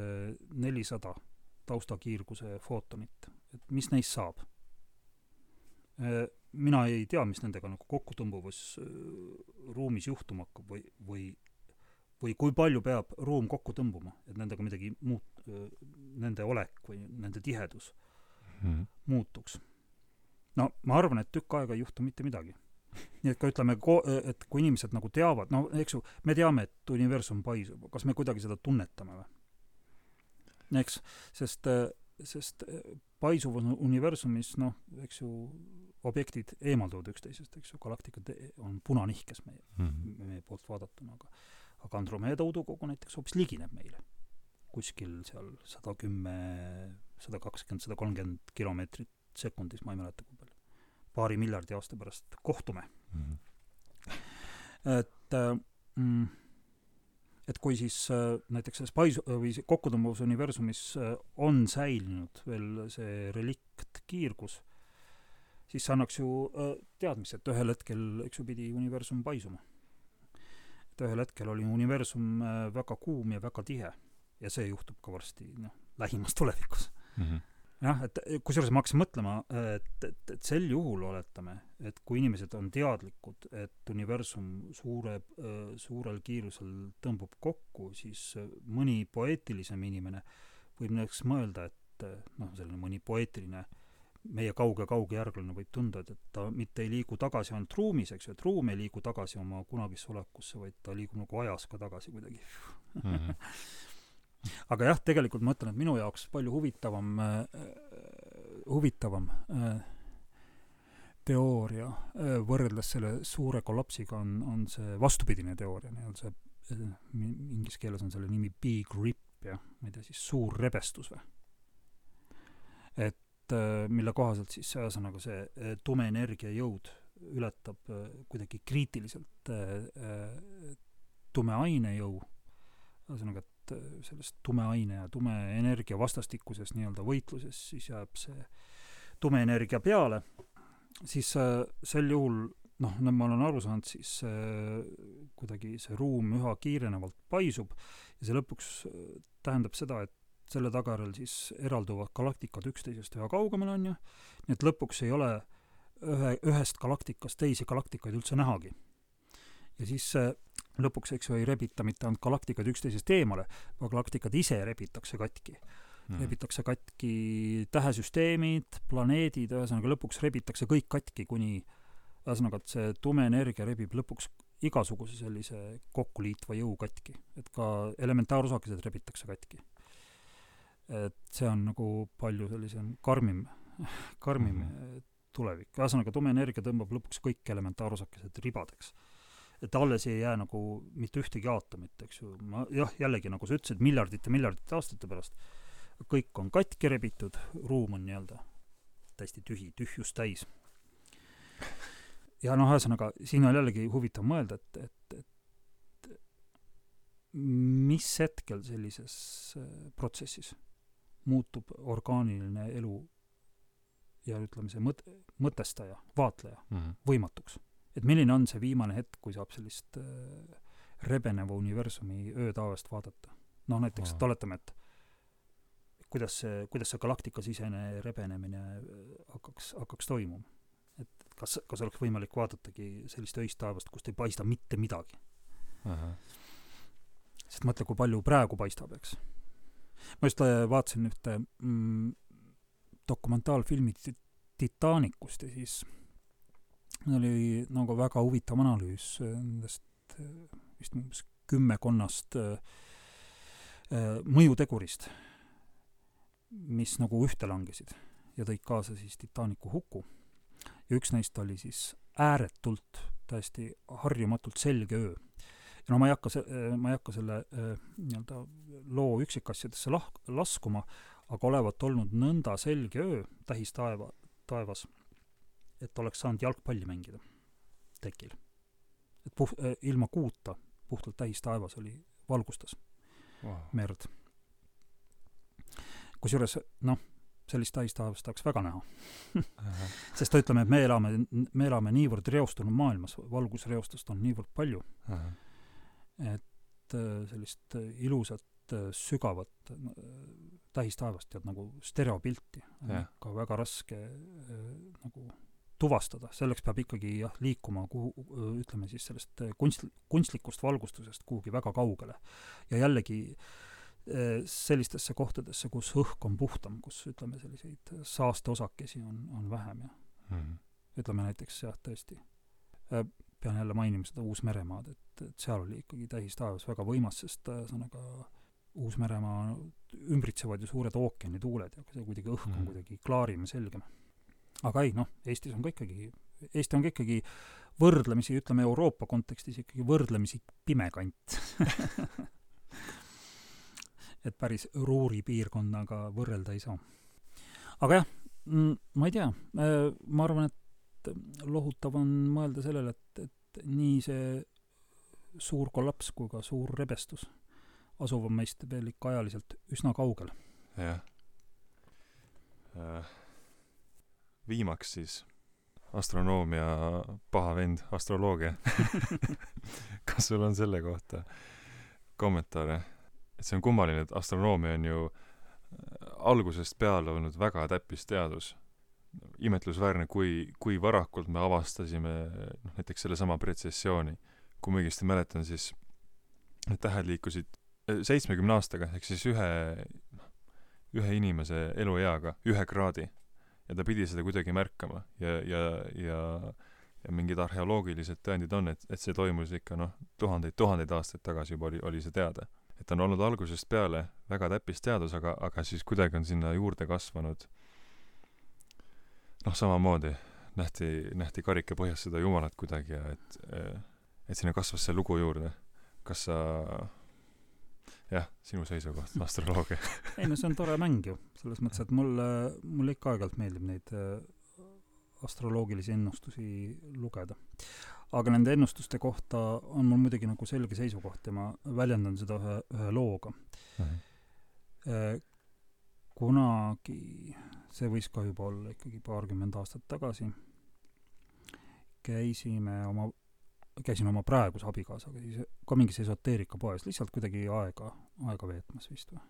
nelisada äh, taustakiirguse footonit. et mis neist saab äh,? mina ei tea, mis nendega nagu kokkutõmbuvas äh, ruumis juhtuma hakkab või, või või kui palju peab ruum kokku tõmbuma, et nendega midagi muut-, nende olek või nende tihedus mm -hmm. muutuks. no ma arvan, et tükk aega ei juhtu mitte midagi. nii et ka ütleme, et kui inimesed nagu teavad, no eks ju, me teame, et universum paisub, kas me kuidagi seda tunnetame või? eks, sest, sest paisuvas universumis, noh, eks ju, objektid eemalduvad üksteisest, eks ju, galaktikad on punanihkes meie mm, -hmm. meie poolt vaadatuna, aga aga Andromeeda udukogu näiteks hoopis ligineb meile. kuskil seal sada kümme, sada kakskümmend, sada kolmkümmend kilomeetrit sekundis, ma ei mäleta, kui palju. paari miljardi aasta pärast kohtume mm. -hmm. et mm, et kui siis äh, näiteks selles paisu- või kokkutõmbavas universumis äh, on säilinud veel see reliktkiirgus, siis see annaks ju äh, teadmise, et ühel hetkel, eks ju, pidi universum paisuma. Et ühel hetkel oli universum äh, väga kuum ja väga tihe ja see juhtub ka varsti, noh, lähimas tulevikus mm. -hmm. jah, et kusjuures ma hakkasin mõtlema, et, et, et sel juhul oletame, et kui inimesed on teadlikud, et universum suure, äh, suurel kiirusel tõmbub kokku, siis mõni poeetilisem inimene võib näiteks mõelda, et noh, selline mõni poeetiline äh, meie kauge-kauge järglane võib tunda, et, et ta mitte ei liigu tagasi ainult ruumis, eks ju, et ruum ei liigu tagasi oma kunagisse olekusse, vaid ta liigub nagu ajas ka tagasi kuidagi mm. -hmm. aga jah, tegelikult ma ütlen, et minu jaoks palju huvitavam äh,, huvitavam äh, teooria äh, võrreldes selle suure kollapsiga on, on see vastupidine teooria, nii-öelda see äh, inglise keeles on selle nimi big rip, jah, ma ei tea, siis suur rebestus või? et Äh, mille kohaselt siis ühesõnaga see äh, tume energia jõud ületab äh, kuidagi kriitiliselt tume aine jõu, ühesõnaga, et sellest tume aine ja tume energia vastastikuses nii-öelda võitluses siis jääb see tume energia peale, siis sel juhul noh, nagu ma olen aru saanud, siis kuidagi see ruum üha kiirenevalt paisub ja see lõpuks tähendab seda, et selle tagajärjel siis eralduvad galaktikad üksteisest üha kaugemale, on ju, nii et lõpuks ei ole ühe, ühest galaktikast teisi galaktikaid üldse nähagi. ja siis lõpuks, eks ju, ei rebita mitte ainult galaktikad üksteisest eemale, vaid galaktikad ise rebitakse katki mm.. rebitakse katki tähesüsteemid, planeedid, ühesõnaga lõpuks rebitakse kõik katki, kuni ühesõnaga, et see tume energia rebib lõpuks igasuguse sellise kokkuliitva jõu katki. et ka elementaarosakesed rebitakse katki et see on nagu palju sellisem karmim, karmim mm -hmm. tulevik. ühesõnaga, tume energia tõmbab lõpuks kõik elementaarosakesed ribadeks. et alles ei jää nagu mitte ühtegi aatomit, eks ju, ma jah, jällegi nagu sa ütlesid, miljardite, miljardite aastate pärast kõik on katki rebitud, ruum on nii-öelda täiesti tühi, tühjus täis. ja noh, ühesõnaga, siin on jällegi huvitav mõelda, et, et, et mis hetkel sellises äh, protsessis muutub orgaaniline elu ja ütleme, see mõt-, mõtestaja, vaatleja mm -hmm. võimatuks. et milline on see viimane hetk, kui saab sellist äh, rebeneva universumi öötaevast vaadata? noh, näiteks, et oletame, et kuidas see, kuidas see galaktikasisene rebenemine äh, hakkaks, hakkaks toimuma. et kas, kas oleks võimalik vaadatagi sellist öist taevast, kust ei paista mitte midagi sest mõtle, kui palju praegu paistab, eks ma just äh, vaatasin ühte mm, dokumentaalfilmi Titanicust ja siis oli nagu väga huvitav analüüs äh, nendest äh, vist umbes kümmekonnast mõjutegurist, mis nagu ühte langesid ja tõid kaasa siis Titanicu huku. ja üks neist oli siis ääretult, täiesti harjumatult selge öö no ma ei hakka se-, ma ei hakka selle äh, nii-öelda loo üksikasjadesse lah-, laskuma, aga olevat olnud nõnda selge öö tähistaeva, taevas, et oleks saanud jalgpalli mängida tekil. et puht- äh,, ilma kuuta puhtalt tähistaevas oli, valgustas wow. merd. kusjuures noh, sellist tähistaevast tahaks väga näha sest ütleme, et me elame, me elame niivõrd reostunud maailmas, valgusreostust on niivõrd palju, et äh, sellist äh, ilusat äh, sügavat tähistaevast tead nagu stereopilti on ikka väga raske nagu tuvastada, selleks peab ikkagi jah, liikuma kuhu, ütleme siis sellest kunst, kunstlikust valgustusest kuhugi väga kaugele. ja jällegi sellistesse kohtadesse, kus õhk on puhtam, kus ütleme, selliseid saasteosakesi on, on vähem ja Mhm. ütleme näiteks jah, tõesti, pean jälle mainima seda Uus-Meremaad, et, et seal oli ikkagi tähistaevas väga võimas, sest ühesõnaga Uus-Meremaa ümbritsevad ju suured ookeanituuled ja kuidagi õhk on Mhm. kuidagi klaarim ja selgem. aga ei, noh, Eestis on ka ikkagi, Eesti on ka ikkagi võrdlemisi, ütleme Euroopa kontekstis ikkagi võrdlemisi pime kant et päris Ruuri piirkonnaga võrrelda ei saa. aga jah, ma ei tea, ma arvan, et lohutav on mõelda sellele, et, et nii see suur kollaps kui ka suur rebestus asuvad meist veel ikka ajaliselt üsna kaugel. jah. viimaks siis astronoomia paha vend, astroloogia kas sul on selle kohta kommentaare? et see on kummaline, et astronoomia on ju algusest peale olnud väga täppisteadus. Imetlusväärne, kui, kui varakult me avastasime noh, näiteks sellesama pretsessiooni. kui ma õigesti mäletan, siis need tähed liikusid seitsmekümne aastaga, ehk siis ühe, ühe inimese elueaga, ühe kraadi. ja ta pidi seda kuidagi märkama ja, ja, ja ja mingid arheoloogilised tõendid on, et, et see toimus ikka noh, tuhandeid-tuhandeid aastaid tagasi juba oli, oli see teada. et on olnud algusest peale väga täppisteadus, aga, aga siis kuidagi on sinna juurde kasvanud noh, samamoodi nähti, nähti karika põhjas seda jumalat kuidagi ja et, et sinna kasvas see lugu juurde. kas sa jah, sinu seisukoht, astroloogia ei no see on tore mäng ju, selles mõttes, et mulle, mulle ikka aeg-ajalt meeldib neid äh, astroloogilisi ennustusi lugeda. aga nende ennustuste kohta on mul muidugi nagu selge seisukoht ja ma väljendan seda ühe, ühe looga mm. -hmm. Kunagi, see võis ka juba olla ikkagi paarkümmend aastat tagasi, käisime oma, käisin oma praeguse abikaasaga siis ka mingis esoteerikapoes, lihtsalt kuidagi aega, aega veetmas vist või.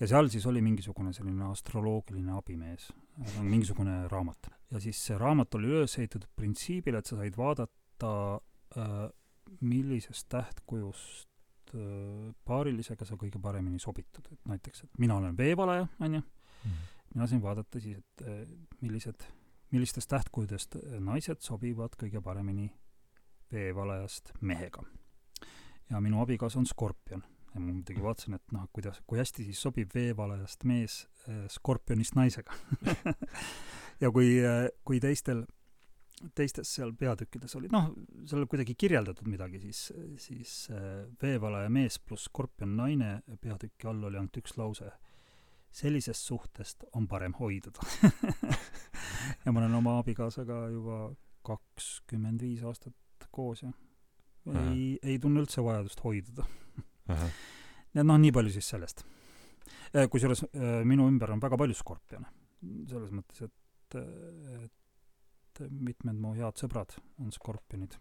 ja seal siis oli mingisugune selline astroloogiline abimees, mingisugune raamat. ja siis see raamat oli üles ehitatud printsiibile, et sa said vaadata äh, millisest tähtkujust äh, paarilisega sa kõige paremini sobitud, et näiteks, et mina olen veevalaja, on ju, mina sain vaadata siis, et äh, millised, millistest tähtkujudest naised sobivad kõige paremini veevalajast mehega. ja minu abikaasa on skorpion. Ja ma muidugi vaatasin, et noh, kuidas, kui hästi siis sobib veevalajast mees äh, skorpionist naisega. Ja kui äh,, kui teistel teistes seal peatükkides oli, noh, seal kuidagi kirjeldatud midagi, siis, siis äh, veevalaja mees pluss skorpion naine peatüki all oli ainult üks lause. sellisest suhtest on parem hoiduda ja ma olen oma abikaasaga juba kakskümmend viis aastat koos ja ei, ei tunne üldse vajadust hoiduda. et noh, nii palju siis sellest. kusjuures minu ümber on väga palju skorpione. selles mõttes, et, et et mitmed mu head sõbrad on skorpionid.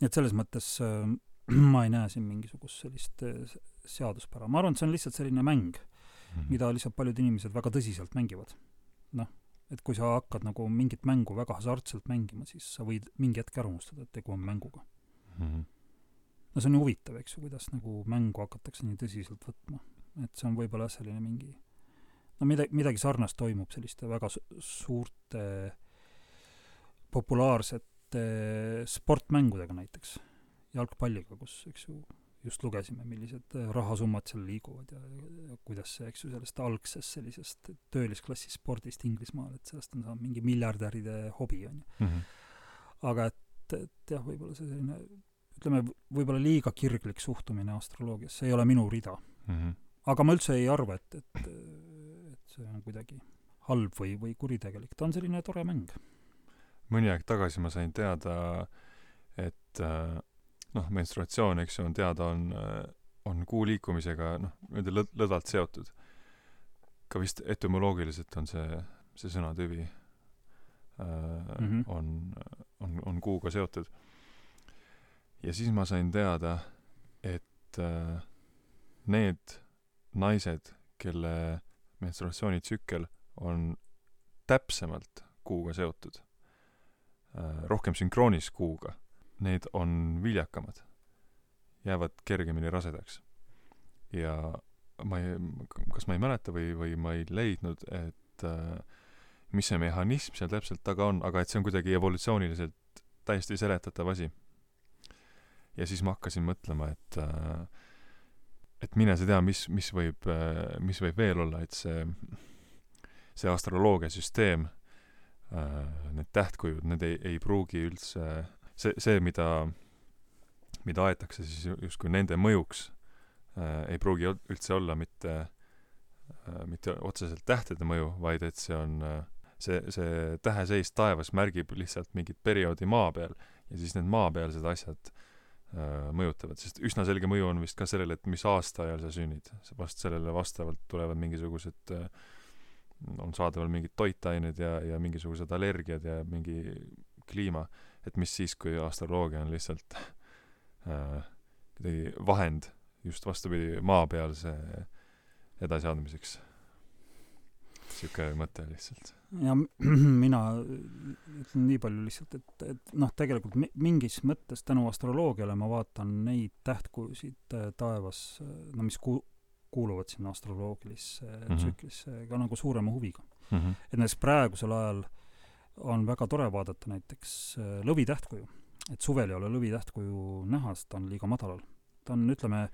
nii et selles mõttes äh, ma ei näe siin mingisugust sellist äh, seaduspära. ma arvan, et see on lihtsalt selline mäng mm, -hmm. mida lihtsalt paljud inimesed väga tõsiselt mängivad. noh, et kui sa hakkad nagu mingit mängu väga hasartselt mängima, siis sa võid mingi hetk ära unustada, et tegu on mänguga mm. -hmm. no see on ju huvitav, eks ju, kuidas nagu mängu hakatakse nii tõsiselt võtma. et see on võib-olla selline mingi no midagi, midagi sarnast toimub selliste väga su suurte populaarsete sportmängudega näiteks, jalgpalliga, kus, eks ju, just lugesime, millised rahasummad seal liiguvad ja, ja kuidas see, eks ju, sellest algsest sellisest töölisklassi spordist Inglismaal, et sellest on saanud mingi miljardäride hobi, on ju. Mhm. aga et, et jah, võib-olla see selline ütleme, võib-olla liiga kirglik suhtumine astroloogiasse ei ole minu rida mm. -hmm. aga ma üldse ei arva, et, et, et see on kuidagi halb või, või kuritegelik, ta on selline tore mäng. Mõni aeg tagasi ma sain teada, et äh, noh, menstruatsioon, eks ju, on teada, on, äh, on kuu liikumisega noh, nii-öelda lõd-, lõdvalt seotud. ka vist etümoloogiliselt on see, see sõnatüvi mm -hmm. on, on, on kuuga seotud. ja siis ma sain teada, et äh, need naised, kelle menstruatsioonitsükkel on täpsemalt kuuga seotud, rohkem sünkroonis kuuga, need on viljakamad, jäävad kergemini rasedaks. ja ma ei, kas ma ei mäleta või, või ma ei leidnud, et äh, mis see mehhanism seal täpselt taga on, aga et see on kuidagi evolutsiooniliselt täiesti seletatav asi. ja siis ma hakkasin mõtlema, et äh, et mine sa tea, mis, mis võib, äh, mis võib veel olla, et see, see astroloogiasüsteem, äh, need tähtkujud, need ei, ei pruugi üldse, see, see, mida, mida aetakse siis justkui nende mõjuks, äh, ei pruugi üldse olla mitte, mitte otseselt tähtede mõju, vaid et see on, see, see täheseis taevas märgib lihtsalt mingit perioodi maa peal ja siis need maapealsed asjad äh, Äh, mõjutavad, sest üsna selge mõju on vist ka sellele, et mis aastaajal sa sünnid. vast sellele vastavalt tulevad mingisugused, äh, on saadaval mingid toitained ja, ja mingisugused allergiad ja mingi kliima, et mis siis, kui astroloogia on lihtsalt äh, kuidagi vahend just vastupidi maapealse edasiandmiseks niisugune mõte lihtsalt. ja mina ütlen nii palju lihtsalt, et, et noh, tegelikult mingis mõttes tänu astroloogiale ma vaatan neid tähtkujusid äh, taevas, äh, no mis ku-, kuuluvad sinna astroloogilisse mm -hmm. tsüklisse ka nagu suurema huviga mm. -hmm. et näiteks praegusel ajal on väga tore vaadata näiteks äh, lõvi tähtkuju. et suvel ei ole lõvi tähtkuju näha, sest ta on liiga madalal. ta on, ütleme,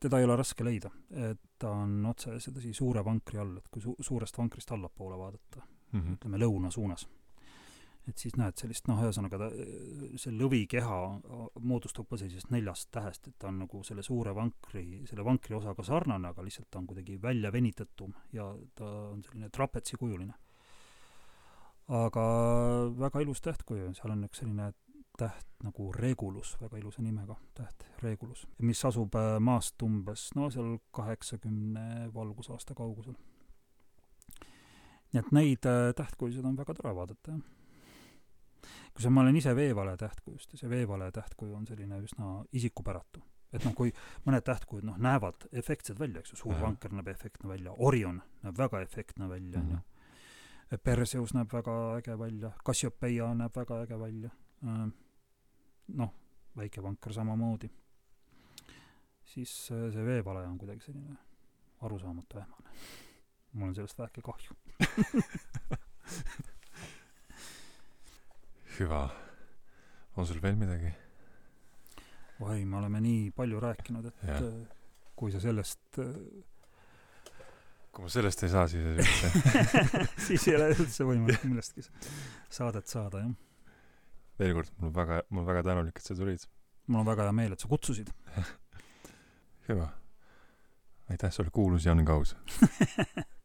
teda ei ole raske leida, et ta on otse sedasi suure vankri all, et kui su-, suurest vankrist allapoole vaadata mm, -hmm. ütleme lõuna suunas, et siis näed sellist noh, ühesõnaga ta, see lõvikeha moodustub ka sellisest neljast tähest, et ta on nagu selle suure vankri, selle vankri osaga sarnane, aga lihtsalt ta on kuidagi välja venitatum ja ta on selline trapetsikujuline. aga väga ilus tähtkuju, seal on üks selline täht nagu Regulus, väga ilusa nimega täht, Regulus, mis asub äh, maast umbes no seal kaheksakümne valgusaasta kaugusel. nii et neid äh, tähtkujusid on väga tore vaadata, jah. Kusjuures ma olen ise veevale tähtkujust ja see veevale tähtkuju on selline üsna isikupäratu. et noh, kui mõned tähtkujud noh, näevad efektsed välja, eks ju, suur vanker näeb efektne välja, Orion näeb väga efektne välja, on ju. Perseus näeb väga äge välja, Cassiopeia näeb väga äge välja äh, noh, väike vanker samamoodi, siis äh, see veevalaja on kuidagi selline arusaamatu ähmane. mul on sellest väheke kahju hüva. on sul veel midagi? oi, me oleme nii palju rääkinud, et ja. Äh, kui sa sellest äh, kui ma sellest ei saa, siis ei üldse siis ei ole üldse võimalik millestki saadet saada, jah veel kord, mul on väga, mul on väga tänulik, et sa tulid. mul on väga hea meel, et sa kutsusid hüva. aitäh sulle, kuulus Jan Kaus